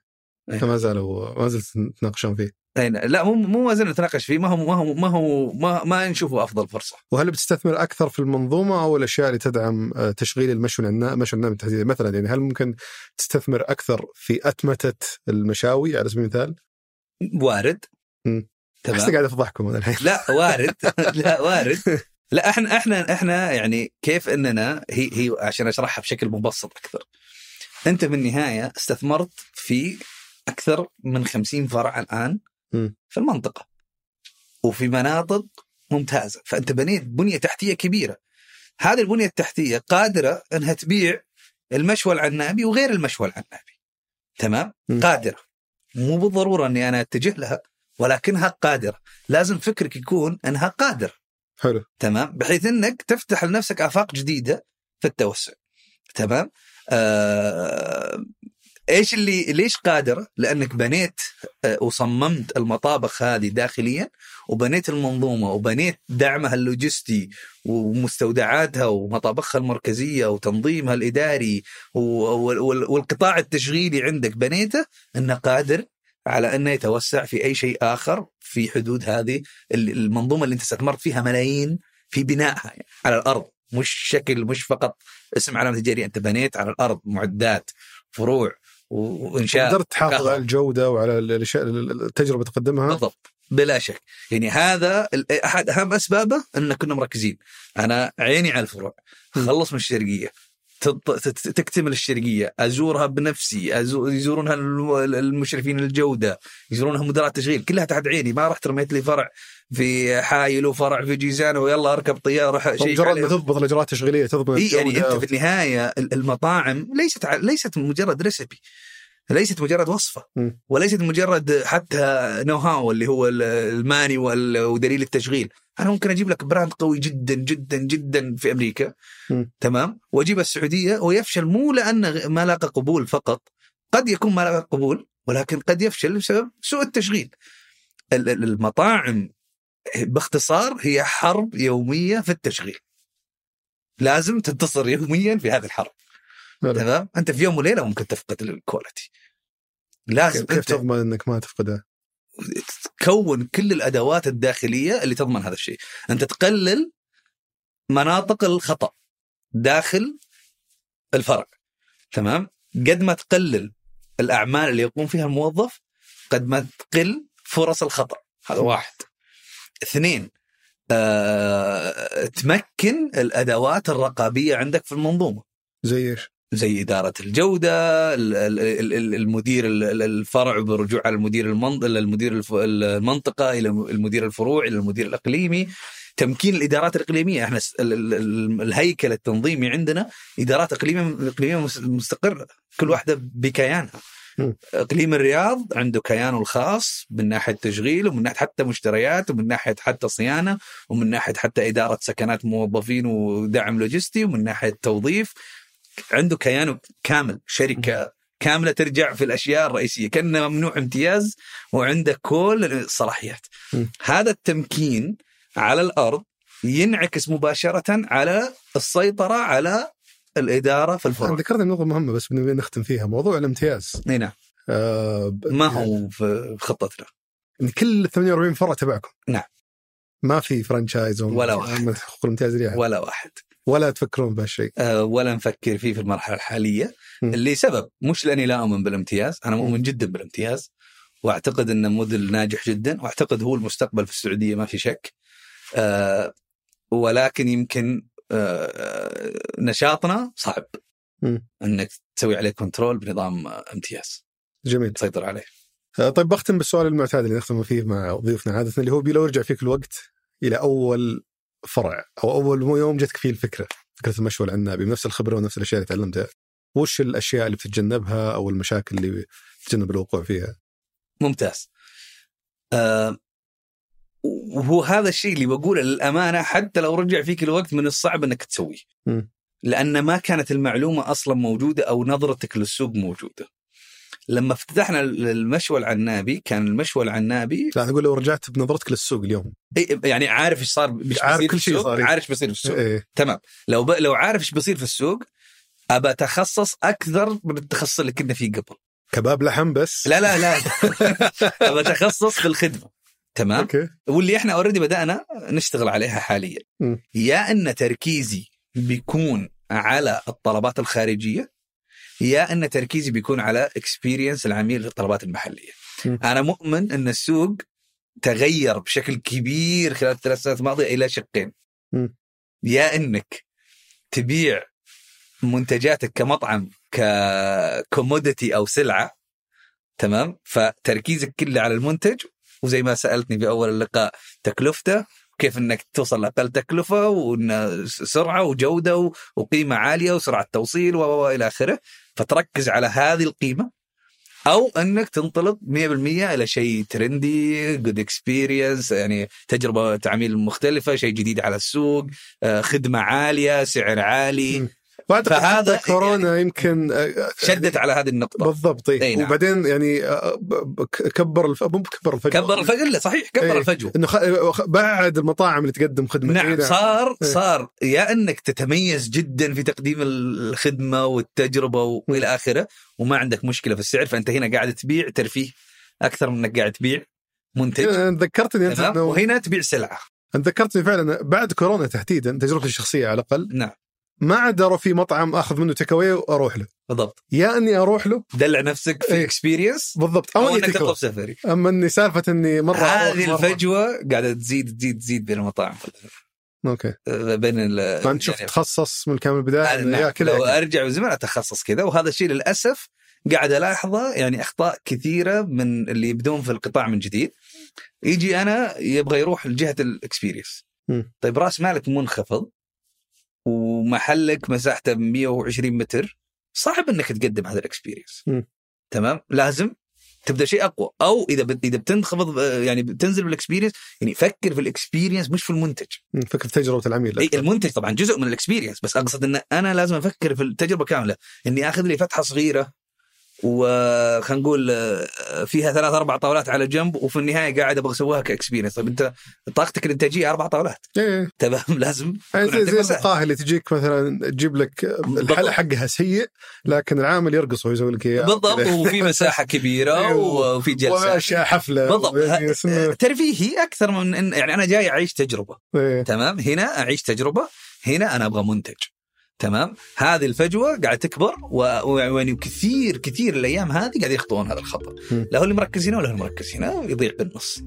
[SPEAKER 2] إيه.
[SPEAKER 1] ما زالوا ما زلت تناقشون فيه.
[SPEAKER 2] لا مو مو ما زلنا نتناقش فيه ما هو ما هو ما هو ما, ما نشوفه أفضل فرصة.
[SPEAKER 1] وهل بتستثمر أكثر في المنظومة أو الأشياء اللي تدعم آه، تشغيل المشوى العنابي المشوى العنابي تحديدا مثلا يعني هل ممكن تستثمر أكثر في أتمتة المشاوي على سبيل المثال؟
[SPEAKER 2] وارد.
[SPEAKER 1] مم.
[SPEAKER 2] تمام.
[SPEAKER 1] احس قاعد أفضحكم أنا الحين
[SPEAKER 2] لا وارد لا وارد لا إحنا إحنا إحنا يعني كيف اننا هي هي عشان أشرحها بشكل مبسط أكثر. أنت بالنهايه استثمرت في أكثر من 50 فرع
[SPEAKER 1] الآن.
[SPEAKER 2] في المنطقة. وفي مناطق ممتازة، فأنت بنيت بنية تحتية كبيرة. هذه البنية التحتية قادرة إنها تبيع المشوى العنابي وغير المشوى العنابي. تمام؟
[SPEAKER 1] مم.
[SPEAKER 2] قادرة. مو بالضرورة إني أنا أتجه لها ولكنها قادرة، لازم فكرك يكون إنها قادرة.
[SPEAKER 1] حلو
[SPEAKER 2] تمام بحيث إنك تفتح لنفسك آفاق جديدة في التوسع تمام آه إيش اللي ليش قادره لأنك بنيت آه وصممت المطابخ هذه داخليا وبنيت المنظومة وبنيت دعمها اللوجستي ومستودعاتها ومطابخها المركزية وتنظيمها الإداري والقطاع التشغيلي عندك. بنيته إنه قادر على إنه يتوسع في أي شيء آخر في حدود هذه ال- المنظومة اللي أنت استثمرت فيها ملايين في بنائها يعني على الأرض. مش شكل مش فقط اسم علامة تجاريه أنت بنيت على الأرض معدات فروع وانشاء
[SPEAKER 1] قدرت تحافظ. على الجودة وعلى الاشياء التجربة اللي تقدمها؟
[SPEAKER 2] بالضبط. بلا شك. يعني هذا أحد أهم أسبابه أن كنا مركزين. أنا عيني على الفروع. خلص من الشرقية. تكتمل الشرقية. أزورها بنفسي. أزو- يزورونها الم- المشرفين الجودة. يزورونها مدراء التشغيل. كلها تحت عيني. ما رحت رميت لي فرع. في حايل وفرع في جيزان ويلا اركب طيارة شيء
[SPEAKER 1] مجرد ما تضبط الإجراءات التشغيليه تضبط
[SPEAKER 2] إيه يعني. أنت في النهاية ال- المطاعم ليست ليست مجرد ريسبي ليست مجرد
[SPEAKER 1] وصفة.
[SPEAKER 2] وليست مجرد حتى know-how اللي هو ال- المانيو- دليل التشغيل أنا ممكن أجيب لك brand قوي جدا جدا جدا في أمريكا
[SPEAKER 1] مم.
[SPEAKER 2] تمام وأجيب السعودية ويفشل مو لأنه ما لاقى قبول فقط قد يكون ما لاقى قبول ولكن قد يفشل بسبب سوء التشغيل ال- ال- المطاعم باختصار هي حرب يومية في التشغيل. لازم تنتصر يوميا في هذه الحرب.
[SPEAKER 1] حلو.
[SPEAKER 2] تمام؟ أنت في يوم وليلة ممكن تفقد الكواليتي لازم
[SPEAKER 1] كيف تضمن إنك ما تفقدها؟
[SPEAKER 2] تكون كل الأدوات الداخلية اللي تضمن هذا الشيء. أنت تقلل مناطق الخطأ داخل الفرع تمام؟ قد ما تقلل الأعمال اللي يقوم فيها الموظف قد ما تقل فرص الخطأ. هذا واحد. اثنين آه، تمكن الأدوات الرقابية عندك في المنظومة.
[SPEAKER 1] زي إيش؟
[SPEAKER 2] زي إدارة الجودة ال- ال- ال- ال- المدير ال- ال- الفرع بالرجوع على المدير المدير المنطقة إلى المدير الفروع إلى المدير الإقليمي. تمكين الإدارات الإقليمية. إحنا الهيكل التنظيمي عندنا إدارات إقليمية إقليمية مس- مستقرة. كل واحدة بكيانها.
[SPEAKER 1] م.
[SPEAKER 2] إقليم الرياض عنده كيانه الخاص من ناحية تشغيل ومن ناحية حتى مشتريات ومن ناحية حتى صيانة ومن ناحية حتى إدارة سكنات موظفين ودعم لوجستي ومن ناحية توظيف عنده كيانه كامل شركة كاملة ترجع في الأشياء الرئيسية كأنه ممنوع امتياز وعنده كل الصلاحيات. هذا التمكين على الأرض ينعكس مباشرة على السيطرة على الإدارة في الفرع
[SPEAKER 1] ذكرت نقطة مهمة بس بنبي نختم فيها موضوع الامتياز.
[SPEAKER 2] إي نعم.
[SPEAKER 1] آه ب-
[SPEAKER 2] ما هو في خطتنا؟
[SPEAKER 1] كل 48 فرع تبعكم.
[SPEAKER 2] نعم.
[SPEAKER 1] ما في franchise
[SPEAKER 2] ولا واحد.
[SPEAKER 1] حقوق الامتياز لأحد.
[SPEAKER 2] ولا واحد.
[SPEAKER 1] ولا تفكرون بهالشيء.
[SPEAKER 2] أه، ولا نفكر فيه في المرحلة الحالية.
[SPEAKER 1] م.
[SPEAKER 2] اللي سبب مش لأني لا أؤمن بالامتياز أنا مؤمن جدا بالامتياز وأعتقد إنه موديل ناجح جدا وأعتقد هو المستقبل في السعودية ما في شك. أه ولكن يمكن نشاطنا صعب.
[SPEAKER 1] م.
[SPEAKER 2] إنك تسوي عليه control بنظام آه، امتياز.
[SPEAKER 1] جميل.
[SPEAKER 2] تسيطر عليه.
[SPEAKER 1] آه طيب بختم بالسؤال المعتاد اللي نختم فيه مع ضيوفنا عادة اللي هو لو يرجع فيك الوقت إلى أول فرع أو أول يوم جتك فيه الفكرة فكرة المشوى العنابي بنفس الخبرة ونفس الأشياء اللي تعلمتها. وش الأشياء اللي بتتجنبها أو المشاكل اللي تتجنب الوقوع فيها؟
[SPEAKER 2] ممتاز. وهو هذا الشيء اللي بقوله للأمانة حتى لو رجع فيك الوقت من الصعب إنك تسويه. لأن ما كانت المعلومة أصلا موجودة أو نظرتك للسوق موجودة. لما افتتحنا المشوى العنابي كان المشوى العنابي
[SPEAKER 1] لا أقول لو رجعت بنظرتك للسوق اليوم.
[SPEAKER 2] يعني عارف إيش صار
[SPEAKER 1] عارف كل شيء صار،.
[SPEAKER 2] عارف إيش بيصير في السوق؟
[SPEAKER 1] إيه.
[SPEAKER 2] تمام. لو ب... لو عارف إيش بيصير في السوق أبى أتخصص أكثر من التخصص اللي كنا فيه قبل.
[SPEAKER 1] كباب لحم بس.
[SPEAKER 2] لا لا لا. أبى أتخصص في الخدمة. تمام
[SPEAKER 1] okay
[SPEAKER 2] واللي إحنا already بدأنا نشتغل عليها حاليا
[SPEAKER 1] م.
[SPEAKER 2] يا إن تركيزي بيكون على الطلبات الخارجية يا إن تركيزي بيكون على experience العميل للطلبات المحلية
[SPEAKER 1] م.
[SPEAKER 2] أنا مؤمن إن السوق تغير بشكل كبير خلال الثلاث سنوات الماضية إلى شقين
[SPEAKER 1] م.
[SPEAKER 2] يا إنك تبيع منتجاتك كمطعم ك commodity أو سلعة تمام فتركيزك كله على المنتج وزي ما سألتني في أول اللقاء تكلفته كيف إنك توصل لأقل تكلفة وإن سرعة وجودة وقيمة عالية وسرعة توصيل والى آخره. فتركز على هذه القيمة. أو إنك تنطلق 100% إلى شيء trendy good experience يعني تجربة عميل مختلفة شيء جديد على السوق آه، خدمة عالية سعر عالي فهذا
[SPEAKER 1] حتى كورونا يمكن آه،
[SPEAKER 2] شدت على هذه النقطة.
[SPEAKER 1] بالضبط إيه.
[SPEAKER 2] نعم.
[SPEAKER 1] وبعدين يعني آه، كبر الف... مو كبر الفجوه
[SPEAKER 2] كبر الفجوه لا صحيح كبر
[SPEAKER 1] إيه.
[SPEAKER 2] الفجوه
[SPEAKER 1] إنه خ... بعد المطاعم اللي تقدم خدمة
[SPEAKER 2] نعم
[SPEAKER 1] جيدة.
[SPEAKER 2] صار
[SPEAKER 1] إيه.
[SPEAKER 2] صار. يا إنك تتميز جدا في تقديم الخدمة والتجربة وإلى آخره وما عندك مشكلة في السعر فأنت هنا قاعد تبيع ترفيه أكثر من إنك قاعد تبيع منتج.
[SPEAKER 1] أنا ذكرتني أنت
[SPEAKER 2] وهنا تبيع
[SPEAKER 1] سلعة. ذكرتني فعلا بعد كورونا تحديدا تجربتي الشخصية على الأقل.
[SPEAKER 2] نعم.
[SPEAKER 1] ما عاد أروح في مطعم آخذ منه تيك اواي وأروح له.
[SPEAKER 2] بالضبط.
[SPEAKER 1] يا أني أروح له.
[SPEAKER 2] دلع نفسك في
[SPEAKER 1] إيه.
[SPEAKER 2] experience
[SPEAKER 1] بالضبط. أو
[SPEAKER 2] أني
[SPEAKER 1] أنك
[SPEAKER 2] تطلب. سفري.
[SPEAKER 1] أما أني سالفة أني مرة
[SPEAKER 2] هذه الفجوة قاعدة تزيد تزيد تزيد بين المطاعم.
[SPEAKER 1] okay.
[SPEAKER 2] بين ال
[SPEAKER 1] ما انت شفت
[SPEAKER 2] يعني
[SPEAKER 1] تخصص من كامل البداية.
[SPEAKER 2] نعم. لو
[SPEAKER 1] يا كل.
[SPEAKER 2] ارجع بالزمن أتخصص كذا. وهذا الشيء للأسف قاعد ألاحظه يعني أخطاء كثيرة من اللي يبدون في القطاع من جديد. يجي أنا يبغى يروح لجهة ال
[SPEAKER 1] experience.
[SPEAKER 2] طيب رأس مالك منخفض. ومحلك مساحته 120 متر صعب إنك تقدم هذا ال
[SPEAKER 1] experience.
[SPEAKER 2] تمام؟ لازم تبدأ شيء أقوى. أو إذا بت- إذا بتنخفض يعني بتنزل بال experience يعني فكر في ال experience مش في المنتج.
[SPEAKER 1] مم، فكره تجربة العميل
[SPEAKER 2] إي المنتج طبعا جزء من ال experience بس أقصد إن أنا لازم أفكر في التجربة كاملة. إني آخذ لي فتحة صغيرة وخلينا نقول آه، فيها ثلاث أربع طاولات على جنب وفي النهاية قاعد أبغى أسويها ك experience. طيب أنت طاقتك الانتاجيه أربع طاولات.
[SPEAKER 1] إيه
[SPEAKER 2] تمام لازم.
[SPEAKER 1] يعني زي, زي. المقاهي اللي تجيك مثلا تجيب لك الحلقة حقها سيء لكن العامل يرقص ويسوي لك إياه.
[SPEAKER 2] بالضبط
[SPEAKER 1] كذا.
[SPEAKER 2] وفي مساحة كبيرة
[SPEAKER 1] أيوه.
[SPEAKER 2] وفي جلسة.
[SPEAKER 1] وأشياء حفلة.
[SPEAKER 2] بالضبط.
[SPEAKER 1] يعني اسمه-
[SPEAKER 2] ترفيهي أكثر من يعني أنا جاي أعيش تجربة.
[SPEAKER 1] إيه.
[SPEAKER 2] تمام؟ هنا أعيش تجربة هنا أنا أبغى منتج. تمام؟ هذه الفجوة قاعدة تكبر ويعني كثير كثير الأيام هذه قاعد يخطون هذا
[SPEAKER 1] الخطأ.
[SPEAKER 2] لا هو اللي مركز هنا ولا هو اللي مركز هنا يضيع بالنص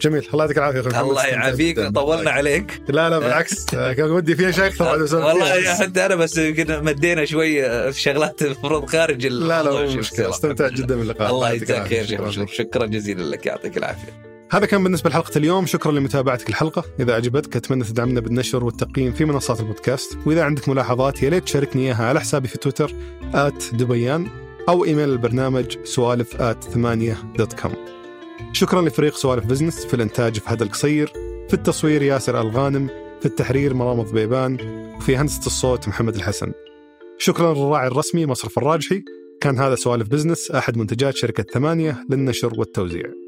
[SPEAKER 1] جميل الله يعطيك العافية.
[SPEAKER 2] الله يعافيك. طولنا عليك.
[SPEAKER 1] لا لا بالعكس. كان ودي فيها شيء أكثر
[SPEAKER 2] والله حتى أنا بس يمكن مدينا شوي في شغلات المفروض خارج
[SPEAKER 1] لا لا استمتعت جدا باللقاء.
[SPEAKER 2] الله يجزاك خير.
[SPEAKER 1] شكرا.
[SPEAKER 2] جزيلا لك. يعطيك العافية.
[SPEAKER 1] هذا كان بالنسبة لحلقة اليوم. شكرا لمتابعتك الحلقة. إذا عجبتك أتمنى تدعمنا بالنشر والتقييم في منصات البودكاست. وإذا عندك ملاحظات يا ليت تشاركني إياها على حسابي في تويتر دبيان أو إيميل البرنامج سوالف آت ثمانية دوت كوم شكرا لفريق سوالف بزنس في الإنتاج فهد القصير في التصوير ياسر الغانم في التحرير مرامض بيبان وفي هندسة الصوت محمد الحسن. شكرا للراعي الرسمي مصرف الراجحي. كان هذا سوالف بزنس أحد منتجات شركة ثمانية للنشر والتوزيع.